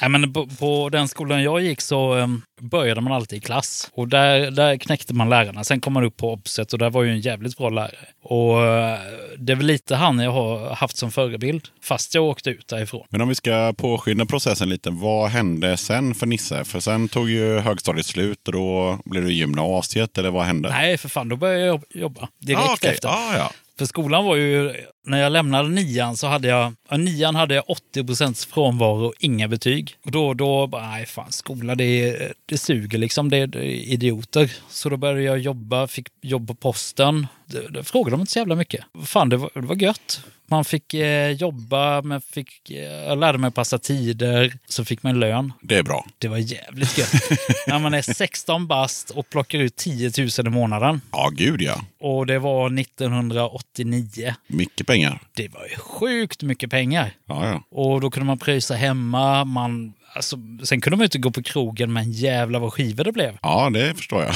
[SPEAKER 1] Nej, men på, på den skolan jag gick så um, började man alltid i klass. Och där, där knäckte man lärarna. Sen kom man upp på Obset och där var ju en jävligt bra lärare. Och eh, det är väl lite han jag har haft som förebild. Fast jag åkte ut därifrån.
[SPEAKER 2] Men om vi ska påskynda processen lite, vad hände sen för Nisse? För sen tog ju högstadiet slut och då blev det gymnasiet, eller vad hände?
[SPEAKER 1] Nej, för fan, då började jag jobb- jobba direkt
[SPEAKER 2] ah, okej.
[SPEAKER 1] efter.
[SPEAKER 2] Ah, ja.
[SPEAKER 1] För skolan var ju, när jag lämnade nian så hade jag, ja, nian hade jag 80 procents frånvaro och inga betyg. Och då, då bara, nej fan, skola det, det suger liksom, det, det är idioter. Så då började jag jobba, fick jobb på posten. Det, det frågade de inte så jävla mycket. Fan, det var, det var gött. Man fick eh, jobba, man fick, eh, jag lärde mig passa tider, så fick man lön.
[SPEAKER 2] Det är bra.
[SPEAKER 1] Det var jävligt gött. <laughs> när man är 16 bast och plockar ut 10 000 i månaden.
[SPEAKER 2] Ja, gud ja.
[SPEAKER 1] Och det var 1989.
[SPEAKER 2] Mycket pengar.
[SPEAKER 1] Det var ju sjukt mycket pengar.
[SPEAKER 2] Ja, ja.
[SPEAKER 1] Och då kunde man pröjsa hemma. Man, alltså, sen kunde man ju inte gå på krogen, men jävla vad skivor det blev.
[SPEAKER 2] Ja, det förstår jag.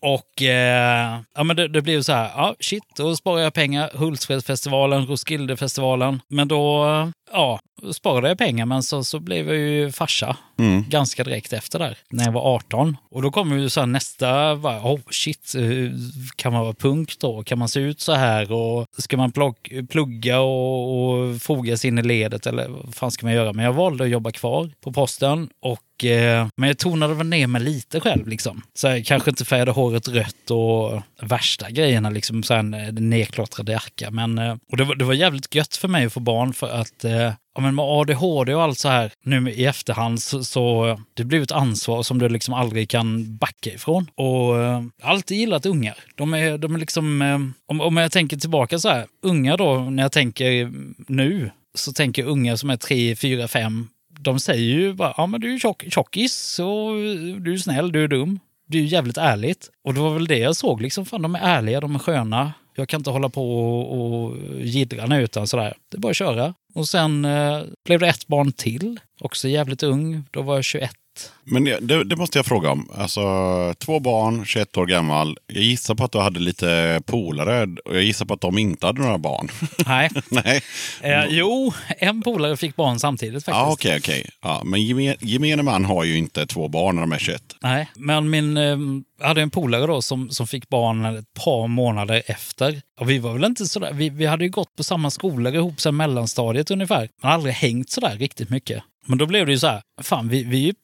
[SPEAKER 2] <laughs>
[SPEAKER 1] Och eh, ja, men det, det blev så här, ja shit, då sparar jag pengar. Hultsfredsfestivalen, Roskildefestivalen. Men då, ja, sparade jag pengar, men så, så blev jag ju farsa ganska direkt efter där, när jag var 18. Och då kommer ju så här nästa, bara, oh shit, eh, kan man vara punk då? Kan man se ut så här? Och ska man plock, plugga och, och fogas in i ledet eller vad fan ska man göra? Men jag valde att jobba kvar på posten och eh, men jag tonade väl ner mig lite själv. Liksom. Så jag kanske inte färgade håret rött och värsta grejerna, liksom så här, en eh, nedklottrad jacka. Men, eh, och det var, det var jävligt gött för mig att få barn för att eh, Ja, men med ADHD och allt så här nu i efterhand så, så det blir ett ansvar som du liksom aldrig kan backa ifrån. Och eh, jag har alltid gillat ungar. De är, de är liksom, eh, om, om jag tänker tillbaka så här, unga då, när jag tänker nu, så tänker jag unga som är tre, fyra, fem. De säger ju bara, ja men du är tjock, tjockis, och du är snäll, du är dum. Det är ju jävligt ärligt. Och det var väl det jag såg, liksom, fan de är ärliga, de är sköna. Jag kan inte hålla på och, och jiddra nu utan sådär. Det är bara att köra. Och sen eh, blev det ett barn till, också jävligt ung. Då var jag 21.
[SPEAKER 2] Men det, det, måste jag fråga om. Alltså, två barn, 21 år gammal. Jag gissar på att du hade lite polare och jag gissar på att de inte hade några barn. <laughs>
[SPEAKER 1] Nej.
[SPEAKER 2] Nej.
[SPEAKER 1] Eh, jo, en polare fick barn samtidigt faktiskt.
[SPEAKER 2] Ja, okej, okej. Ja, men gemen, gemene man har ju inte två barn när de är 21.
[SPEAKER 1] Nej, men min, eh, jag hade en polare då som, som fick barn ett par månader efter. Och vi var väl inte sådär, vi, vi hade ju gått på samma skolor ihop sedan mellanstadiet ungefär. Man har aldrig hängt sådär riktigt mycket. Men då blev det ju så här, fan vi, vi är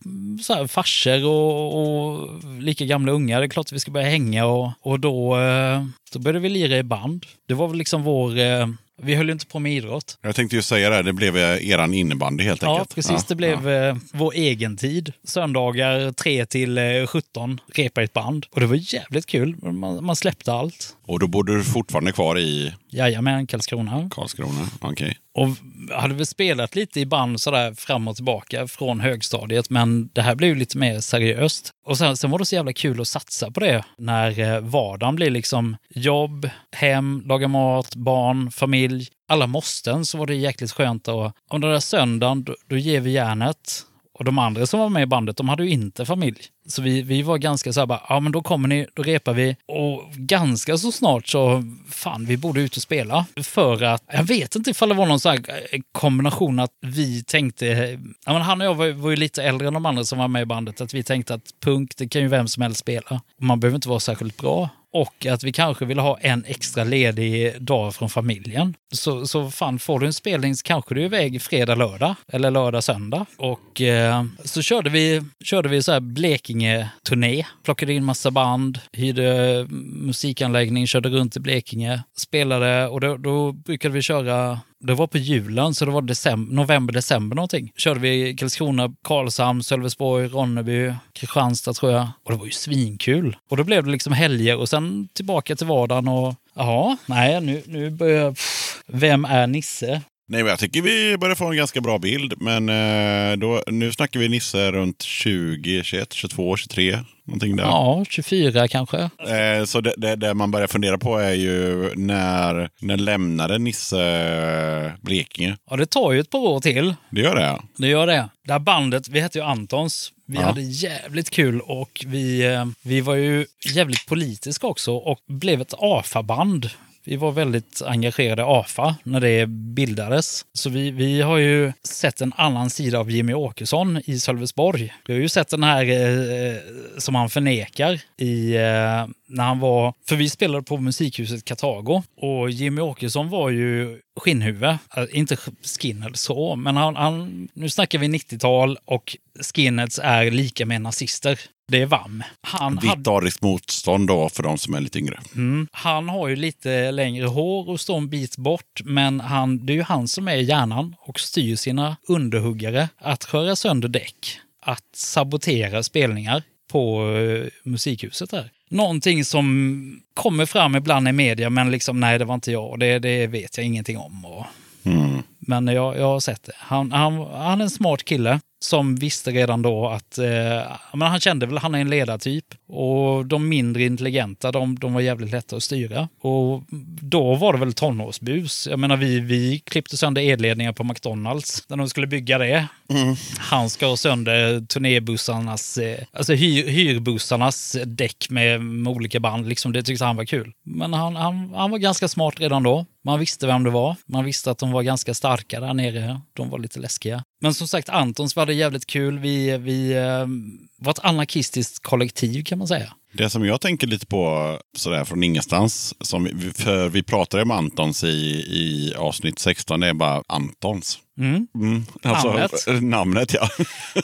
[SPEAKER 1] så här farsor och, och lika gamla ungar, det är klart att vi ska börja hänga och, och då, eh, då började vi lira i band. Det var väl liksom vår, eh, vi höll ju inte på med idrott.
[SPEAKER 2] Jag tänkte ju säga det, det blev eh, eran innebandy helt
[SPEAKER 1] Ja,
[SPEAKER 2] enkelt.
[SPEAKER 1] precis. Det blev eh, vår egen tid. Söndagar 3 till eh, 17, repa i ett band. Och det var jävligt kul. Man, man släppte allt.
[SPEAKER 2] Och då bodde du fortfarande kvar i
[SPEAKER 1] Jajamän, Karlskrona.
[SPEAKER 2] Karlskrona? Okej.
[SPEAKER 1] Och hade väl spelat lite i band sådär fram och tillbaka från högstadiet, men det här blev ju lite mer seriöst. Och sen, sen var det så jävla kul att satsa på det när eh, vardagen blir liksom jobb, hem, laga mat, barn, familj. Alla måsten så var det jäkligt skönt att om den där söndagen, då, då ger vi järnet. Och de andra som var med i bandet, de hade ju inte familj. Så vi, vi var ganska så här bara, ja men då kommer ni, då repar vi. Och ganska så snart så, fan vi borde ut och spela. För att, jag vet inte ifall det var någon sån här eh, kombination att vi tänkte, ja men han och jag var, var ju lite äldre än de andra som var med i bandet, att vi tänkte att punk, det kan ju vem som helst spela. Man behöver inte vara särskilt bra. Och att vi kanske ville ha en extra ledig dag från familjen. Så, så fan, får du en spelning så kanske du är iväg fredag, lördag. Eller lördag, söndag. Och eh, så körde vi, körde vi så här Blekinge-turné. Plockade in massa band, hyrde musikanläggning, körde runt i Blekinge. Spelade och då, då brukade vi köra det var på julen, så det var december, november, december någonting. Körde vi Karlskrona, Karlshamn, Sölvesborg, Ronneby, Kristianstad tror jag. Och det var ju svinkul. Och då blev det liksom helger och sen tillbaka till vardagen och jaha, nej, nu, nu börjar... Pff, vem är Nisse?
[SPEAKER 2] Nej, men jag tycker vi börjar få en ganska bra bild. Men eh, då, nu snackar vi Nisse runt 20, 21, 22, 23. Någonting där.
[SPEAKER 1] Ja, 24 kanske.
[SPEAKER 2] Eh, så det, det, det man börjar fundera på är ju när, när lämnade Nisse eh, Blekinge?
[SPEAKER 1] Ja, det tar ju ett par år till.
[SPEAKER 2] Det gör det.
[SPEAKER 1] Det gör det. Det här bandet, vi hette ju Antons. Vi
[SPEAKER 2] Ja.
[SPEAKER 1] hade jävligt kul och vi, vi var ju jävligt politiska också och blev ett AFA-band. Vi var väldigt engagerade i AFA när det bildades. Så vi, vi har ju sett en annan sida av Jimmy Åkesson i Sölvesborg. Vi har ju sett den här eh, som han förnekar i eh, när han var... För vi spelade på musikhuset Katago och Jimmy Åkesson var ju skinnhuvud. Alltså, Inte skinhead så, men han, han, nu snackar vi 90-tal och skinheads är lika med nazister. Det är VAM. Han,
[SPEAKER 2] Vitt ariskt motstånd då för de som är lite yngre.
[SPEAKER 1] mm, han har ju lite längre hår och står en bit bort, men han, det är ju han som är hjärnan och styr sina underhuggare att sköra sönder däck, att sabotera spelningar på eh, musikhuset där. Någonting som kommer fram ibland i media, men liksom nej, det var inte jag. Det, det vet jag ingenting om. Och,
[SPEAKER 2] Mm.
[SPEAKER 1] men jag, jag har sett det. Han, han, han är en smart kille som visste redan då att... Eh, men han kände väl han är en ledartyp. Och de mindre intelligenta, de, de var jävligt lätta att styra. Och då var det väl tonårsbus. Jag menar, vi, vi klippte sönder elledningar på McDonalds när de skulle bygga det. Han skar sönder turnébussarnas, eh, alltså hyr, hyrbussarnas däck med, med olika band. Liksom, det tyckte han var kul. Men han, han, han var ganska smart redan då. Man visste vem det var. Man visste att de var ganska starka där nere. De var lite läskiga. Men som sagt, Antons var det jävligt kul. Vi, vi eh, var ett anarkistiskt kollektiv kan man säga.
[SPEAKER 2] Det som jag tänker lite på sådär från ingenstans, som vi, för vi pratade om Antons i, i avsnitt 16, det är bara Antons.
[SPEAKER 1] Mm.
[SPEAKER 2] Mm, alltså,
[SPEAKER 1] Namnet.
[SPEAKER 2] Namnet ja.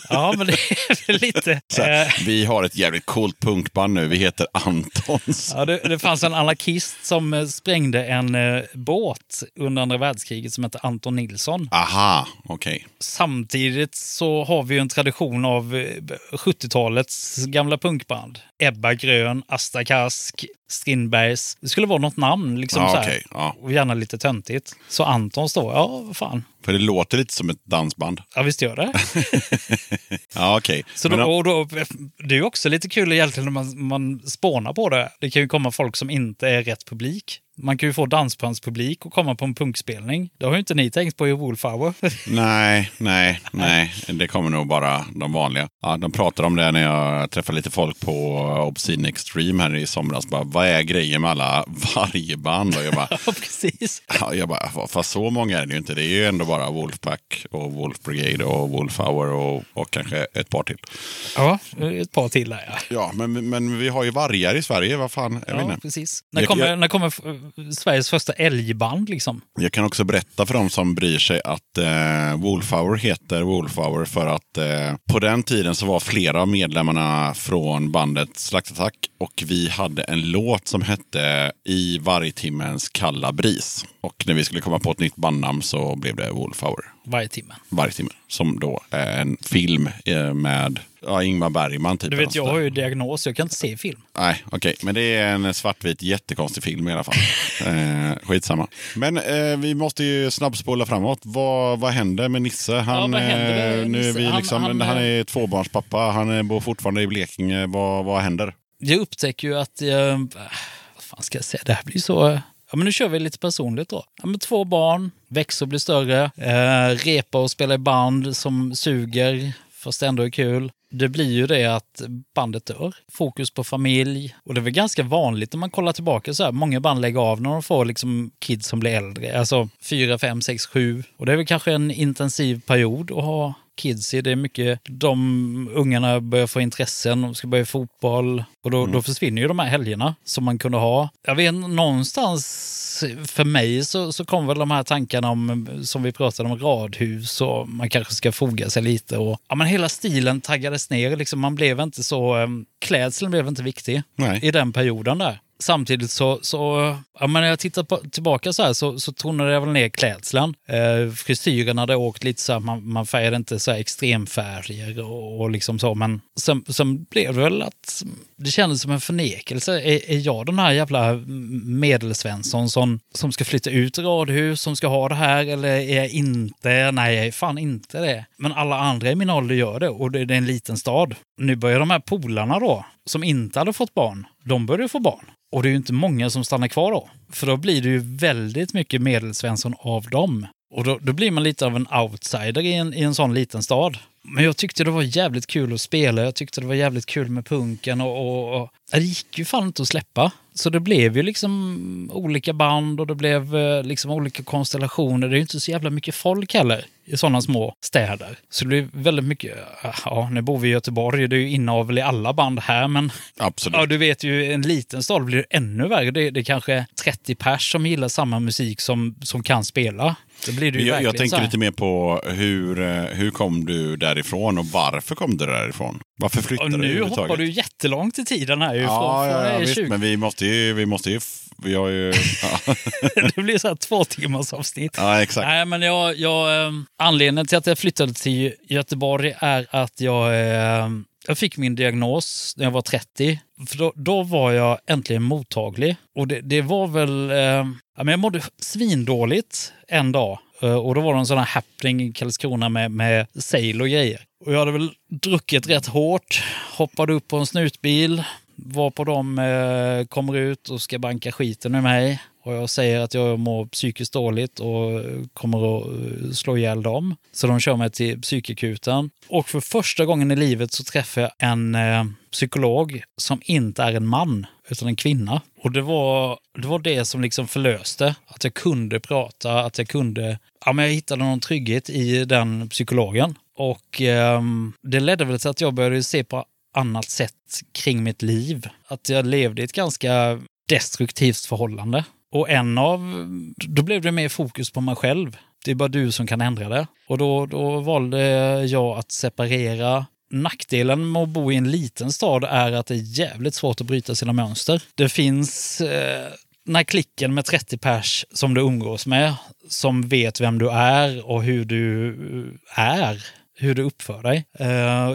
[SPEAKER 1] Ja, men det är <laughs> lite...
[SPEAKER 2] Så
[SPEAKER 1] eh,
[SPEAKER 2] här, vi har ett jävligt coolt punkband nu, vi heter Antons.
[SPEAKER 1] Ja, det, det fanns en anarkist som eh, sprängde en eh, båt under andra världskriget som hette Anton Nilsson.
[SPEAKER 2] Aha, okej.
[SPEAKER 1] Samtidigt så har vi ju en tradition av eh, 70-talets gamla punkband. Ebba Grön, Asta Kask, Strindbergs. Det skulle vara något namn liksom
[SPEAKER 2] Ja,
[SPEAKER 1] så
[SPEAKER 2] okej, ja.
[SPEAKER 1] Och gärna lite töntigt. Så Antons då, ja fan.
[SPEAKER 2] För det låter lite som ett dansband.
[SPEAKER 1] Ja visst gör det. <laughs>
[SPEAKER 2] Ja, okej.
[SPEAKER 1] Så
[SPEAKER 2] Men
[SPEAKER 1] då, och då, det är också lite kul egentligen när man, man spånar på det. Det kan ju komma folk som inte är rätt publik. Man kan ju få dansbandspublik och komma på en punkspelning. Det har ju inte ni tänkt på i Wolfhour. <laughs>
[SPEAKER 2] Nej, nej, nej. Det kommer nog bara de vanliga. Ja, de pratar om det när jag träffar lite folk på Obscene Extreme här i somras. Bara, vad är grejen med alla vargband? Och jag bara, <laughs>
[SPEAKER 1] ja, precis.
[SPEAKER 2] ja, jag bara, "Va- fast så många är det ju inte. Det är ju ändå bara Wolfpack och Wolf Brigade och Wolf Hour och, och kanske ett par till.
[SPEAKER 1] Ja, ett par till där ja.
[SPEAKER 2] Ja, men, men vi har ju vargar i Sverige. Vad fan, jag
[SPEAKER 1] Ja, precis. När kommer,
[SPEAKER 2] jag-
[SPEAKER 1] när kommer Sveriges första älgband liksom?
[SPEAKER 2] Jag kan också berätta för de som bryr sig att eh, Wolfhour heter Wolfhour för att eh, på den tiden så var flera av medlemmarna från bandet Slaktattack och vi hade en låt som hette I vargtimmens kalla bris. Och när vi skulle komma på ett nytt bandnamn så blev det Wolfhour.
[SPEAKER 1] Varje timme.
[SPEAKER 2] Som då är en film eh, med ja, Ingmar Bergman. Typ
[SPEAKER 1] Du vet, jag har ju diagnos, jag kan inte se film.
[SPEAKER 2] Nej, okej. Men det är en svartvit jättekonstig film i alla fall. <laughs> eh, skitsamma. Men eh, vi måste ju snabbspola framåt. Vad, vad händer med Nisse? Han,
[SPEAKER 1] vad händer med
[SPEAKER 2] eh, nu är
[SPEAKER 1] Nisse?
[SPEAKER 2] vi
[SPEAKER 1] Han-
[SPEAKER 2] liksom,
[SPEAKER 1] han,
[SPEAKER 2] han,
[SPEAKER 1] eh,
[SPEAKER 2] är tvåbarnspappa. Han eh, bor fortfarande i Blekinge. Vad, vad händer?
[SPEAKER 1] Jag upptäcker ju att... Eh, vad fan ska jag säga? Det här blir så... Ja, men nu kör vi lite personligt då. Ja, men två barn, växer och blir större, eh, repa och spela i band som suger, fast ändå är kul. Det blir ju det att bandet dör. Fokus på familj. Och det är väl ganska vanligt när man kollar tillbaka så här. Många band lägger av när de får liksom kids som blir äldre. Alltså fyra, fem, sex, sju. Och det är väl kanske en intensiv period att ha kids i. Det är mycket, de ungarna börjar få intressen, de ska börja i fotboll. Och då, då försvinner ju de här helgerna som man kunde ha. Jag vet någonstans för mig så, så kom väl de här tankarna om, som vi pratade om, radhus och man kanske ska foga sig lite. Och, ja, men hela stilen taggades ner, liksom, man blev inte så, eh, klädseln blev inte viktig
[SPEAKER 2] Nej.
[SPEAKER 1] i den perioden där. Samtidigt så, så ja, men när jag tittar på, tillbaka så här så, så tonade jag väl ner klädseln. Eh, frisyren hade åkt lite så här, man, man färgade inte så här extremfärger och, och liksom så. Men sen, sen blev det väl att det kändes som en förnekelse. Är, är jag den här jävla medelsvensson som, som ska flytta ut i radhus, som ska ha det här eller är jag inte? Nej, jag är fan inte det. Men alla andra i min ålder gör det och det, det är en liten stad. Nu börjar de här polarna då, som inte hade fått barn, de började få barn. Och det är ju inte många som stannar kvar då. För då blir det ju väldigt mycket medelsvensson av dem. Och då, då blir man lite av en outsider i en, i en sån liten stad. Men jag tyckte det var jävligt kul att spela. Jag tyckte det var jävligt kul med punken och, och, och det gick ju fan inte att släppa. Så det blev ju liksom olika band och det blev eh, liksom olika konstellationer. Det är ju inte så jävla mycket folk heller i sådana små städer. Så det blir väldigt mycket, ja nu bor vi i Göteborg, det är ju inavel i alla band här men
[SPEAKER 2] Absolut. <laughs>
[SPEAKER 1] Ja, du vet ju, en liten stad blir det ännu värre. Det, det är kanske 30 pers som gillar samma musik som, som kan spela.
[SPEAKER 2] Jag, jag tänker lite mer på hur, eh, hur kom du därifrån och varför kom du därifrån? Varför flyttade
[SPEAKER 1] Och
[SPEAKER 2] du
[SPEAKER 1] nu hoppar du jättelångt i tiden här ju.
[SPEAKER 2] Ja, ja, ja visst,
[SPEAKER 1] 20.
[SPEAKER 2] men vi måste ju... Vi måste ju vi har ju ja. <laughs>
[SPEAKER 1] det blir så här två timmars avsnitt.
[SPEAKER 2] ja, exakt.
[SPEAKER 1] Nej, men jag, jag, eh, anledningen till att jag flyttade till Göteborg är att jag, eh, jag fick min diagnos när jag var 30. För då, då var jag äntligen mottaglig. Och det, det var väl... Eh, jag mådde svindåligt en dag. Eh, och då var det en sån här happening i Karlskrona med, med sail och grejer. Och jag hade väl druckit rätt hårt, hoppade upp på en snutbil, var på dem, eh, kommer ut och ska banka skiten ur mig och jag säger att jag mår psykiskt dåligt och kommer att eh, slå ihjäl dem. Så de kör mig till psykakuten. Och för första gången i livet så träffar jag en eh, psykolog som inte är en man, utan en kvinna. Och det var det, var det som liksom förlöste. Att jag kunde prata, att jag kunde... Ja, men jag hittade någon trygghet i den psykologen. Och eh, det ledde väl till att jag började se på annat sätt kring mitt liv. Att jag levde i ett ganska destruktivt förhållande. Och en av... Då blev det mer fokus på mig själv. Det är bara du som kan ändra det. Och då, då valde jag att separera. Nackdelen med att bo i en liten stad är att det är jävligt svårt att bryta sina mönster. Det finns eh, den här klicken med 30 pers som du umgås med, som vet vem du är och hur du är hur du uppför dig. Eh,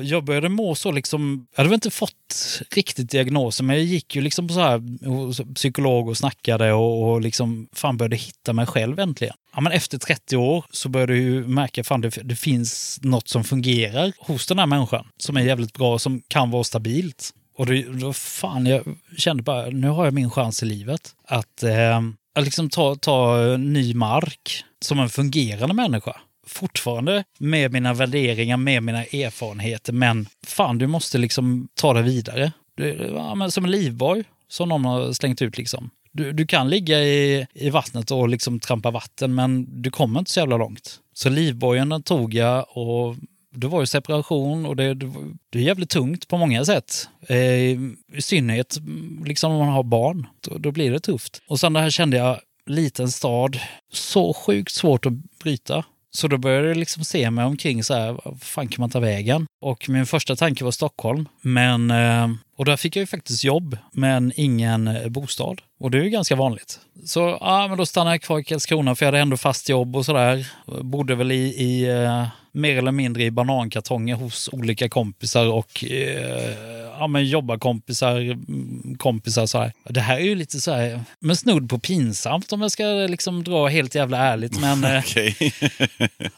[SPEAKER 1] jag började må så liksom, jag hade väl inte fått riktigt diagnoser, men jag gick ju liksom på så här hos psykolog och snackade och, och liksom fan började hitta mig själv äntligen. Ja, men efter 30 år så började jag ju märka fan det, det finns något som fungerar hos den här människan som är jävligt bra, som kan vara stabilt. Och då, då fan, jag kände bara, nu har jag min chans i livet. Att, eh, liksom ta, ta ny mark som en fungerande människa fortfarande med mina värderingar, med mina erfarenheter, men fan, du måste liksom ta det vidare. Du, ja, men som en livboj som någon har slängt ut liksom. Du, du kan ligga i, i vattnet och liksom trampa vatten, men du kommer inte så jävla långt. Så livbojen tog jag och det var ju separation och det, det, det är jävligt tungt på många sätt. Eh, I synnerhet mm, liksom om man har barn, då, då blir det tufft. Och sen det här kände jag, liten stad, så sjukt svårt att bryta. Så då började jag liksom se mig omkring så här, vad fan kan man ta vägen? Och min första tanke var Stockholm. Men, eh, och där fick jag ju faktiskt jobb, men ingen eh, bostad. Och det är ju ganska vanligt. Så ja, men då stannade jag kvar i Karlskrona för jag hade ändå fast jobb och sådär. Bodde väl i, i eh, mer eller mindre i banankartonger hos olika kompisar och eh, ja, men jobbarkompisar, mm, kompisar så här. Det här är ju lite så här, men snudd på pinsamt om jag ska liksom dra helt jävla ärligt. Men <laughs> eh,
[SPEAKER 2] Okej. <laughs>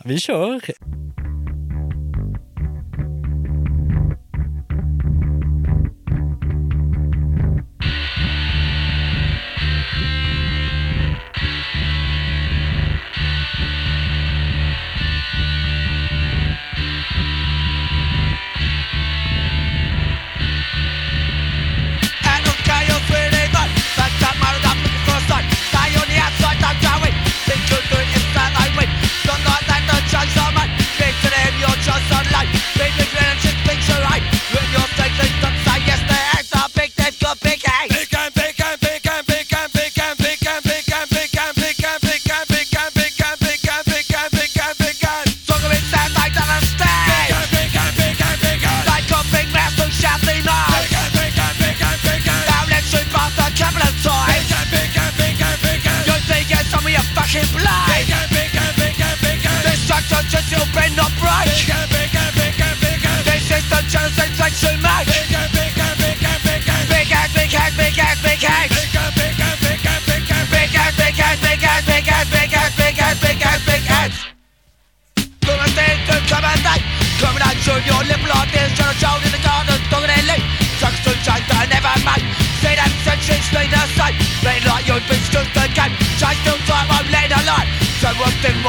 [SPEAKER 1] vi kör.
[SPEAKER 4] a big egg.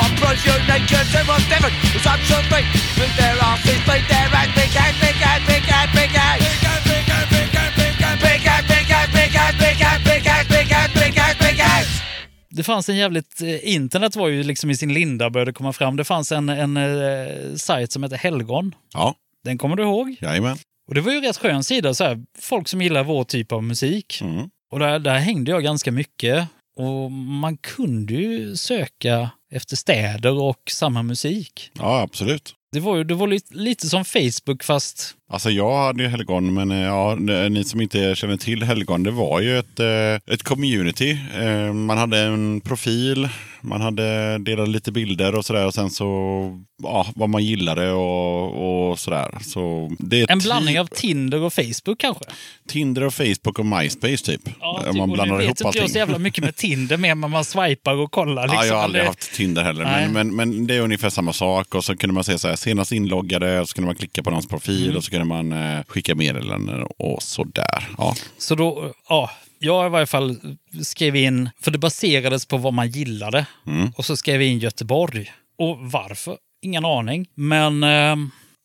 [SPEAKER 4] One proves unique and so what's different It's up to me With their asses beat their ass Big hand, big hand, big hand, big hand
[SPEAKER 1] Det fanns en jävligt... eh, Internet var ju liksom i sin linda började komma fram. Det fanns en, en eh, sajt som heter Helgon.
[SPEAKER 2] Ja,
[SPEAKER 1] Den kommer du ihåg?
[SPEAKER 2] jajamän.
[SPEAKER 1] Och det var ju rätt skön sida. Så här, folk som gillar vår typ av musik.
[SPEAKER 2] Mm.
[SPEAKER 1] Och där, där hängde jag ganska mycket. Och man kunde ju söka efter städer och samma musik.
[SPEAKER 2] Ja, absolut.
[SPEAKER 1] Det var ju det var lite, lite som Facebook fast...
[SPEAKER 2] Alltså jag hade ju Helgon, men eh, ja, ni som inte känner till Helgon, det var ju ett, eh, ett community. Eh, Man hade en profil, man hade delade lite bilder och sådär och sen så ja, vad man gillade och, och sådär. Så det är
[SPEAKER 1] En blandning av Tinder och Facebook kanske?
[SPEAKER 2] Tinder och Facebook och MySpace typ.
[SPEAKER 1] Ja, typ,
[SPEAKER 2] man blandar
[SPEAKER 1] nu vet
[SPEAKER 2] ihop
[SPEAKER 1] inte jag
[SPEAKER 2] allting.
[SPEAKER 1] så jävla mycket med Tinder med, men man swipar och kollar. Liksom.
[SPEAKER 2] Ja, jag har aldrig haft Tinder heller. Men, men, men det är ungefär samma sak. Och så kunde man säga så här, senast inloggade, och så kunde man klicka på någons profil
[SPEAKER 1] Mm.
[SPEAKER 2] och så kunde man eh, skicka meddelanden och sådär. Ja.
[SPEAKER 1] Så då, ja, jag i varje fall skrev in, för det baserades på vad man gillade. Och så skrev jag in Göteborg. Och varför? Ingen aning. Men eh,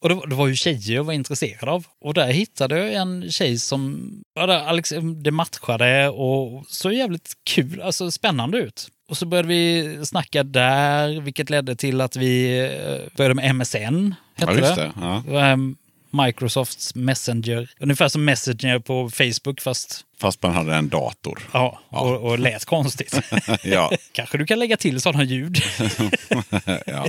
[SPEAKER 1] och det, var- det var ju tjejer jag var intresserad av. Och där hittade jag en tjej som, ja, det, Alex, det matchade och så jävligt kul, alltså spännande ut. Och så började vi snacka där, vilket ledde till att vi eh, började med MSN. Hette
[SPEAKER 2] Ja,
[SPEAKER 1] det.
[SPEAKER 2] det. Ja.
[SPEAKER 1] Microsofts Messenger. Ungefär som Messenger på Facebook fast
[SPEAKER 2] Fast man hade en dator.
[SPEAKER 1] ja, Och, och lät konstigt. <laughs>
[SPEAKER 2] Ja. <laughs>
[SPEAKER 1] Kanske du kan lägga till sådana ljud. <laughs>
[SPEAKER 2] ja.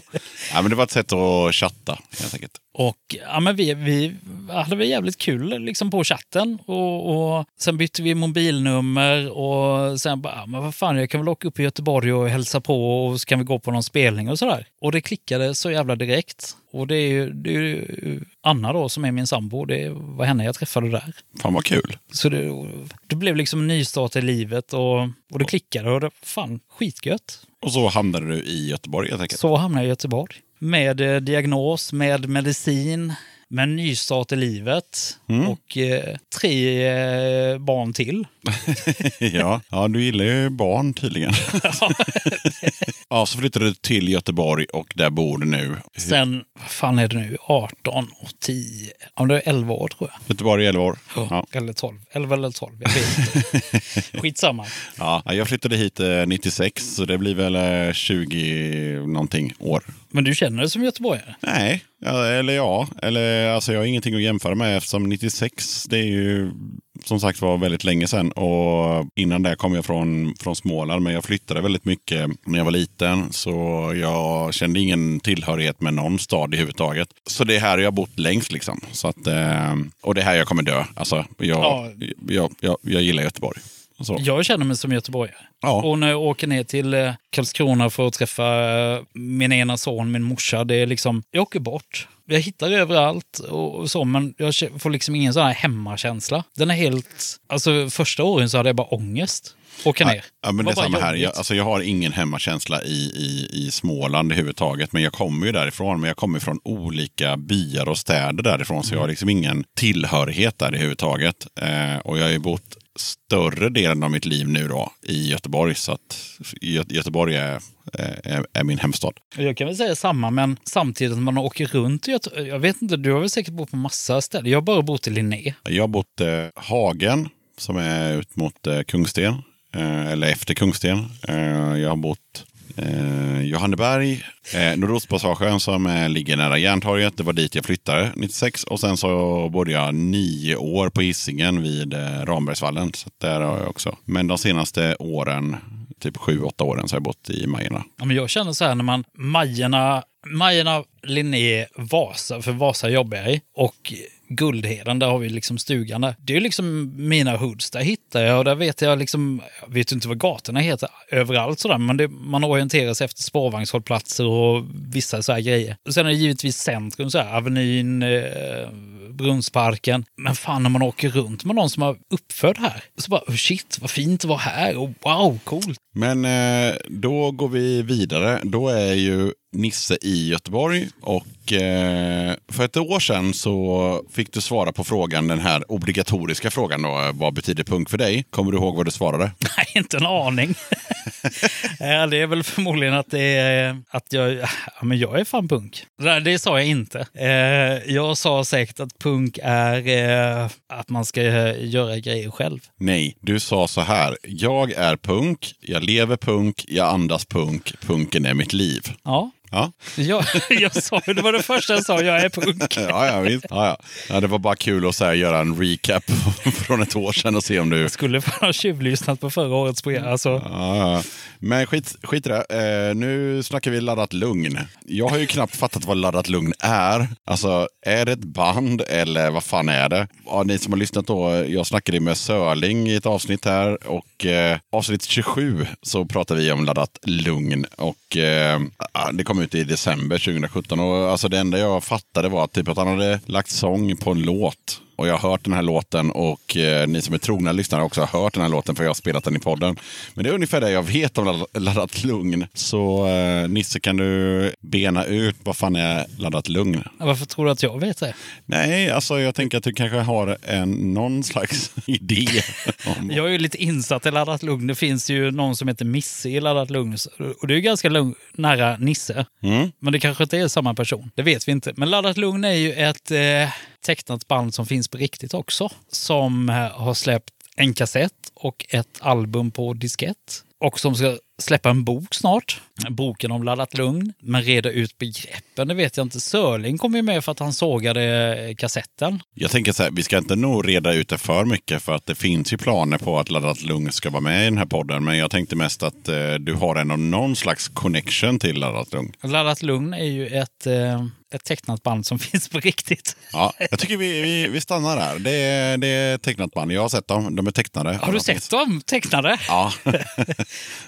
[SPEAKER 2] ja, men det var ett sätt att chatta helt enkelt.
[SPEAKER 1] Och ja, men vi, vi hade väl jävligt kul liksom på chatten. Och, och sen bytte vi mobilnummer och sen bara, ja, men vad fan, jag kan väl åka upp i Göteborg och hälsa på och så kan vi gå på någon spelning och sådär. Och det klickade så jävla direkt. Och det är ju, det är ju Anna då som är min sambo, det var henne jag träffade där.
[SPEAKER 2] Fan vad kul.
[SPEAKER 1] Så det, det blev liksom en nystart i livet och, och det klickade och det, fan, skitgött.
[SPEAKER 2] Och så hamnade du i Göteborg helt enkelt.
[SPEAKER 1] Så hamnade jag i Göteborg. Med eh, diagnos, med medicin, med nystart i livet och eh, tre eh, barn till. <laughs>
[SPEAKER 2] ja. ja, du gillar ju barn tydligen. <laughs> ja, så flyttade du till Göteborg och där bor du nu.
[SPEAKER 1] Sen, vad fan är det nu, 18 och 10, ja det är 11 år tror jag.
[SPEAKER 2] Göteborg i 11 år. Ja.
[SPEAKER 1] Eller 12, 11 eller 12, jag vet inte. <laughs> Skitsamma.
[SPEAKER 2] Ja, jag flyttade hit eh, 96, så det blir väl eh, 20 någonting år.
[SPEAKER 1] Men du känner dig som göteborgare?
[SPEAKER 2] Nej, eller ja. Eller, alltså, jag har ingenting att jämföra med eftersom 96, det är ju som sagt var väldigt länge sedan. Och innan det kom jag från, från Småland, men jag flyttade väldigt mycket när jag var liten. Så jag kände ingen tillhörighet med någon stad i huvudtaget. Så det är här jag har bott längst liksom. Så att, eh, och det är här jag kommer dö. Alltså, jag,
[SPEAKER 1] Ja.
[SPEAKER 2] jag, jag, jag gillar Göteborg. Så.
[SPEAKER 1] Jag känner mig som göteborgare.
[SPEAKER 2] Ja.
[SPEAKER 1] Och när jag åker ner till eh, Karlskrona för att träffa eh, min ena son, min morsa, det är liksom, jag åker bort. Jag hittar överallt och så, men jag får liksom ingen sån här hemmakänsla. Den är helt, alltså första åren så hade jag bara ångest. Åka ner.
[SPEAKER 2] Ja, men det är samma här. Jag, alltså, jag har ingen hemmakänsla i, i, i Småland överhuvudtaget. Men jag kommer ju därifrån. Men jag kommer från olika byar och städer därifrån. Så jag har liksom ingen tillhörighet där överhuvudtaget. Eh, och jag har ju bott större delen av mitt liv nu då i Göteborg. Så att Gö Göteborg är, är, är min hemstad.
[SPEAKER 1] Jag kan väl säga samma, men samtidigt när man åker runt i Göte- Jag vet inte, du har väl säkert bott på massa ställen. Jag har bara bott i Linné.
[SPEAKER 2] Jag har bott eh, Hagen som är ut mot eh, Kungsten. Eh, eller efter Kungsten. Eh, jag har bott eh, Johanneberg. Eh, Nordostpassagen som eh, ligger nära Järntorget. Det var dit jag flyttade 96. Och sen så bodde jag nio år på Hisingen vid eh, Rambergsvallen. Så där har jag också. Men de senaste åren, typ sju, åtta åren, så har jag bott i Majorna.
[SPEAKER 1] Ja, men jag känner så här när man, Majerna, Majerna, Linné, Vasa, för Vasa jobbar jag i, och Guldheden, där har vi liksom stugan där. Det är ju liksom mina hoods, där hittar jag och där vet jag liksom, jag vet inte vad gatorna heter överallt sådär, men det, man orienterar sig efter spårvagnshållplatser och vissa så här grejer. Och sen är det givetvis centrum, så här, Avenyn, eh, Brunnsparken. Men fan när man åker runt med någon som har uppfödd här, så bara oh shit, vad fint det var här och wow, coolt.
[SPEAKER 2] Men eh, då går vi vidare. Då är ju Nisse i Göteborg. Och eh, för ett år sedan så fick du svara på frågan, den här obligatoriska frågan då. Vad betyder punk för dig? Kommer du ihåg vad du svarade? <laughs>
[SPEAKER 1] Nej, inte en aning. <laughs> Eh, det är väl förmodligen att det är att jag, ja, men jag är fan punk. Nej, det sa jag inte. Eh, Jag sa säkert att punk är eh, att man ska eh, göra grejer själv.
[SPEAKER 2] Nej, du sa så här. Jag är punk, jag lever punk, jag andas punk, punken är mitt liv.
[SPEAKER 1] Ja,
[SPEAKER 2] Ja,
[SPEAKER 1] jag, <laughs> jag sa, det var det första jag sa, jag är punk. <laughs>
[SPEAKER 2] ja, ja, visst. Ja, ja. ja, det var bara kul att så här, göra en recap <laughs> från ett år sedan och se om du
[SPEAKER 1] Skulle fan ha tjuvlyssnat på förra årets program. Alltså,
[SPEAKER 2] Ja, ja. Men skit, skit i det. Eh, nu snackar vi laddat lugn. Jag har ju knappt fattat vad laddat lugn är. Alltså, är det ett band eller vad fan är det? Ja, ni som har lyssnat då, jag snackade med Sörling i ett avsnitt här och eh, avsnitt 27 så pratar vi om laddat lugn och eh, det kom ut i december 2017 och alltså det enda jag fattade var typ att han hade lagt sång på en låt och jag har hört den här låten och eh, ni som är trogna lyssnare har också hört den här låten för jag har spelat den i podden. Men det är ungefär det jag vet om Laddat- Laddat Lugn. Så eh, Nisse, kan du bena ut vad fan är Laddat Lugn?
[SPEAKER 1] Varför tror du att jag vet det?
[SPEAKER 2] Nej, alltså jag tänker att du kanske har en, någon slags <laughs> idé. Om,
[SPEAKER 1] Jag är ju lite insatt i Laddat Lugn. Det finns ju någon som heter Misse i Laddat Lugn. Och det är ju ganska lugn, nära Nisse.
[SPEAKER 2] Mm.
[SPEAKER 1] Men det kanske inte är samma person. Det vet vi inte. Men Laddat Lugn är ju ett eh, tecknat band som finns på riktigt också. Som har släppt en kassett och ett album på diskett. Och som ska släppa en bok snart. Boken om Laddat Lugn. Men reda ut begreppen, det vet jag inte. Sörling kom ju med för att han sågade eh, kassetten.
[SPEAKER 2] Jag tänker så här, vi ska inte nog reda ut det för mycket för att det finns ju planer på att Laddat Lugn ska vara med i den här podden. Men jag tänkte mest att eh, du har ändå någon slags connection till Laddat Lugn.
[SPEAKER 1] Laddat Lugn är ju ett, eh, ett tecknat band som <laughs> finns på riktigt.
[SPEAKER 2] Ja, jag tycker vi, vi, vi stannar där. Det är, det är tecknat band. Jag har sett dem. De är tecknade.
[SPEAKER 1] Har du sett dem tecknade?
[SPEAKER 2] Ja. <laughs> <laughs>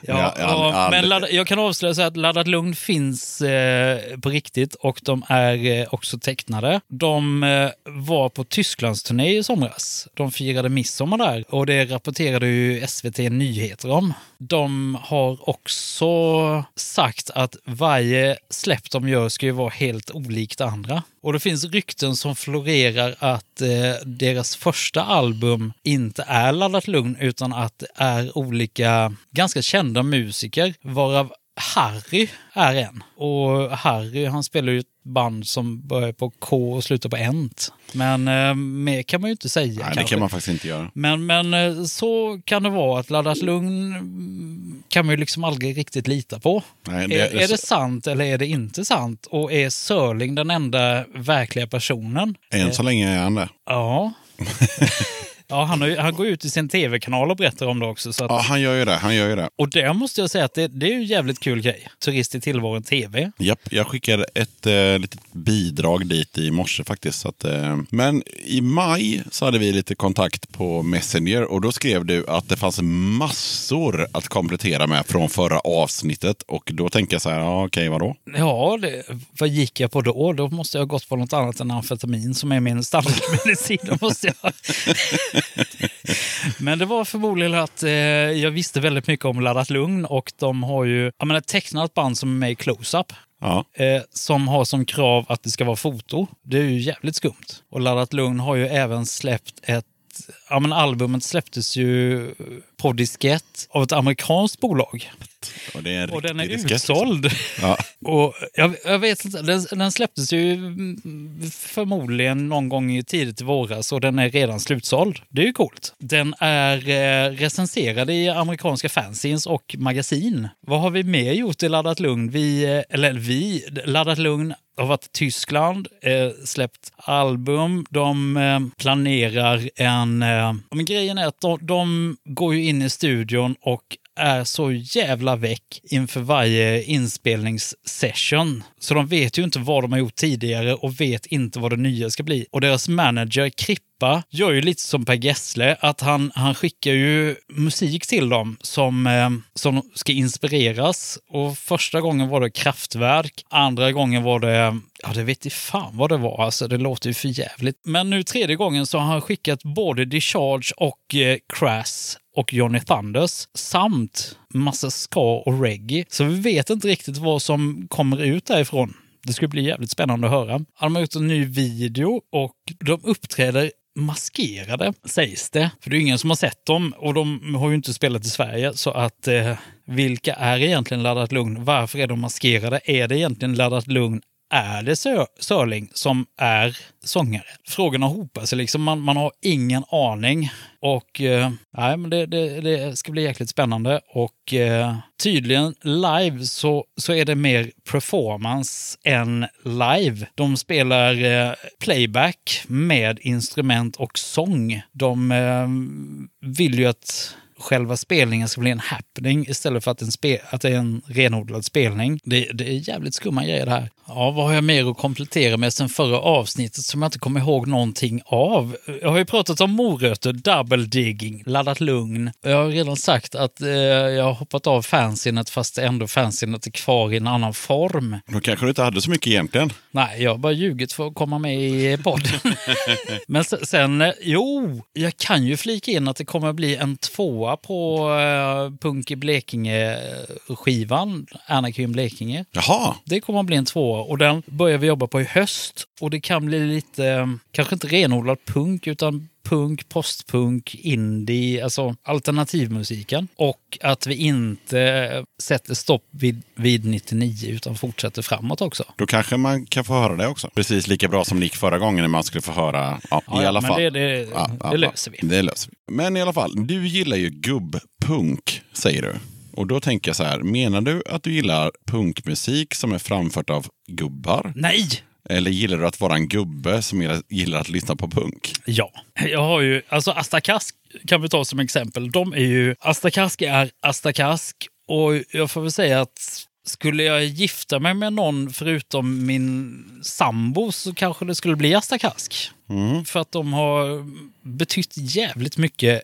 [SPEAKER 1] Ja, ja,
[SPEAKER 2] aldrig-
[SPEAKER 1] men ladd, jag kan avslöja så att Laddat Lugn finns eh, på riktigt och de är eh, också tecknade. De eh, var på Tysklandsturné i somras. De firade midsommar där och det rapporterade ju SVT Nyheter om. De har också sagt att varje släpp de gör ska ju vara helt olikt andra. Och det finns rykten som florerar att eh, deras första album inte är Laddat Lugn utan att det är olika ganska kända musiker varav Harry är en. Och Harry han spelar ju band som börjar på K och slutar på Ent. Men eh, mer kan man ju inte säga
[SPEAKER 2] Nej, det kan man faktiskt inte göra.
[SPEAKER 1] Men, men eh, så kan det vara att Laddat Lugn kan man ju liksom aldrig riktigt lita på.
[SPEAKER 2] Nej,
[SPEAKER 1] är, är det sant eller är det inte sant? Och är Sörling den enda verkliga personen?
[SPEAKER 2] Än så länge är han det.
[SPEAKER 1] Ja. <laughs> ja han, har, han går ut i sin tv-kanal och berättar om det också. Så att,
[SPEAKER 2] Ja, han gör ju det. Han gör ju det.
[SPEAKER 1] Och där måste jag säga att det, det är ju en jävligt kul grej. Turist i tillvaron TV.
[SPEAKER 2] Japp, jag skickade ett eh, litet bidrag dit i morse faktiskt. Så att, eh, men i maj så hade vi lite kontakt på Messenger och då skrev du att det fanns massor att komplettera med från förra avsnittet. Och då tänker jag så här, ja, okej, vadå?
[SPEAKER 1] Ja, det, vad gick jag på då? Då måste jag ha gått på något annat än amfetamin som är min standardmedicin. Då <laughs> måste jag... <laughs> Men det var förmodligen att eh, jag visste väldigt mycket om Laddat Lugn och de har ju jag menar, tecknat band som är med i Close-Up.
[SPEAKER 2] Ja,
[SPEAKER 1] Eh, som har som krav att det ska vara foto. Det är ju jävligt skumt. Och Laddat Lugn har ju även släppt ett Ja, men albumet släpptes ju på diskett av ett amerikanskt bolag.
[SPEAKER 2] och det är en
[SPEAKER 1] Och den är
[SPEAKER 2] diskett.
[SPEAKER 1] utsåld.
[SPEAKER 2] Ja. <laughs>
[SPEAKER 1] Och jag, jag vet inte, den, den släpptes ju förmodligen någon gång i tidigt i våras och den är redan slutsåld. Det är ju coolt. Den är eh, recenserad i amerikanska fanzines och magasin. Vad har vi mer gjort i Laddat Lugn? Vi, eh, eller vi, Laddat Lugn har varit i Tyskland, eh, släppt album. De eh, planerar en... Eh, men grejen är att de, de går ju in i studion och är så jävla väck inför varje inspelningssession. Så de vet ju inte vad de har gjort tidigare och vet inte vad det nya ska bli. Och deras manager pappa gör ju lite som Per Gessle, att han, han skickar ju musik till dem som, eh, som ska inspireras. Och första gången var det Kraftwerk, andra gången var det Ja, det vet i fan vad det var. Alltså, det låter ju för jävligt. Men nu tredje gången så har han skickat både Discharge och eh, Crass och Johnny Thunders samt massa ska och reggae. Så vi vet inte riktigt vad som kommer ut därifrån. Det skulle bli jävligt spännande att höra. De har gjort en ny video och de uppträder maskerade, sägs det. För det är ingen som har sett dem och de har ju inte spelat i Sverige. Så att eh, vilka är egentligen Laddat Lugn? Varför är de maskerade? Är det egentligen Laddat Lugn? Är det Sör Sörling som är sångare? Frågorna hopar sig liksom. Man, man har ingen aning. Och eh, nej, men det, det, det ska bli jäkligt spännande. Och eh, tydligen live så, så är det mer performance än live. De spelar eh, playback med instrument och sång. De eh, vill ju att själva spelningen ska bli en happening istället för att, en spe, att det är en renodlad spelning. Det, det är jävligt skumma grejer det här. Ja, vad har jag mer att komplettera med sen förra avsnittet som jag inte kommer ihåg någonting av? Jag har ju pratat om morötter, double digging, laddat lugn. Jag har redan sagt att eh, jag har hoppat av fansinet fast ändå fansinet är kvar i en annan form.
[SPEAKER 2] Då kanske du inte hade så mycket egentligen.
[SPEAKER 1] Nej, jag har bara ljugit för att komma med i podden. <laughs> Men sen, eh, jo, jag kan ju flika in att det kommer bli en tvåa på eh, Punk i Blekinge-skivan, Anarchy Blekinge.
[SPEAKER 2] Jaha,
[SPEAKER 1] Det kommer bli en tvåa och den börjar vi jobba på i höst. Och det kan bli lite, eh, kanske inte renodlad punk, utan punk, postpunk, indie, alltså alternativmusiken. Och att vi inte sätter stopp vid, vid 99 utan fortsätter framåt också.
[SPEAKER 2] då kanske man kan få höra det också. Precis lika bra som gick förra gången när man skulle få höra. Ja,
[SPEAKER 1] Ja,
[SPEAKER 2] i alla
[SPEAKER 1] men
[SPEAKER 2] fall.
[SPEAKER 1] det- det-
[SPEAKER 2] ja,
[SPEAKER 1] det
[SPEAKER 2] ja.
[SPEAKER 1] löser vi.
[SPEAKER 2] Det löser vi. Men i alla fall, du gillar ju gubbpunk, säger du. Och då tänker jag så här, menar du att du gillar punkmusik som är framfört av gubbar?
[SPEAKER 1] Nej!
[SPEAKER 2] Eller gillar du att vara en gubbe som gillar- att lyssna på punk?
[SPEAKER 1] Ja, jag har ju, alltså Asta Kask kan vi ta som exempel. De är ju, Asta Kask är Asta Kask och jag får väl säga att skulle jag gifta mig med någon förutom min sambo så kanske det skulle bli Asta Kask. För att de har betytt jävligt mycket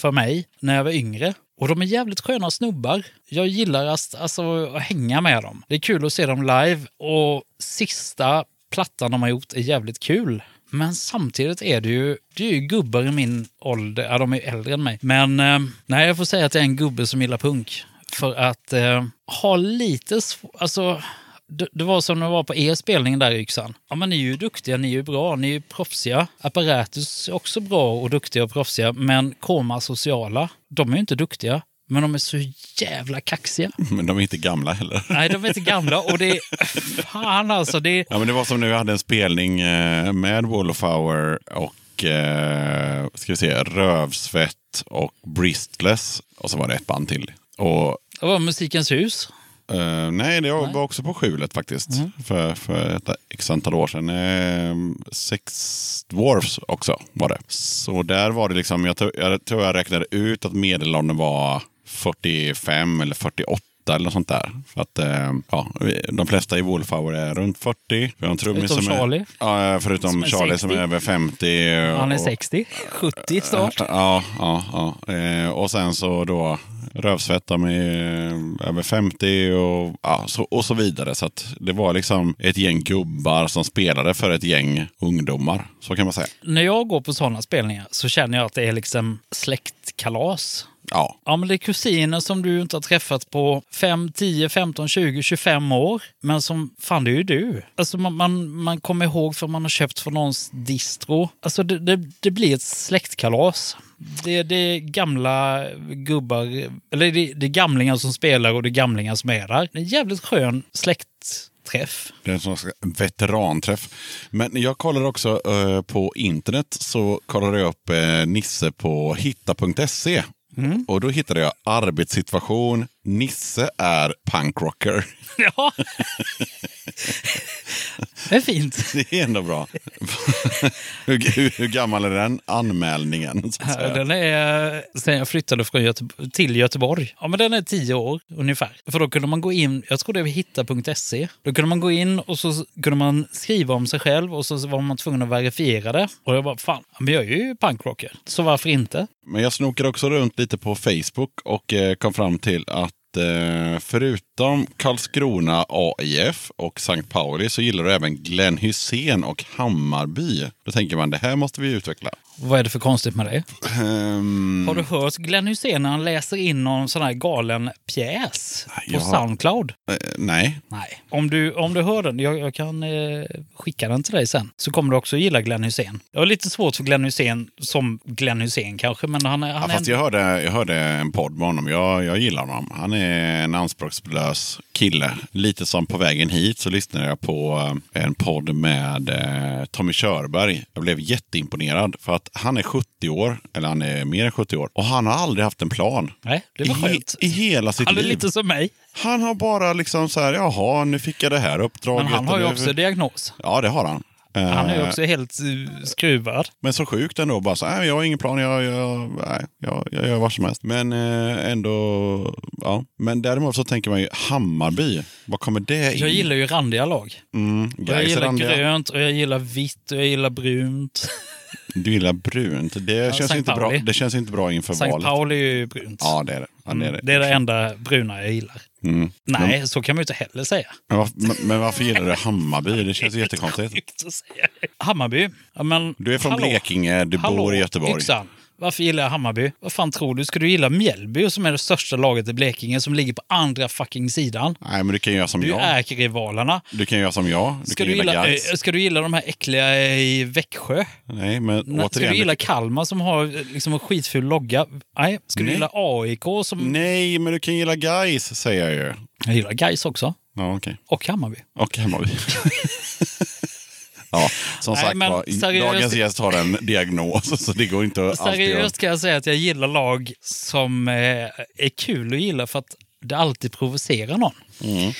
[SPEAKER 1] för mig när jag var yngre. Och de är jävligt sköna snubbar. Jag gillar att, alltså, att hänga med dem. Det är kul att se dem live och sista plattan de har gjort är jävligt kul. Men samtidigt är det ju, det är ju gubbar i min ålder, ja de är ju äldre än mig. Men eh, nej, jag får säga att jag är en gubbe som gillar punk. För att eh, ha lite, svårt, alltså det, det var som det var på er spelning där i Yxan. Ja, men ni är ju duktiga, ni är ju bra, ni är ju proffsiga. Apparatus är också bra och duktiga och proffsiga, men Koma sociala, de är ju inte duktiga. Men de är så jävla kaxiga. <laughs>
[SPEAKER 2] Men de är inte gamla heller.
[SPEAKER 1] Nej, de är inte gamla och det är... <laughs> Fan alltså, det är...
[SPEAKER 2] Ja, men det var som när vi hade en spelning eh, med Wallflower och eh, ska vi se, Rövsvett och Bristless. Och så var det ett band till. Och
[SPEAKER 1] Det var Musikens hus.
[SPEAKER 2] Eh, nej, det var också på skjulet faktiskt. För, för ett x antal år sedan. Eh, Sex Dwarfs också var det. Så där var det liksom, jag tror jag, tror jag räknade ut att medelåldern var 45 eller 48 eller något sånt där. För att, eh, ja, de flesta i Wallflower är runt 40. Vi har en trummis
[SPEAKER 1] Förutom
[SPEAKER 2] som är,
[SPEAKER 1] Charlie.
[SPEAKER 2] Ja, förutom
[SPEAKER 1] Som är
[SPEAKER 2] Charlie som
[SPEAKER 1] 60.
[SPEAKER 2] är över 50.
[SPEAKER 1] Han är
[SPEAKER 2] och-
[SPEAKER 1] 60, 70 snart.
[SPEAKER 2] Ja, ja, ja. Eh, och sen så då Rövsvett, de är eh, över 50 och, ja, så, och så vidare. Så det var liksom ett gäng gubbar som spelade för ett gäng ungdomar. Så kan man säga.
[SPEAKER 1] När jag går på sådana spelningar så känner jag att det är liksom släktkalas.
[SPEAKER 2] Ja,
[SPEAKER 1] Ja, men det är kusiner som du inte har träffat på 5, 10, 15, 20, 25 år. Men som, fan det är ju du. Alltså man, man, man kommer ihåg för man har köpt från någons distro. Alltså det, det, det blir ett släktkalas. Det, det är gamla gubbar, eller det, det är gamlingar som spelar och det är gamlingar som är där. Det är en jävligt skön släktträff.
[SPEAKER 2] det är en sån veteranträff. Men jag kollar också eh, på internet så kollade jag upp eh, Nisse på hitta.se. Och då hittade jag arbetssituation. Nisse är punkrocker.
[SPEAKER 1] Ja. <laughs> det är fint. <laughs>
[SPEAKER 2] Det är ändå bra. <laughs> hur, hur, hur gammal är den anmälningen? Säga?
[SPEAKER 1] Den är sen jag flyttade från Göte till Göteborg. Ja, men den är tio år ungefär. För då kunde man gå in, jag tror det var hitta.se. Då kunde man gå in och så kunde man skriva om sig själv och så var man tvungen att verifiera det. Och jag bara, fan, men jag är ju punkrocker. Så varför inte?
[SPEAKER 2] Men jag snokade också runt lite på Facebook och eh, kom fram till att eh, Eh, förutom Karlskrona AIF och Sankt Pauli så gillar du även Glenn Hussein och Hammarby. Då tänker man det här måste vi utveckla.
[SPEAKER 1] Vad är det för konstigt med det?
[SPEAKER 2] Ehm,
[SPEAKER 1] Har du hört Glenn Hysén när han läser in någon sån här galen pjäs på
[SPEAKER 2] jag har-
[SPEAKER 1] Soundcloud?
[SPEAKER 2] eh, nej,
[SPEAKER 1] Nej. Om du, om du hör den, jag, jag kan eh, skicka den till dig sen, så kommer du också gilla Glenn Hysén. Jag har lite svårt för Glenn Hysén som Glenn Hysén kanske, men han. Han
[SPEAKER 2] ja,
[SPEAKER 1] är
[SPEAKER 2] fast jag hörde, jag hörde en podd med honom. Jag, jag gillar honom. Han är en anspråkslös kille. Lite som på vägen hit så lyssnade jag på eh, en podd med eh, Tommy Körberg. Jag blev jätteimponerad för att han är 70 år, eller han är mer än 70 år, och han har aldrig haft en plan.
[SPEAKER 1] Nej, det var
[SPEAKER 2] I,
[SPEAKER 1] skönt.
[SPEAKER 2] I hela sitt
[SPEAKER 1] Han är
[SPEAKER 2] liv.
[SPEAKER 1] lite som mig,
[SPEAKER 2] Han har bara liksom så här, jaha, nu fick jag det här uppdraget.
[SPEAKER 1] men han har ju också diagnos.
[SPEAKER 2] Ja, det har han.
[SPEAKER 1] Han är ju
[SPEAKER 2] Eh,
[SPEAKER 1] också helt eh, skruvad.
[SPEAKER 2] Men så sjukt ändå. Bara så, nej, jag har ingen plan, jag, jag, nej, jag, jag gör vad som helst. Men eh, ändå, ja. Men däremot så tänker man ju Hammarby, vad kommer det in?
[SPEAKER 1] Jag gillar ju randiga lag.
[SPEAKER 2] mm,
[SPEAKER 1] Jag gillar
[SPEAKER 2] randiga.
[SPEAKER 1] grönt och jag gillar vitt och jag gillar brunt.
[SPEAKER 2] Du gillar brunt. Det, känns
[SPEAKER 1] Sankt
[SPEAKER 2] inte bra, det känns inte bra inför
[SPEAKER 1] Sankt
[SPEAKER 2] valet.
[SPEAKER 1] Pauli är ju brunt.
[SPEAKER 2] Ja, det är det. Ja, det, är det.
[SPEAKER 1] Det är det enda bruna jag gillar.
[SPEAKER 2] Mm.
[SPEAKER 1] Nej, så kan man ju inte heller säga.
[SPEAKER 2] Men, varför, men, men varför gillar du Hammarby? Det känns <laughs> ju jättekonstigt.
[SPEAKER 1] Hammarby. Ja, men,
[SPEAKER 2] Du är från
[SPEAKER 1] hallå.
[SPEAKER 2] Blekinge, du
[SPEAKER 1] Hallå,
[SPEAKER 2] bor i Göteborg.
[SPEAKER 1] Yxan. Varför gillar jag Hammarby? Vad fan tror du? Ska du gilla Mjällby som är det största laget i Blekinge som ligger på andra fucking sidan?
[SPEAKER 2] Nej, men du kan göra som
[SPEAKER 1] Du
[SPEAKER 2] jag.
[SPEAKER 1] är ärkerivalerna.
[SPEAKER 2] Du kan göra som jag. Du
[SPEAKER 1] Ska du,
[SPEAKER 2] gilla,
[SPEAKER 1] gilla,
[SPEAKER 2] Gais.
[SPEAKER 1] eh, ska du gilla de här äckliga i Växjö?
[SPEAKER 2] Nej, men
[SPEAKER 1] Nej, Ska
[SPEAKER 2] återigen.
[SPEAKER 1] du gilla Kalmar som har eh, liksom en skitful logga? Nej. Ska du
[SPEAKER 2] Nej.
[SPEAKER 1] gilla AIK som...
[SPEAKER 2] Nej, men du kan gilla Gais säger jag ju.
[SPEAKER 1] Jag gillar Gais också.
[SPEAKER 2] Ja, okej.
[SPEAKER 1] Och Hammarby.
[SPEAKER 2] Och Hammarby. <laughs> ja, som
[SPEAKER 1] Nej,
[SPEAKER 2] sagt
[SPEAKER 1] men
[SPEAKER 2] var,
[SPEAKER 1] seriöst-
[SPEAKER 2] dagens gäst har en diagnos, så det går inte att.
[SPEAKER 1] Seriöst kan jag säga att jag gillar lag som eh, är kul att gilla för att det alltid provocerar någon.
[SPEAKER 2] Mm.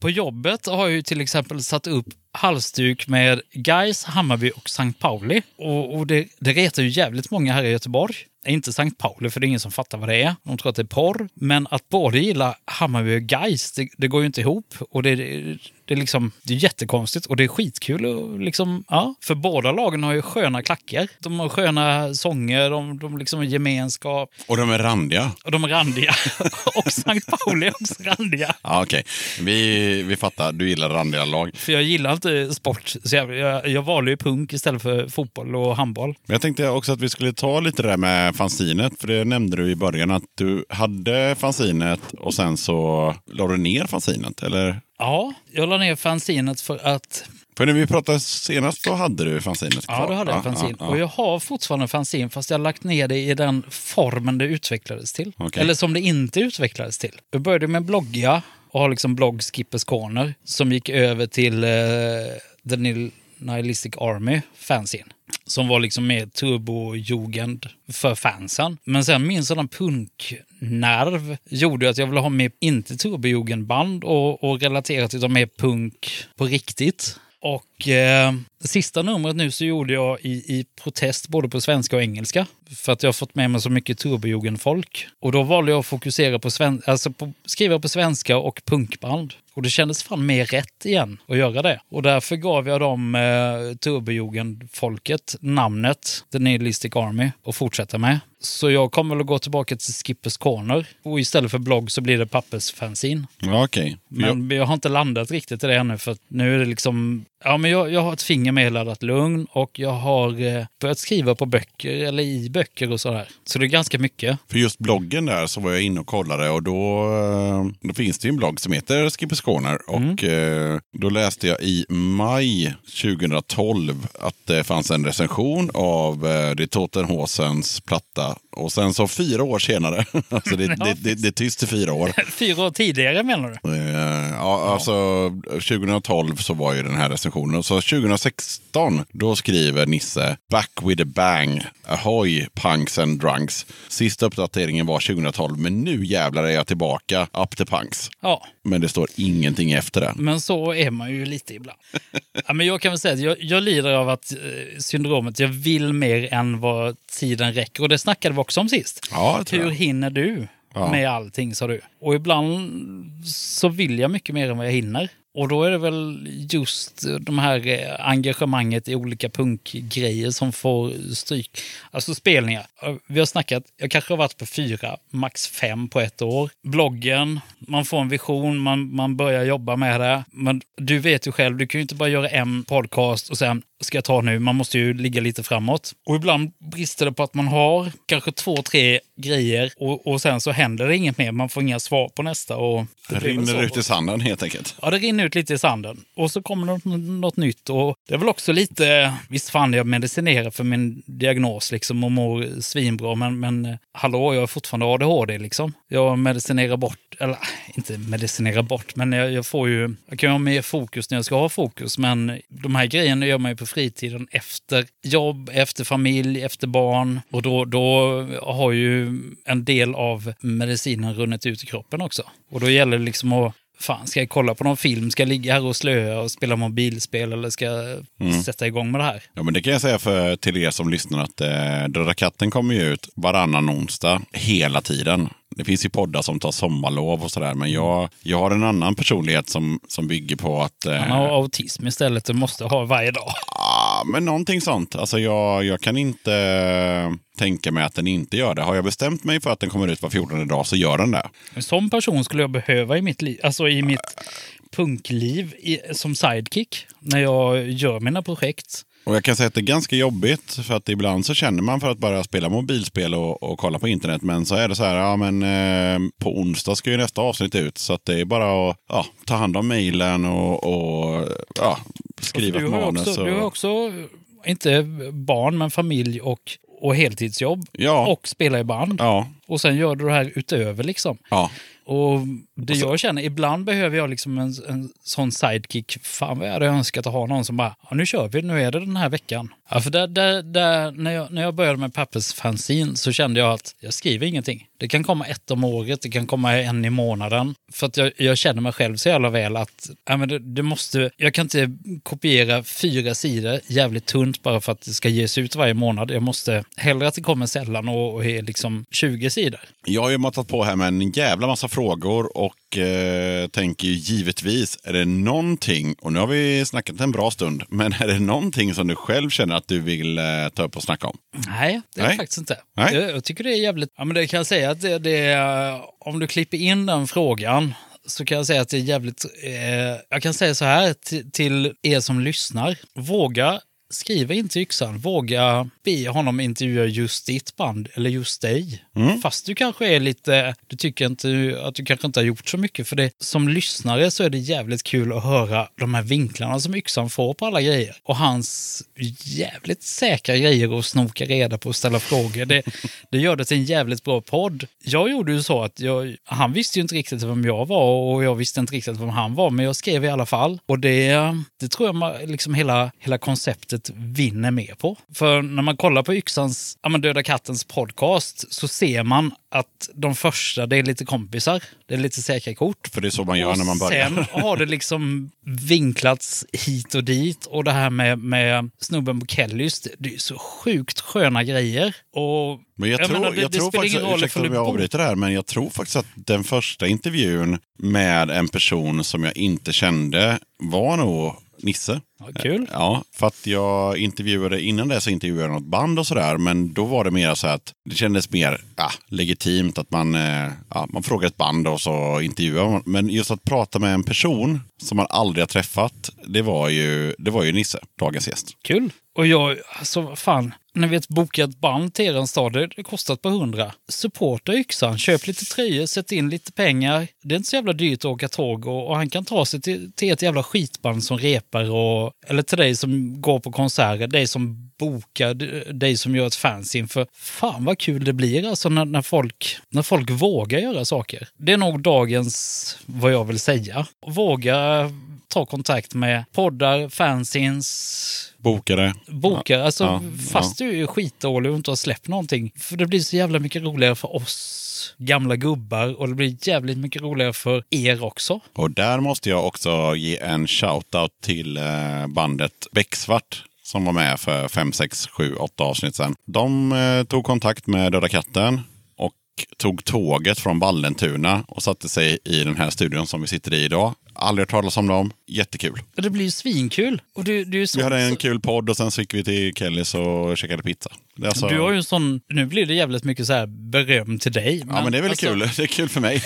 [SPEAKER 1] På jobbet har jag till exempel satt upp halsduk med Gais, Hammarby och Sankt Pauli. Och, och det, det retar ju jävligt många här i Göteborg. Inte Sankt Pauli, för det är ingen som fattar vad det är. De tror att det är porr. Men att både gilla Hammarby och Gais, det, det går ju inte ihop. Och det, det, är liksom, det är jättekonstigt och det är skitkul. Och liksom, ja. För båda lagen har ju sköna klackar. De har sköna sånger, de, de liksom har gemenskap.
[SPEAKER 2] Och de är randiga.
[SPEAKER 1] Och de är randiga. <laughs> och Sankt Pauli är också randiga.
[SPEAKER 2] Ja, okej. Vi, vi fattar, du gillar randiga lag.
[SPEAKER 1] För jag gillar inte sport. Så jag, jag, jag valde ju punk istället för fotboll och handboll.
[SPEAKER 2] Jag tänkte också att vi skulle ta lite det där med fanzinet, för det nämnde du i början att du hade fanzinet och sen så la du ner fanzinet, eller?
[SPEAKER 1] Ja, jag la ner fanzinet för att...
[SPEAKER 2] För när vi pratade senast så hade du fanzinet kvar.
[SPEAKER 1] Ja, då hade jag fanzin.
[SPEAKER 2] ja,
[SPEAKER 1] Och
[SPEAKER 2] ja.
[SPEAKER 1] jag har fortfarande fanzin fast jag har lagt ner det i den formen det utvecklades till.
[SPEAKER 2] Okej.
[SPEAKER 1] Eller som det inte utvecklades till. Jag började med blogga och har liksom blogg Skippers Corner som gick över till eh, The Nihilistic Army fanzine. Som var liksom mer turbojugend för fansen. Men sen min sådan punknerv gjorde att jag ville ha mer, inte turbojugendband och, och relaterat till mer punk på riktigt. Och eh, sista numret nu så gjorde jag i, i protest både på svenska och engelska. För att jag har fått med mig så mycket turbojugendfolk. Och då valde jag att fokusera på, sven- alltså på skriva på svenska och punkband. Och det kändes fan mer rätt igen att göra det. Och därför gav jag dem eh, turbojugendfolket namnet The Nihilistic Army och fortsätta med. Så jag kommer väl att gå tillbaka till Skippers Corner. Och istället för blogg så blir det pappersfanzine.
[SPEAKER 2] Ja, okej.
[SPEAKER 1] Men jag har inte landat riktigt i det ännu för nu är det liksom... Ja, men jag, jag har ett finger med laddat lugn och jag har eh, börjat skriva på böcker eller i böcker och sådär. Så det är ganska mycket.
[SPEAKER 2] För just bloggen där så var jag inne och kollade och då, eh, då finns det ju en blogg som heter Skippers Corner. Och eh, då läste jag i maj 2012 att det fanns en recension av eh, Det Totenhosens platta. Och sen så fyra år senare, <laughs> alltså det, <laughs> det, det, det är tyst i fyra år. <laughs>
[SPEAKER 1] Fyra år tidigare menar du?
[SPEAKER 2] Eh, ja, alltså 2012 så var ju den här recensionen. Så 2016, då skriver Nisse Back with a bang. Ahoy, punks and drunks. Sista uppdateringen var 2012, men nu jävlar är jag tillbaka. Up to punks.
[SPEAKER 1] Ja,
[SPEAKER 2] Men det står ingenting efter det.
[SPEAKER 1] men så är man ju lite ibland. <laughs> ja, men jag kan väl säga att jag, jag lider av att eh, syndromet, jag vill mer än vad tiden räcker. Och det snackade vi också om sist.
[SPEAKER 2] Ja,
[SPEAKER 1] Hur hinner du
[SPEAKER 2] Ja.
[SPEAKER 1] med allting, sa du. Och ibland så vill jag mycket mer än vad jag hinner. Och då är det väl just de här eh, engagemanget i olika punkgrejer som får stryk. Alltså spelningar. Eh, Vi har snackat, jag kanske har varit på fyra, max fem på ett år. Bloggen, man får en vision, man, man börjar jobba med det. Men du vet ju själv, du kan ju inte bara göra en podcast och sen ska jag ta nu, man måste ju ligga lite framåt. Och ibland brister det på att man har kanske två, tre grejer och, och sen så händer det inget mer. Man får inga svar på nästa. Och
[SPEAKER 2] Det rinner ut i sanden helt enkelt.
[SPEAKER 1] Ja, det rinner ut lite i sanden. Och så kommer något, något nytt. Och det är väl också lite... Visst fan, jag medicinerar för min diagnos liksom och mår svinbra. Men, men eh, hallå, jag är fortfarande ADHD liksom. Jag medicinerar bort, eller <laughs> inte medicinerar bort, men jag, jag får ju... Jag kan ju ha mer fokus när jag ska ha fokus. Men de här grejerna gör man ju på fritiden efter jobb, efter familj, efter barn. Och då, då har ju en del av medicinen runnit ut i kroppen också. Och då gäller det liksom att fan ska jag kolla på någon film? Ska jag ligga här och slöa och spela mobilspel eller ska jag
[SPEAKER 2] Mm.
[SPEAKER 1] sätta igång med det här?
[SPEAKER 2] Ja, men det kan jag säga för, till er som lyssnar att eh, Döda katten kommer ju ut varannan onsdag hela tiden. Det finns ju poddar som tar sommarlov och sådär, men jag, jag har en annan personlighet som, som bygger på att... Eh,
[SPEAKER 1] Han har autism istället och måste ha varje dag.
[SPEAKER 2] Ja, men någonting sånt. Alltså jag, jag kan inte eh, tänka mig att den inte gör det. Har jag bestämt mig för att den kommer ut var 14 dag så gör den det.
[SPEAKER 1] En sån person skulle jag behöva i mitt liv, alltså i mitt punkliv i, som sidekick när jag gör mina projekt.
[SPEAKER 2] Och jag kan säga att det är ganska jobbigt för att ibland så känner man för att bara spela mobilspel och, och kolla på internet. Men så är det så här, ja men eh, på onsdag ska ju nästa avsnitt ut. Så det är bara att ja, ta hand om mejlen och, och ja, skriva ett manus.
[SPEAKER 1] också,
[SPEAKER 2] och,
[SPEAKER 1] du har också, inte barn, men familj och, och heltidsjobb.
[SPEAKER 2] Ja.
[SPEAKER 1] Och spelar i band.
[SPEAKER 2] Ja,
[SPEAKER 1] Och sen gör du det här utöver liksom.
[SPEAKER 2] ja.
[SPEAKER 1] Och det jag känner, ibland behöver jag liksom en, en sån sidekick. Fan vad jag hade önskat att ha någon som bara, ja, nu kör vi, nu är det den här veckan. Ja, för där, där, där, när, jag, när jag började med pappersfanzin så kände jag att jag skriver ingenting. Det kan komma ett om året, det kan komma en i månaden. För att jag, jag känner mig själv så jävla väl att ja, men det, det måste, jag kan inte kopiera fyra sidor jävligt tunt bara för att det ska ges ut varje månad. Jag måste hellre att det kommer sällan och, och är liksom 20 sidor.
[SPEAKER 2] Jag har ju matat på här med en jävla massa frågor och eh, tänker ju givetvis, är det någonting, och nu har vi snackat en bra stund, <laughs> men är det någonting som du själv känner att du vill eh, ta upp och snacka om?
[SPEAKER 1] Nej, det är
[SPEAKER 2] Nej.
[SPEAKER 1] faktiskt inte.
[SPEAKER 2] Nej.
[SPEAKER 1] Jag, jag tycker det är jävligt... Ja, men det kan jag säga att det, det är... Om du klipper in den frågan så kan jag säga att det är jävligt... Eh, jag kan säga så här till, till er som lyssnar. Våga skriva in till yxan. Våga be honom intervjua just ditt band eller just dig. Fast du kanske är lite... Du tycker inte att du kanske inte har gjort så mycket för det. Som lyssnare så är det jävligt kul att höra de här vinklarna som yxan får på alla grejer. Och hans jävligt säkra grejer att snoka reda på och ställa frågor. Det, <laughs> det gör det till en jävligt bra podd. Jag gjorde ju så att jag, han visste ju inte riktigt vem jag var och jag visste inte riktigt vem han var. Men jag skrev i alla fall. Och det, det tror jag liksom hela, hela konceptet vinner med på. För när man kollar på Yxans, ja men Döda kattens podcast så ser man att de första, det är lite kompisar. Det är lite säkra kort.
[SPEAKER 2] För det är så man gör när man börjar.
[SPEAKER 1] Sen har det liksom vinklats hit och dit. Och det här med, med snubben på Kellys, det, är så sjukt sköna grejer. Och
[SPEAKER 2] Men jag,
[SPEAKER 1] jag
[SPEAKER 2] tror,
[SPEAKER 1] menar, det-
[SPEAKER 2] jag
[SPEAKER 1] det
[SPEAKER 2] tror faktiskt, ursäkta om jag avbryter det här, men jag tror faktiskt att den första intervjun med en person som jag inte kände var nog Nisse.
[SPEAKER 1] Ja, kul.
[SPEAKER 2] Ja, för att jag intervjuade, innan det så intervjuade jag något band och sådär, men då var det mer så att det kändes mer ja, legitimt att man, eh, ja, man frågar ett band och så intervjuar man. Men just att prata med en person som man aldrig har träffat, det var ju, det var ju Nisse, dagens gäst.
[SPEAKER 1] Kul. Och jag, alltså fan, fan, när vi ett bokat band till er stad, det kostar ett par hundra. Supporta yxan, köp lite tröjor, sätt in lite pengar. Det är inte så jävla dyrt att åka tåg och, och han kan ta sig till, till ett jävla skitband som repar och, eller till dig som går på konserter, dig som bokar, dig som gör ett fanzine. För fan vad kul det blir alltså när, när, folk, när folk vågar göra saker. Det är nog dagens, vad jag vill säga. Våga ta kontakt med poddar, fanzines,
[SPEAKER 2] Bokade.
[SPEAKER 1] bokar. Alltså,
[SPEAKER 2] Ja,
[SPEAKER 1] fast du är skitdålig och inte har släppt någonting. För det blir så jävla mycket roligare för oss gamla gubbar och det blir jävligt mycket roligare för er också.
[SPEAKER 2] Och där måste jag också ge en shout-out till eh, bandet Becksvart som var med för 5, 6, 7, 8 avsnitt sedan. De eh, tog kontakt med Döda katten och tog tåget från Vallentuna och satte sig i den här studion som vi sitter i idag. Aldrig hört talas om dem. Jättekul.
[SPEAKER 1] Och det blir ju svinkul. Och du, du, är så,
[SPEAKER 2] Vi hade en kul podd och sen så gick vi till Kellys och käkade pizza. Alltså-
[SPEAKER 1] du har ju en sån... Nu blir det jävligt mycket så här beröm till dig.
[SPEAKER 2] Ja, men det är väl
[SPEAKER 1] alltså,
[SPEAKER 2] kul. <laughs> Det är kul för mig.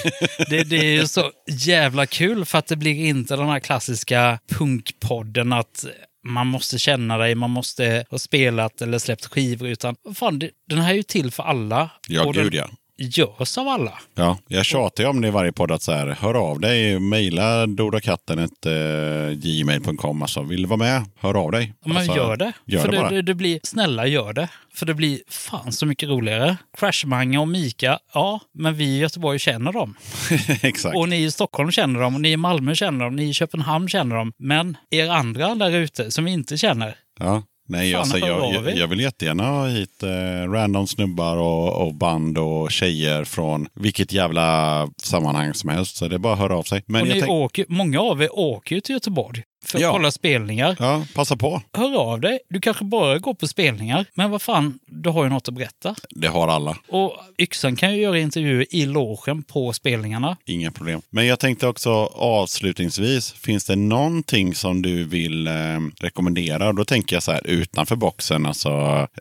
[SPEAKER 1] Det, det är ju så jävla kul för att det blir inte den här klassiska punkpodden att man måste känna dig, man måste ha spelat eller släppt skivor. Utan fan, den här är ju till för alla.
[SPEAKER 2] Ja,
[SPEAKER 1] och den
[SPEAKER 2] gud ja.
[SPEAKER 1] Görs av alla.
[SPEAKER 2] Ja, jag tjatar ju om det i varje podd att så här, hör av dig, mejla dodakatten.gmail.com. Alltså, vill du vara med, hör av dig.
[SPEAKER 1] Men
[SPEAKER 2] alltså,
[SPEAKER 1] gör det.
[SPEAKER 2] Gör
[SPEAKER 1] för
[SPEAKER 2] det
[SPEAKER 1] det, det blir, snälla gör det. För det blir fan så mycket roligare. Crashmanga och Mika, ja, men vi i Göteborg känner dem. <laughs>
[SPEAKER 2] Exakt.
[SPEAKER 1] Och ni i Stockholm känner dem, och ni i Malmö känner dem, ni i Köpenhamn känner dem. Men er andra där ute som vi inte känner,
[SPEAKER 2] Ja.
[SPEAKER 5] Nej, alltså, jag, jag, jag vill jättegärna ha hit eh, random snubbar och, och band och tjejer från vilket jävla sammanhang som helst. Så det är bara att höra av sig. Men
[SPEAKER 1] och
[SPEAKER 5] jag tänk,
[SPEAKER 1] åker, många av er åker ju till Göteborg för att
[SPEAKER 5] Ja.
[SPEAKER 1] kolla spelningar.
[SPEAKER 5] ja, passa på.
[SPEAKER 1] Hör av dig. Du kanske bara går på spelningar. Men vad fan, du har ju något att berätta.
[SPEAKER 5] Det har alla.
[SPEAKER 1] Och Yxan kan ju göra intervjuer i logen på spelningarna.
[SPEAKER 5] Inga problem. Men jag tänkte också avslutningsvis, finns det någonting som du vill eh, rekommendera? Då tänker jag så här utanför boxen, alltså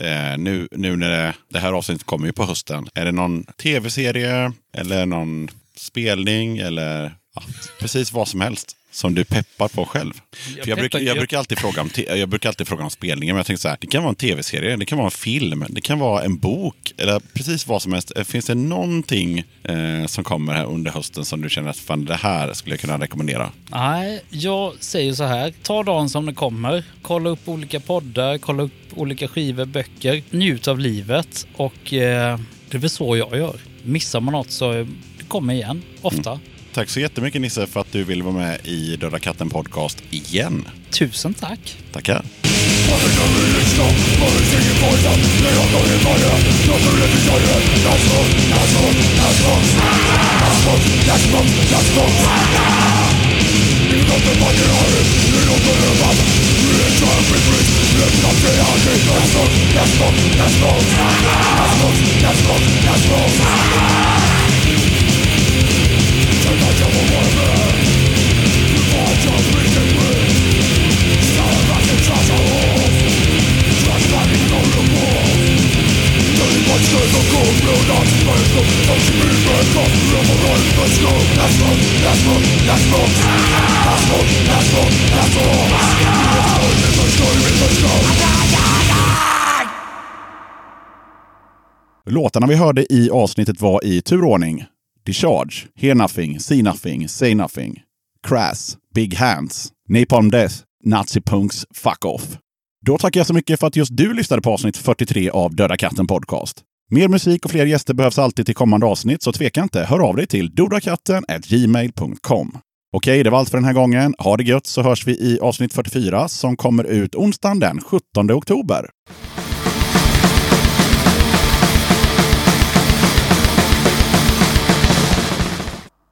[SPEAKER 5] eh, nu, nu när det, det här avsnittet kommer ju på hösten. Är det någon tv-serie eller någon spelning eller ja, precis vad som helst som du peppar på själv?
[SPEAKER 1] Jag
[SPEAKER 5] För jag, brukar, jag, brukar alltid fråga om jag brukar alltid fråga om spelningar, men jag tänkte så här, det kan vara en tv-serie, det kan vara en film, det kan vara en bok, eller precis vad som helst. Eh, Finns det någonting eh, som kommer här under hösten som du känner att fan, det här skulle jag kunna rekommendera?
[SPEAKER 1] Nej, jag säger så här. Ta dagen som det kommer. Kolla upp olika poddar, kolla upp olika skivor, böcker. Njut av livet och eh, det är väl så jag gör. Missar man något så kommer igen, ofta.
[SPEAKER 5] Tack så jättemycket Nisse för att du ville vara med i Döda katten podcast igen.
[SPEAKER 1] Tusen tack!
[SPEAKER 5] Tackar!
[SPEAKER 2] Låtarna vi hörde i avsnittet var i turordning. Discharge, Hear Nothing, See Nothing, Say Nothing, Crass, Big Hands, Napalm Death, Nazi Punks Fuck Off. Då tackar jag så mycket för att just du lyssnade på avsnitt 43 av Döda katten Podcast. Mer musik och fler gäster behövs alltid till kommande avsnitt, så tveka inte. Hör av dig till dodakatten.gmail.com. Okej, det var allt för den här gången. Ha det gött så hörs vi i avsnitt 44 som kommer ut onsdagen den 17 oktober.